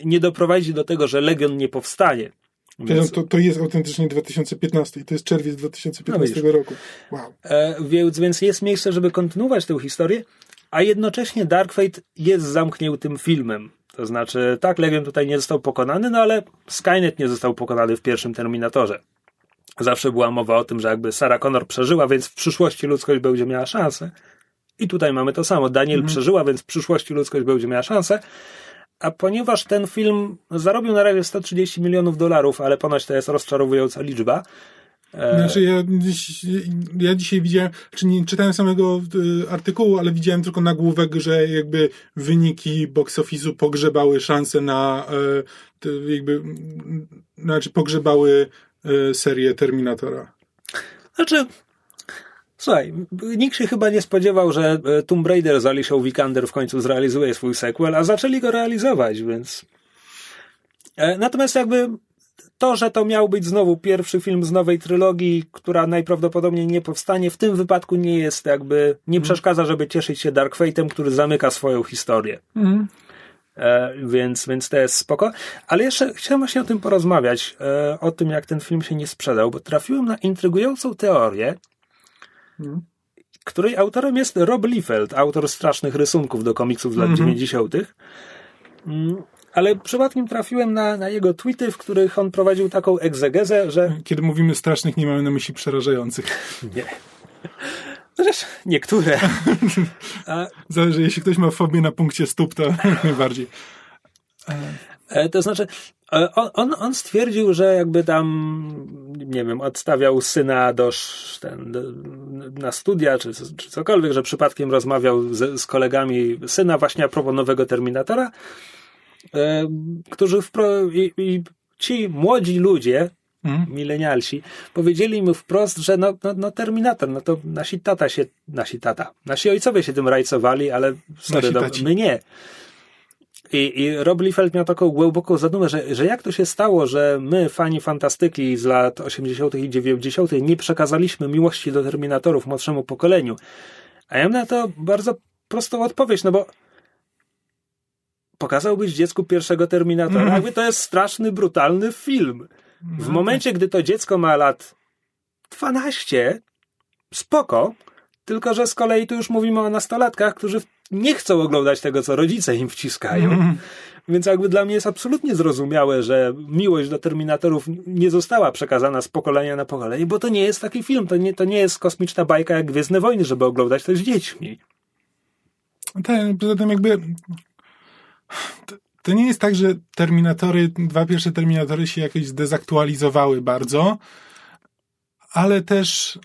nie doprowadzi do tego, że Legion nie powstanie. Więc... To, to jest autentycznie 2015 i to jest czerwiec 2015 no roku. Wow. E, więc, więc jest miejsce, żeby kontynuować tę historię, a jednocześnie Dark Fate jest zamkniętym filmem. To znaczy, tak, Legion tutaj nie został pokonany, no ale Skynet nie został pokonany w pierwszym Terminatorze. Zawsze była mowa o tym, że jakby Sarah Connor przeżyła, więc w przyszłości ludzkość będzie miała szansę. I tutaj mamy to samo. Daniel mhm. przeżyła, więc w przyszłości ludzkość będzie miała szansę. A ponieważ ten film zarobił na razie 130 milionów dolarów, ale ponoć to jest rozczarowująca liczba. E, znaczy ja, ja dzisiaj widziałem, czy nie czytałem samego e, artykułu, ale widziałem tylko nagłówek, że jakby wyniki box office'u pogrzebały szanse na e, jakby, znaczy pogrzebały serię Terminatora. Znaczy, Słuchaj, nikt się chyba nie spodziewał, że e, Tomb Raider z Alicia Vikander w końcu zrealizuje swój sequel, a zaczęli go realizować, więc... E, natomiast jakby to, że to miał być znowu pierwszy film z nowej trylogii, która najprawdopodobniej nie powstanie, w tym wypadku nie jest jakby, nie mm. przeszkadza, żeby cieszyć się Dark Fate'em, który zamyka swoją historię. Mm. E, więc, więc to jest spoko. Ale jeszcze chciałem właśnie o tym porozmawiać, e, o tym, jak ten film się nie sprzedał, bo trafiłem na intrygującą teorię, Hmm. której autorem jest Rob Liefeld, autor strasznych rysunków do komiksów z lat mm -hmm. 90. Mm, ale przypadkiem trafiłem na, na jego tweety, w których on prowadził taką egzegezę, że... Kiedy mówimy strasznych, nie mamy na myśli przerażających. Nie. Zresztą niektóre. A... Zależy, jeśli ktoś ma fobię na punkcie stóp, to najbardziej. E, to znaczy, e, on, on stwierdził, że jakby tam, nie wiem, odstawiał syna do, ten, do, na studia, czy, czy cokolwiek, że przypadkiem rozmawiał z, z kolegami syna właśnie a propos nowego Terminatora, e, którzy wpro, i, i ci młodzi ludzie, mm. milenialsi, powiedzieli mu wprost, że no, no, no, Terminator, no to nasi tata się, nasi tata, nasi ojcowie się tym rajcowali, ale sorry, no, my nie. I, I Rob Liefeld miał taką głęboką zadumę, że, że jak to się stało, że my, fani fantastyki z lat 80. i 90., nie przekazaliśmy miłości do Terminatorów młodszemu pokoleniu. A ja mam na to bardzo prostą odpowiedź, no bo pokazałbyś dziecku pierwszego Terminatora, mm. jakby to jest straszny, brutalny film. W mm. momencie, gdy to dziecko ma lat 12, spoko, tylko że z kolei tu już mówimy o nastolatkach, którzy nie chcą oglądać tego, co rodzice im wciskają. Mm. Więc jakby dla mnie jest absolutnie zrozumiałe, że miłość do Terminatorów nie została przekazana z pokolenia na pokolenie, bo to nie jest taki film, to nie, to nie jest kosmiczna bajka jak Gwiezdne Wojny, żeby oglądać to z dziećmi. Tak, poza tym jakby to, to nie jest tak, że Terminatory, dwa pierwsze Terminatory się jakoś zdezaktualizowały bardzo, ale też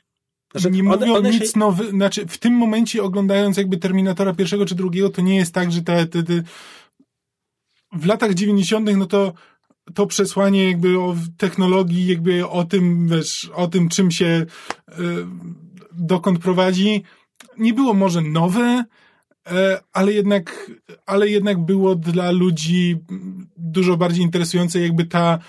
znaczy, nie mówią one, nic się... nowy, znaczy w tym momencie oglądając jakby Terminatora pierwszego czy drugiego, to nie jest tak, że te, te, te w latach 90. no to to przesłanie jakby o technologii, jakby o tym, wiesz, o tym czym się y, dokąd prowadzi, nie było może nowe, y, ale jednak, ale jednak było dla ludzi dużo bardziej interesujące jakby ta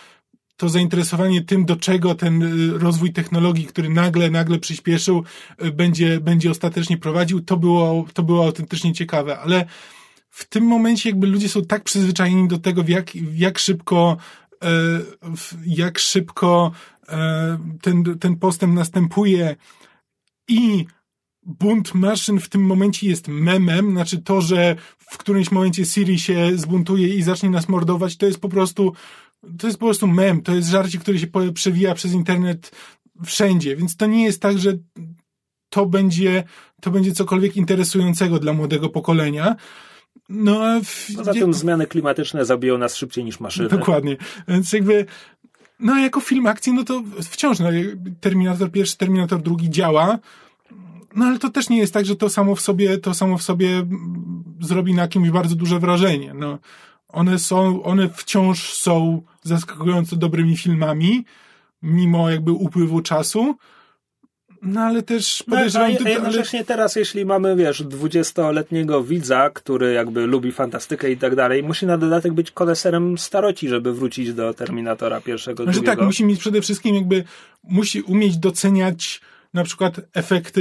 to zainteresowanie tym, do czego ten y, rozwój technologii, który nagle, nagle przyspieszył, y, będzie, będzie ostatecznie prowadził, to było, to było autentycznie ciekawe, ale w tym momencie jakby ludzie są tak przyzwyczajeni do tego, jak, jak szybko, e, jak szybko e, ten, ten postęp następuje. I bunt maszyn w tym momencie jest memem, znaczy to, że w którymś momencie Siri się zbuntuje i zacznie nas mordować, to jest po prostu to jest po prostu mem, to jest żarcie, który się przewija przez internet wszędzie, więc to nie jest tak, że to będzie, to będzie cokolwiek interesującego dla młodego pokolenia. No a w... Poza tym zmiany klimatyczne zabiją nas szybciej niż maszyny. Dokładnie. Więc jakby no jako film akcji, no to wciąż no, Terminator pierwszy, Terminator drugi działa. No ale to też nie jest tak, że to samo w sobie, to samo w sobie zrobi na kimś bardzo duże wrażenie. No, one są, one wciąż są zaskakująco dobrymi filmami, mimo jakby upływu czasu. No ale też podejrzewam... No, a, a jednocześnie ale... teraz, jeśli mamy, wiesz, dwudziestoletniego widza, który jakby lubi fantastykę i tak dalej, musi na dodatek być koleserem staroci, żeby wrócić do Terminatora pierwszego, znaczy, drugiego. tak, musi mieć przede wszystkim jakby, musi umieć doceniać na przykład efekty,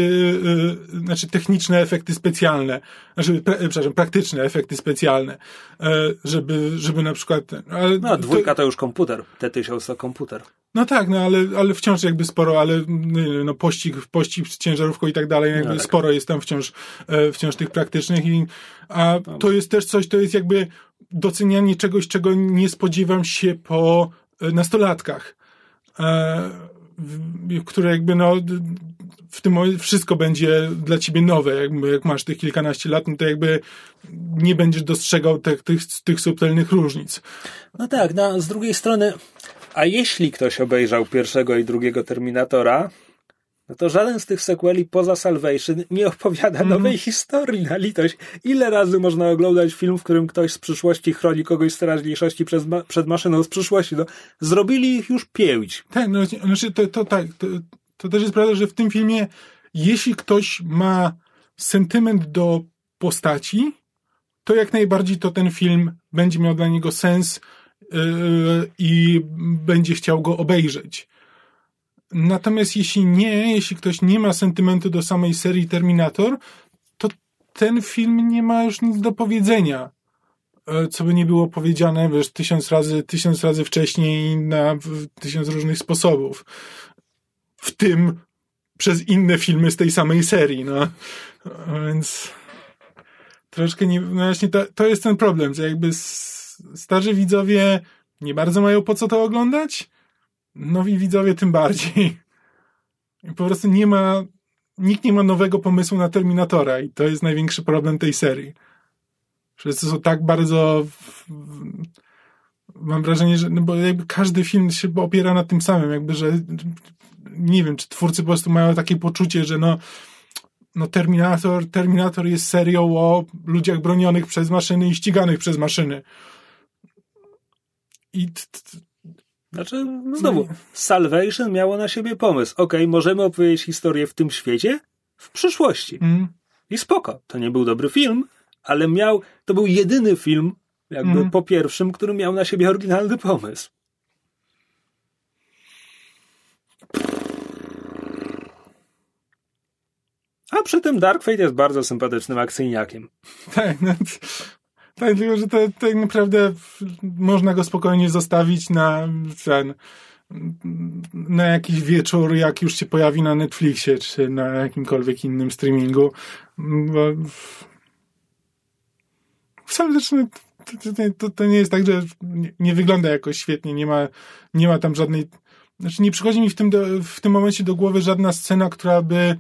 yy, znaczy techniczne efekty specjalne, znaczy, pra, przepraszam, praktyczne efekty specjalne, yy, żeby, żeby na przykład... Ale no, dwójka to, to już komputer, T-1000 to komputer. No tak, no ale, ale wciąż jakby sporo, ale no pościg, pościg z ciężarówką i tak dalej, jakby no tak. sporo jest tam wciąż, e, wciąż tych praktycznych i, a to jest też coś, to jest jakby docenianie czegoś, czego nie spodziewam się po e, nastolatkach, e, które jakby no w tym wszystko będzie dla ciebie nowe, jak, jak masz tych kilkanaście lat, no to jakby nie będziesz dostrzegał tych, tych, tych subtelnych różnic. No tak, no, z drugiej strony a jeśli ktoś obejrzał pierwszego i drugiego Terminatora, no to żaden z tych sequeli poza Salvation nie opowiada mm. nowej historii na litość. Ile razy można oglądać film, w którym ktoś z przyszłości chroni kogoś z teraźniejszości przed, ma przed maszyną z przyszłości? No, zrobili ich już pięć. Tak, no, znaczy to, to tak, to, to też jest prawda, że w tym filmie jeśli ktoś ma sentyment do postaci, to jak najbardziej to ten film będzie miał dla niego sens, i będzie chciał go obejrzeć. Natomiast jeśli nie, jeśli ktoś nie ma sentymentu do samej serii Terminator, to ten film nie ma już nic do powiedzenia. E, co by nie było powiedziane, wiesz, tysiąc razy, tysiąc razy wcześniej na tysiąc różnych sposobów. W tym przez inne filmy z tej samej serii, no. Więc troszkę nie, no właśnie to, to jest ten problem, że jakby starzy widzowie nie bardzo mają po co to oglądać, nowi widzowie tym bardziej. Po prostu nie ma, nikt nie ma nowego pomysłu na Terminatora i to jest największy problem tej serii. Wszyscy są tak bardzo mam wrażenie, że no bo jakby każdy film się opiera na tym samym, jakby, że nie wiem, czy twórcy po prostu mają takie poczucie, że no no Terminator, Terminator jest serią o ludziach bronionych przez maszyny i ściganych przez maszyny. I znaczy, no znowu, Salvation miało na siebie pomysł. Okej, okay, możemy opowiedzieć historię w tym świecie w przyszłości. Mm. I spoko. To nie był dobry film, ale miał, to był jedyny film, jakby mm. po pierwszym, który miał na siebie oryginalny pomysł. A przy tym Dark Fate jest bardzo sympatycznym akcyjniakiem. Tak, no, tak, tylko że tak naprawdę można go spokojnie zostawić na ten na jakiś wieczór, jak już się pojawi na Netflixie, czy na jakimkolwiek innym streamingu. Bo znaczy, to, to, to, nie jest tak, że nie, nie, wygląda jakoś świetnie, nie ma, nie ma tam żadnej. Znaczy, nie przychodzi mi w tym, do, w tym momencie do głowy żadna scena, która by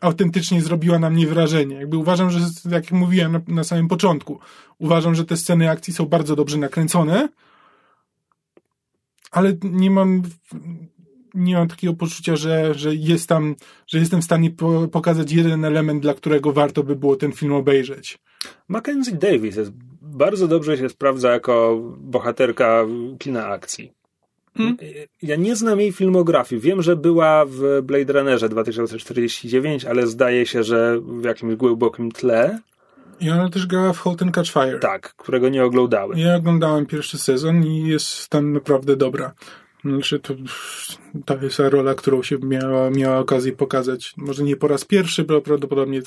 autentycznie zrobiła na mnie wrażenie. Jakby uważam, że, jak mówiłem na, na samym początku, uważam, że te sceny akcji są bardzo dobrze nakręcone, ale nie mam, nie mam takiego poczucia, że, że, jest tam, że jestem w stanie po, pokazać jeden element, dla którego warto by było ten film obejrzeć. Mackenzie Davis jest, bardzo dobrze się sprawdza jako bohaterka kina akcji. Hmm? Ja nie znam jej filmografii. Wiem, że była w Blade Runnerze 2049, ale zdaje się, że w jakimś głębokim tle. I ona też grała w Halt and Catch Fire. Tak, którego nie oglądałem. Ja oglądałem pierwszy sezon i jest tam naprawdę dobra. Znaczy to, to jest rola, którą się miała, miała okazję pokazać. Może nie po raz pierwszy, bo prawdopodobnie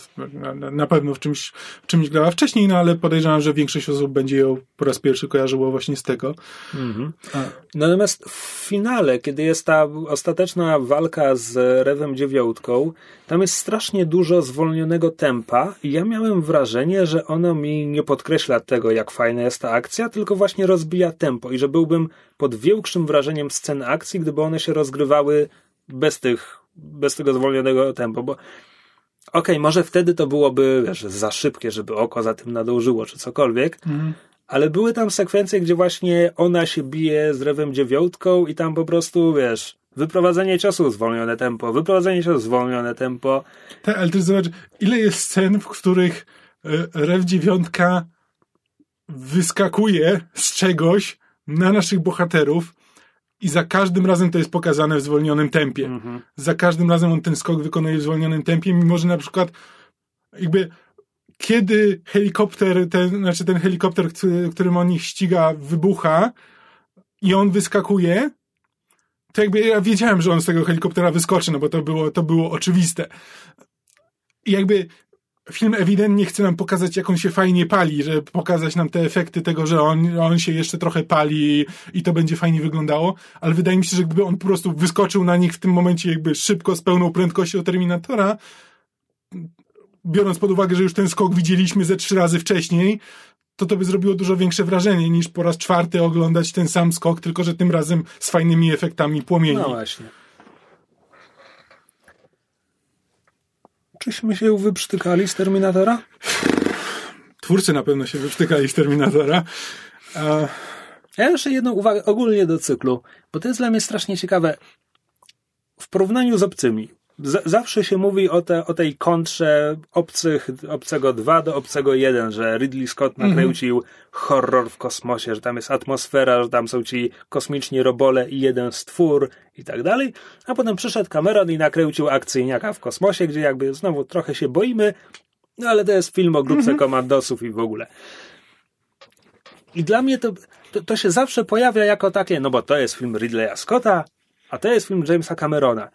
na, pewno w czymś, w czymś grała wcześniej, no ale podejrzewam, że większość osób będzie ją po raz pierwszy kojarzyło właśnie z tego. Mhm. Natomiast w finale, kiedy jest ta ostateczna walka z Rewem Dziewiątką, tam jest strasznie dużo zwolnionego tempa i ja miałem wrażenie, że ono mi nie podkreśla tego, jak fajna jest ta akcja, tylko właśnie rozbija tempo i że byłbym pod większym wrażeniem scen akcji, gdyby one się rozgrywały bez tych, bez tego zwolnionego tempa, bo okej, okay, może wtedy to byłoby, wiesz, za szybkie, żeby oko za tym nadążyło, czy cokolwiek, mm. ale były tam sekwencje, gdzie właśnie ona się bije z rewem dziewiątką i tam po prostu, wiesz, wyprowadzenie ciosu, zwolnione tempo, wyprowadzenie ciosu, zwolnione tempo. Tak, ale też zobacz, ile jest scen, w których e, rew dziewiątka wyskakuje z czegoś, na naszych bohaterów i za każdym razem to jest pokazane w zwolnionym tempie. Mhm. Za każdym razem on ten skok wykonuje w zwolnionym tempie, mimo że na przykład jakby kiedy helikopter, ten, znaczy ten helikopter, którym on ich ściga, wybucha i on wyskakuje, to jakby ja wiedziałem, że on z tego helikoptera wyskoczy, no bo to było, to było oczywiste. I jakby film ewidentnie chce nam pokazać, jak on się fajnie pali, żeby pokazać nam te efekty tego, że on, on się jeszcze trochę pali i to będzie fajnie wyglądało, ale wydaje mi się, że gdyby on po prostu wyskoczył na nich w tym momencie jakby szybko, z pełną prędkością Terminatora, biorąc pod uwagę, że już ten skok widzieliśmy ze trzy razy wcześniej, to to by zrobiło dużo większe wrażenie niż po raz czwarty oglądać ten sam skok, tylko że tym razem z fajnymi efektami płomieni. No właśnie. Czyśmy się wyprztykali z Terminatora? Twórcy na pewno się wyprztykali z Terminatora. A... Ja jeszcze jedną uwagę ogólnie do cyklu, bo to jest dla mnie strasznie ciekawe. W porównaniu z obcymi, z zawsze się mówi o, te, o tej kontrze obcych, obcego 2 do obcego 1, że Ridley Scott mhm. nakręcił mm horror w kosmosie, że tam jest atmosfera, że tam są ci kosmiczni robole i jeden stwór i tak dalej. A potem przyszedł Cameron i nakręcił akcyjniaka w kosmosie, gdzie jakby znowu trochę się boimy, no ale to jest film o grupce mm -hmm. komandosów i w ogóle. I dla mnie to, to, to się zawsze pojawia jako takie, no bo to jest film Ridleya Scotta, a to jest film Jamesa Camerona.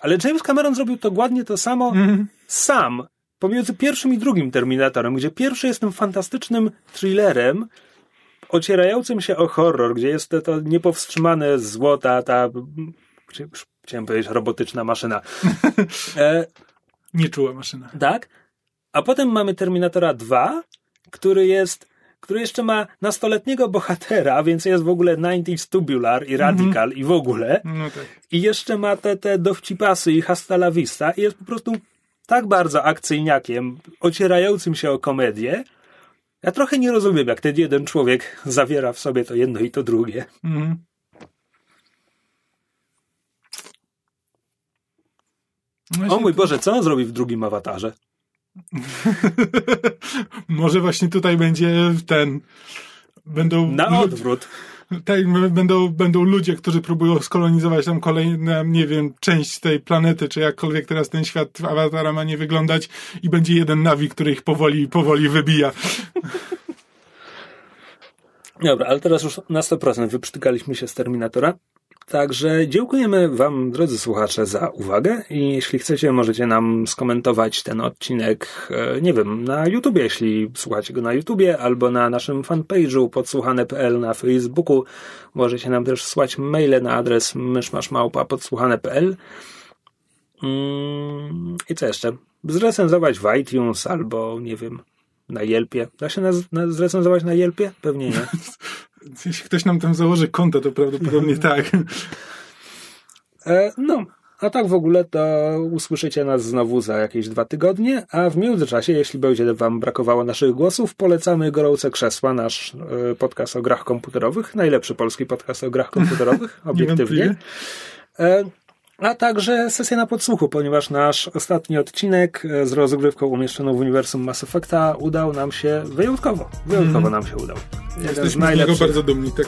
Ale James Cameron zrobił to ładnie to samo mm. sam, pomiędzy pierwszym i drugim Terminatorem, gdzie pierwszy jest tym fantastycznym thrillerem, ocierającym się o horror, gdzie jest to, to niepowstrzymane złota, ta, chciałem powiedzieć, robotyczna maszyna. e, Nieczuła maszyna. Tak. A potem mamy Terminatora 2, który jest który jeszcze ma nastoletniego bohatera, więc jest w ogóle 90s tubular i radical mm -hmm. i w ogóle. No tak. I jeszcze ma te, te dowcipasy i hasta la vista i jest po prostu tak bardzo akcyjniakiem, ocierającym się o komedię. Ja trochę nie rozumiem, jak ten jeden człowiek zawiera w sobie to jedno i to drugie. Mm. No o mój Boże, co on zrobi w drugim awatarze? Może właśnie tutaj będzie ten. Będą. Na odwrót. Tak, będą, będą ludzie, którzy próbują skolonizować tam kolejną, nie wiem, część tej planety, czy jakkolwiek teraz ten świat awatara ma nie wyglądać i będzie jeden nawi, który ich powoli, powoli wybija. Dobra, ale teraz już na 100% wyprztykaliśmy się z Terminatora. Także dziękujemy Wam, drodzy słuchacze, za uwagę i jeśli chcecie, możecie nam skomentować ten odcinek, e, nie wiem, na YouTubie, jeśli słuchacie go na YouTubie, albo na naszym fanpage'u podsłuchane.pl na Facebooku. Możecie nam też słać maile na adres myszmaszmałpa podsłuchane.pl mm, I co jeszcze? Zrecenzować w iTunes albo, nie wiem, na Yelpie. Da się nas, zrecenzować na Yelpie? Pewnie nie. Jeśli ktoś nam tam założy konto, to prawdopodobnie tak. E, no, a tak w ogóle to usłyszycie nas znowu za jakieś dwa tygodnie, a w międzyczasie, jeśli będzie Wam brakowało naszych głosów, polecamy Gorące Krzesła, nasz e, podcast o grach komputerowych, najlepszy polski podcast o grach komputerowych, obiektywnie. A także sesja na podsłuchu, ponieważ nasz ostatni odcinek e, z rozgrywką umieszczoną w uniwersum Mass Effecta udał nam się wyjątkowo. Wyjątkowo mm. nam się udał. Jeden jesteśmy z, z niego bardzo dumni, tak.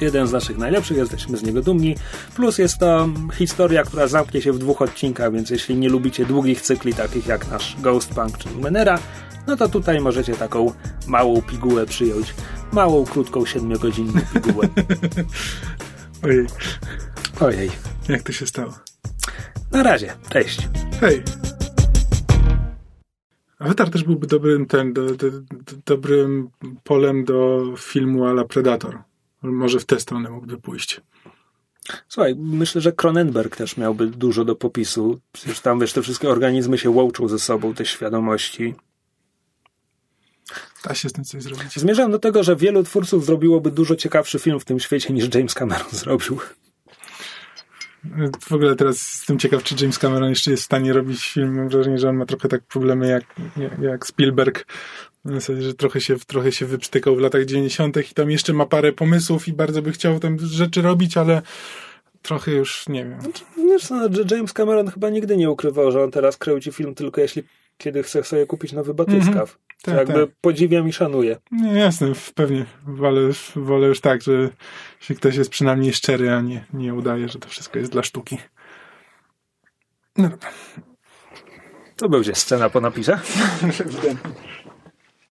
Jeden z naszych najlepszych, jesteśmy z niego dumni. Plus jest to historia, która zamknie się w dwóch odcinkach, więc jeśli nie lubicie długich cykli, takich jak nasz Ghost Punk czy Numenera, no to tutaj możecie taką małą pigułę przyjąć. Małą, krótką, siedmiogodzinną pigułę. Ojej, Ojej. jak to się stało? Na razie. Cześć. Hej. Avatar też byłby dobrym, ten, do, do, do, dobrym polem do filmu ala Predator. Może w tę stronę mógłby pójść. Słuchaj, myślę, że Cronenberg też miałby dużo do popisu. Przecież tam, wiesz, te wszystkie organizmy się łączą ze sobą, te świadomości. Da się z tym coś zrobić. Zmierzam do tego, że wielu twórców zrobiłoby dużo ciekawszy film w tym świecie niż James Cameron zrobił. W ogóle teraz jestem ciekaw, czy James Cameron jeszcze jest w stanie robić film. Mam wrażenie, że on ma trochę tak problemy jak, jak, Spielberg. W zasadzie, że trochę się, trochę się wyprztykał w latach 90. i tam jeszcze ma parę pomysłów i bardzo by chciał tam rzeczy robić, ale trochę już nie wiem. Wiesz, no, że James Cameron chyba nigdy nie ukrywał, że on teraz kręci film tylko jeśli kiedy chce sobie kupić nowy batyskaw. Tak, jakby tak. podziwiam i szanuję. Nie, jasne, pewnie. Wolę wolę już tak, że jeśli ktoś jest przynajmniej szczery, a nie, nie udaje, że to wszystko jest dla sztuki. No dobra. To będzie scena po napisach.